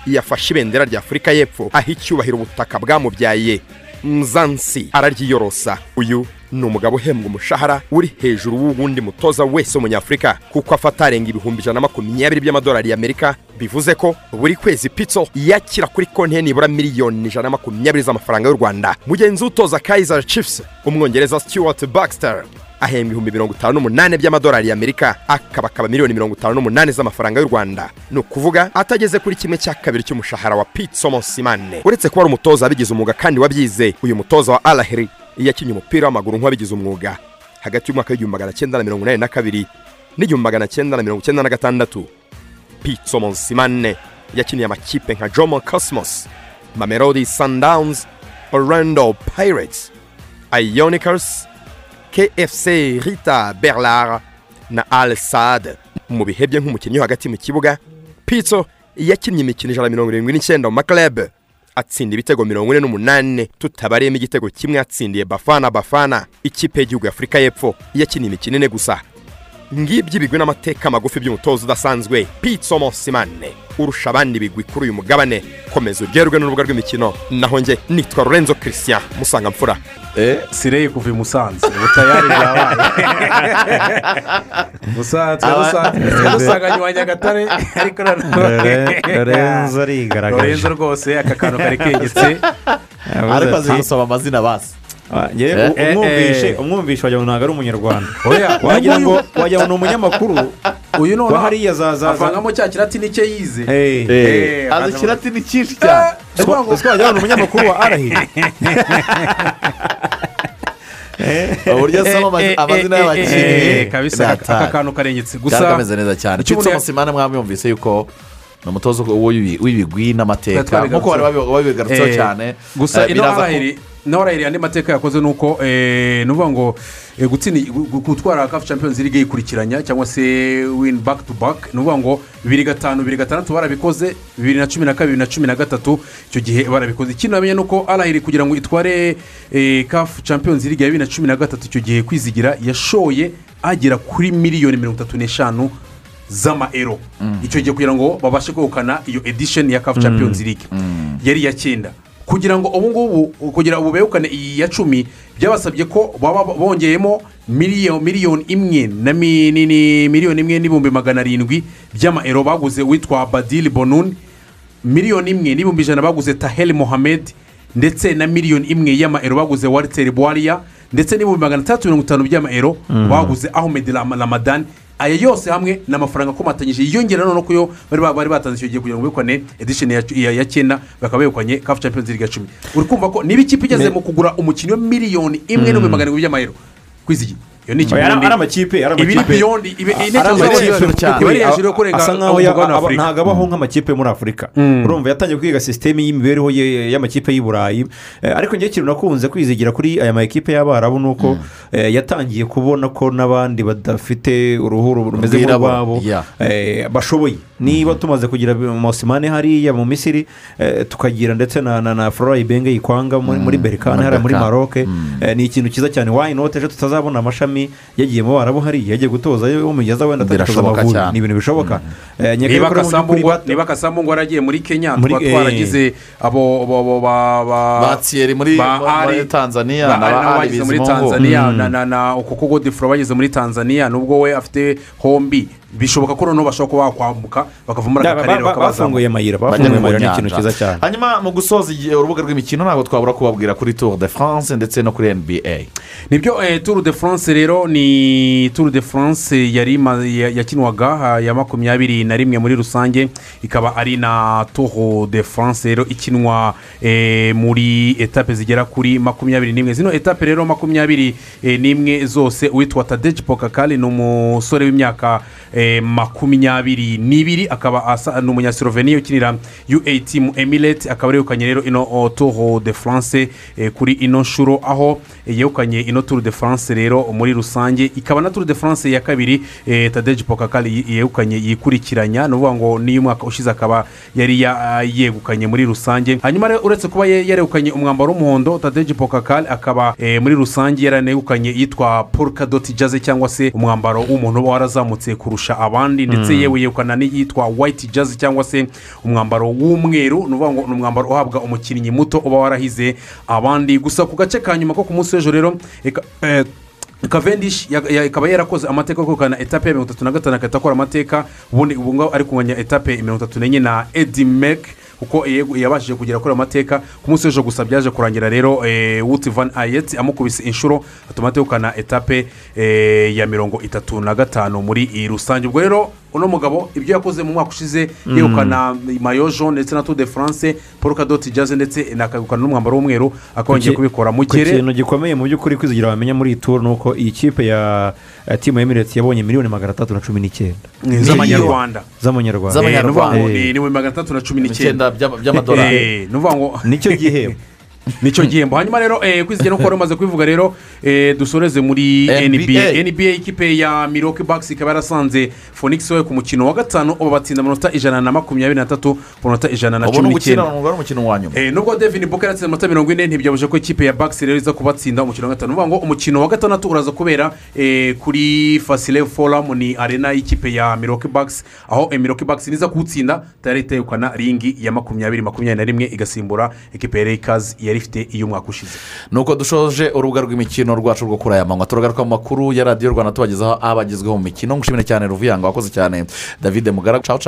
yafashe ibendera rya afurika y'epfo. Aho icyubahiro ubutaka bwamubyaye mzansi araryiyorosa uyu ni umugabo uhembwa umushahara uri hejuru w'uwundi mutoza wese w'umunyafurika kuko afata arenga ibihumbi ijana na makumyabiri by'amadolari y'amerika bivuze ko buri kwezi pitso yakira kuri konti ye nibura miliyoni ijana na makumyabiri z'amafaranga y'u rwanda. Mugenzi utoza kaizer chiefs umwongereza stuart baxter. Ahembwa ibihumbi mirongo itanu n'umunani by'amadolari y'amerika akaba akaba miliyoni mirongo itanu n'umunani z'amafaranga y'u rwanda. Ni ukuvuga atageze kuri kimwe cya kabiri cy'umushahara wa pitso monsimane uretse kuba ari umutoza wabigize umwuga kandi wabyize uyu mutoza wa alaheri yakinnye umupira w'amaguru nk'uwabigize umwuga. Hagati y'umwaka w'igihumbi magana cyenda na mirongo inani na kabiri n'igihumbi magana cyenda na mirongo icyenda na gatandatu monsimane yakiniye amakipe nka jomo cosmos mamelodi sundowns orlando pirates ionicers kfc rita berlar na al saad. Mu bihe bye nk'umukinnyi hagati mu kibuga. Pitso yakinnye imikino ijana na mirongo irindwi n'icyenda mu maklebe atsinda ibitego mirongo ine n'umunani tutabariyemo igitego kimwe yatsindiye bafana bafana. Ikipe y'igihugu y'afurika y'epfo yakiniye imikino ine gusa. Ngibyo ibigwi n'amateka magufi by'umutoza udasanzwe pitso mosimane urusha abandi bigwi kuri uyu mugabane. Komeza uryoherwe n'urubuga rw'imikino naho njye nitwa lorenzo christian musanga mfura sireye kuva i musanze. Ubu tayari byabaye musanze musanze. Dusanganye wa nyagatare ariko Lore- Lorenzo arigaragaje. lorenzo rwose aka kantu kari kegetse. Ariko azi gusoma amazina basi. Eh, umwumvishe umwumvishe wagira ngo ntabwo ari umunyarwanda wagira ngo wagira ngo ni umunyamakuru uyu noneho hariya za za za. avangamo cya kiratini cye yize azi kiratini cyinshi cyane Siko- siko wagira ngo ni umunyamakuru wa arahiri uburyo asoma amazi- amazina y'abakinnyi kabisa aka kantu karengetse gusa kameze neza cyane umuntu- musimane mwamwumvise yuko ni umutoza w'ibi- w'ibigwi n'amateka nk'uko bari babi- babigarutseho Eh, cyane gusa ino arahiri arahiri andi mateka yakoze ni uko eh, ni ukuvuga ngo eh, gutwara kafu champions league yikurikiranya cyangwa se win back to back ni ukuvuga ngo bibiri gatanu bibiri gatandatu barabikoze bibiri na cumi na kabiri na cumi na gatatu icyo gihe barabikoze. Ikindi bamenya ni uko arahiri kugira ngo itware eh, kafu champions league ya bibiri na cumi na gatatu icyo gihe kwizigira yashoye agera kuri miliyoni mirongo itatu n'eshanu z'amaero. Icyo gihe kugira ngo babashe kwegukana iyo edisheni ya kafu champions league. Yari iya cyenda kugira ngo ubu ngubu kugira ubu begukane iyi ya cumi byabasabye ko baba bongeyemo miliyoni imwe na mi- ni- ni- miliyoni imwe n'ibihumbi magana arindwi by'amaero baguze witwa badili bonuni miliyoni imwe n'ibihumbi ijana baguze taheli mohamed ndetse na miliyoni imwe y'amaero baguze wariteri bwariya ndetse n'ibihumbi magana atandatu mirongo itanu by'amaero Mhm. baguze ahmed Ram- ramadan aya yose hamwe ni amafaranga akomatanyije yiyongera noneho ko yo bari ba- bari batanze icyo gihe kugira ngo begukane edisheni ya, cyenda bakaba begukanye kafu champions league ya cumi. Uri kumva ko niba ikipe igeze mu kugura umukinnyi wa miliyoni imwe n'ibihumbi magana arindwi by'amayero? Kwizigira iyo ni Oya, ari amakipe ari amakipe asa nkaho ntabwo abaho nk'amakipe muri afurika Mm. urumva yatangiye kwiga sisiteme y'imibereho ye- y'amakipe y'i burayi. Eh, ariko njye ikintu nakunze kwizigira kuri aya makipe y'abarabu ni uko eh, yatangiye kubona ko n'abandi badafite uruhu rumeze nk'urwabo eh, bashoboye. Niba tumaze kugira mosimane hariya mu misiri tukagira ndetse na na na flora ibenge yikwanga muri muri berikane hariya muri maroke Eh, ni ikintu cyiza cyane. Wayi note ejo tutazabona amashami yagiye mu barabu hariya yagiye gutoza yo mugeza wenda amavubi cyane. ni ibintu bishoboka Eh, nkeka niba kasambu waragiye muri kenya tuba eh. twaragize abo ba ba Ba Thierry muri- Tanzania ba na Mm. na na na ukoko godifuro bageze muri tanzania nubwo we afite hombi bishoboka ko noneho bashobora kuba bakwambuka bakava muri aka karere ba- ba- bafunguye amayira bafunguye amayira ni ikintu cyiza cyane. Hanyuma mu gusoza igihe urubuga rw'imikino ntabwo twabura kubabwira kuri tour de france ndetse no kuri nba ni byo eh, tour de france rero ni tour de france yari yakinwaga ah, ya makumyabiri na rimwe muri rusange ikaba ari na tour de france rero ikinwa eh, muri etape zigera kuri makumyabiri n'imwe. Zino etape rero makumyabiri eh, n'imwe zose uwitwa tadeji pokakari ni umusore w'imyaka eh, makumyabiri n'ibiri akaba asa ni umunyasiloveniya ukinira uat mu emirate akaba yegukanye rero ino tour de france eh, kuri ino nshuro. Aho eh, yegukanye ino tour de france rero muri rusange. Ikaba na tour de france ya kabiri eh, tadeji pokakari yegukanye yikurikiranya. Ni ukuvuga ngo n'iyo umwaka ushize akaba yari ya- yegukanye muri rusange. Hanyuma rero uretse kuba ye- yaregukanye umwambaro w'umuhondo tadeji pokakari akaba eh, muri rusange yaranegukanye yitwa polka doti jaze cyangwa se umwambaro w'umuntu uba warazamutse kurusha abandi. Ndetse Mm. yewe yegukana n'iyitwa white jaze cyangwa se umwambaro w'umweru. Ni ukuvuga ngo ni umwambaro uhabwa umukinnyi muto uba warahize abandi. Gusa ku gace ka nyuma ko ku munsi w'ejo rero eka- eh, ya- ya- ikaba yarakoze amateka yo kwegukana etape ya mirongo itatu na gatanu agahita akora amateka ubundi ubu ngubu ari kunganya etape mirongo itatu n'enye na edi mek kuko yabashije kugera kuri ayo mateka ku munsi w'ejo gusa byaje kurangira rero eh, wuti van ayeti amukubise inshuro atuma ategukana etape eh, ya mirongo itatu na gatanu muri rusange. Ubwo rero uno mugabo ibyo yakoze mu mwaka ushize Mm. yegukana mayojo ndetse na tour de france paul kadoti jaze ndetse akegukana n'umwambaro w'umweru akongera Ku kubikora. Mu ku gihe kintu gikomeye mu by'ukuri kwizigira wamenya muri iyi turu ni uko iyi kipe ya ya timu emireti yabonye miliyoni magana atatu na cumi n'icyenda. Z'amanyarwanda z'amanyarwanda ni Eh. magana atatu na cumi Icyenda n'icyenda. By'ama- by'amadolari. Eh, ni cyo gihembo. ni cyo gihembo. Hanyuma rero eh, kwizigera nuko wari umaze kubivuga rero eh, dusoreze muri NBA. nba ikipe ya miroke bakisi ikaba yarasanze fonix we ku mukino wa gatanu ubu batsinda amanota ijana na makumyabiri n'atatu ku manota ijana na cumi n'icyenda Eh, nubwo devin booker yatsinze amanota mirongo ine ntibyabuje ko ikipe ya bakisi rero iza kubatsinda umukino wa gatanu. Ni ngo umukino wa gatandatu uraza kubera kuri fasile foramu ni arena y'ikipe ya miroke bakisi aho miroke bakisi niza kuwutsinda itari itegukana ringi ya makumyabiri makumyabiri na rimwe igasimbura ikipe ya reyikazi yari ifite iy'umwaka ushize. Nuko dushoje urubuga rw'imikino rwacu rwo kuri aya manywa. Turagaruka mu makuru ya radiyo rwanda tubagezaho abagezweho mu mikino. Ngushimire cyane ruvuyanga wakoze cyane. David mugara cawu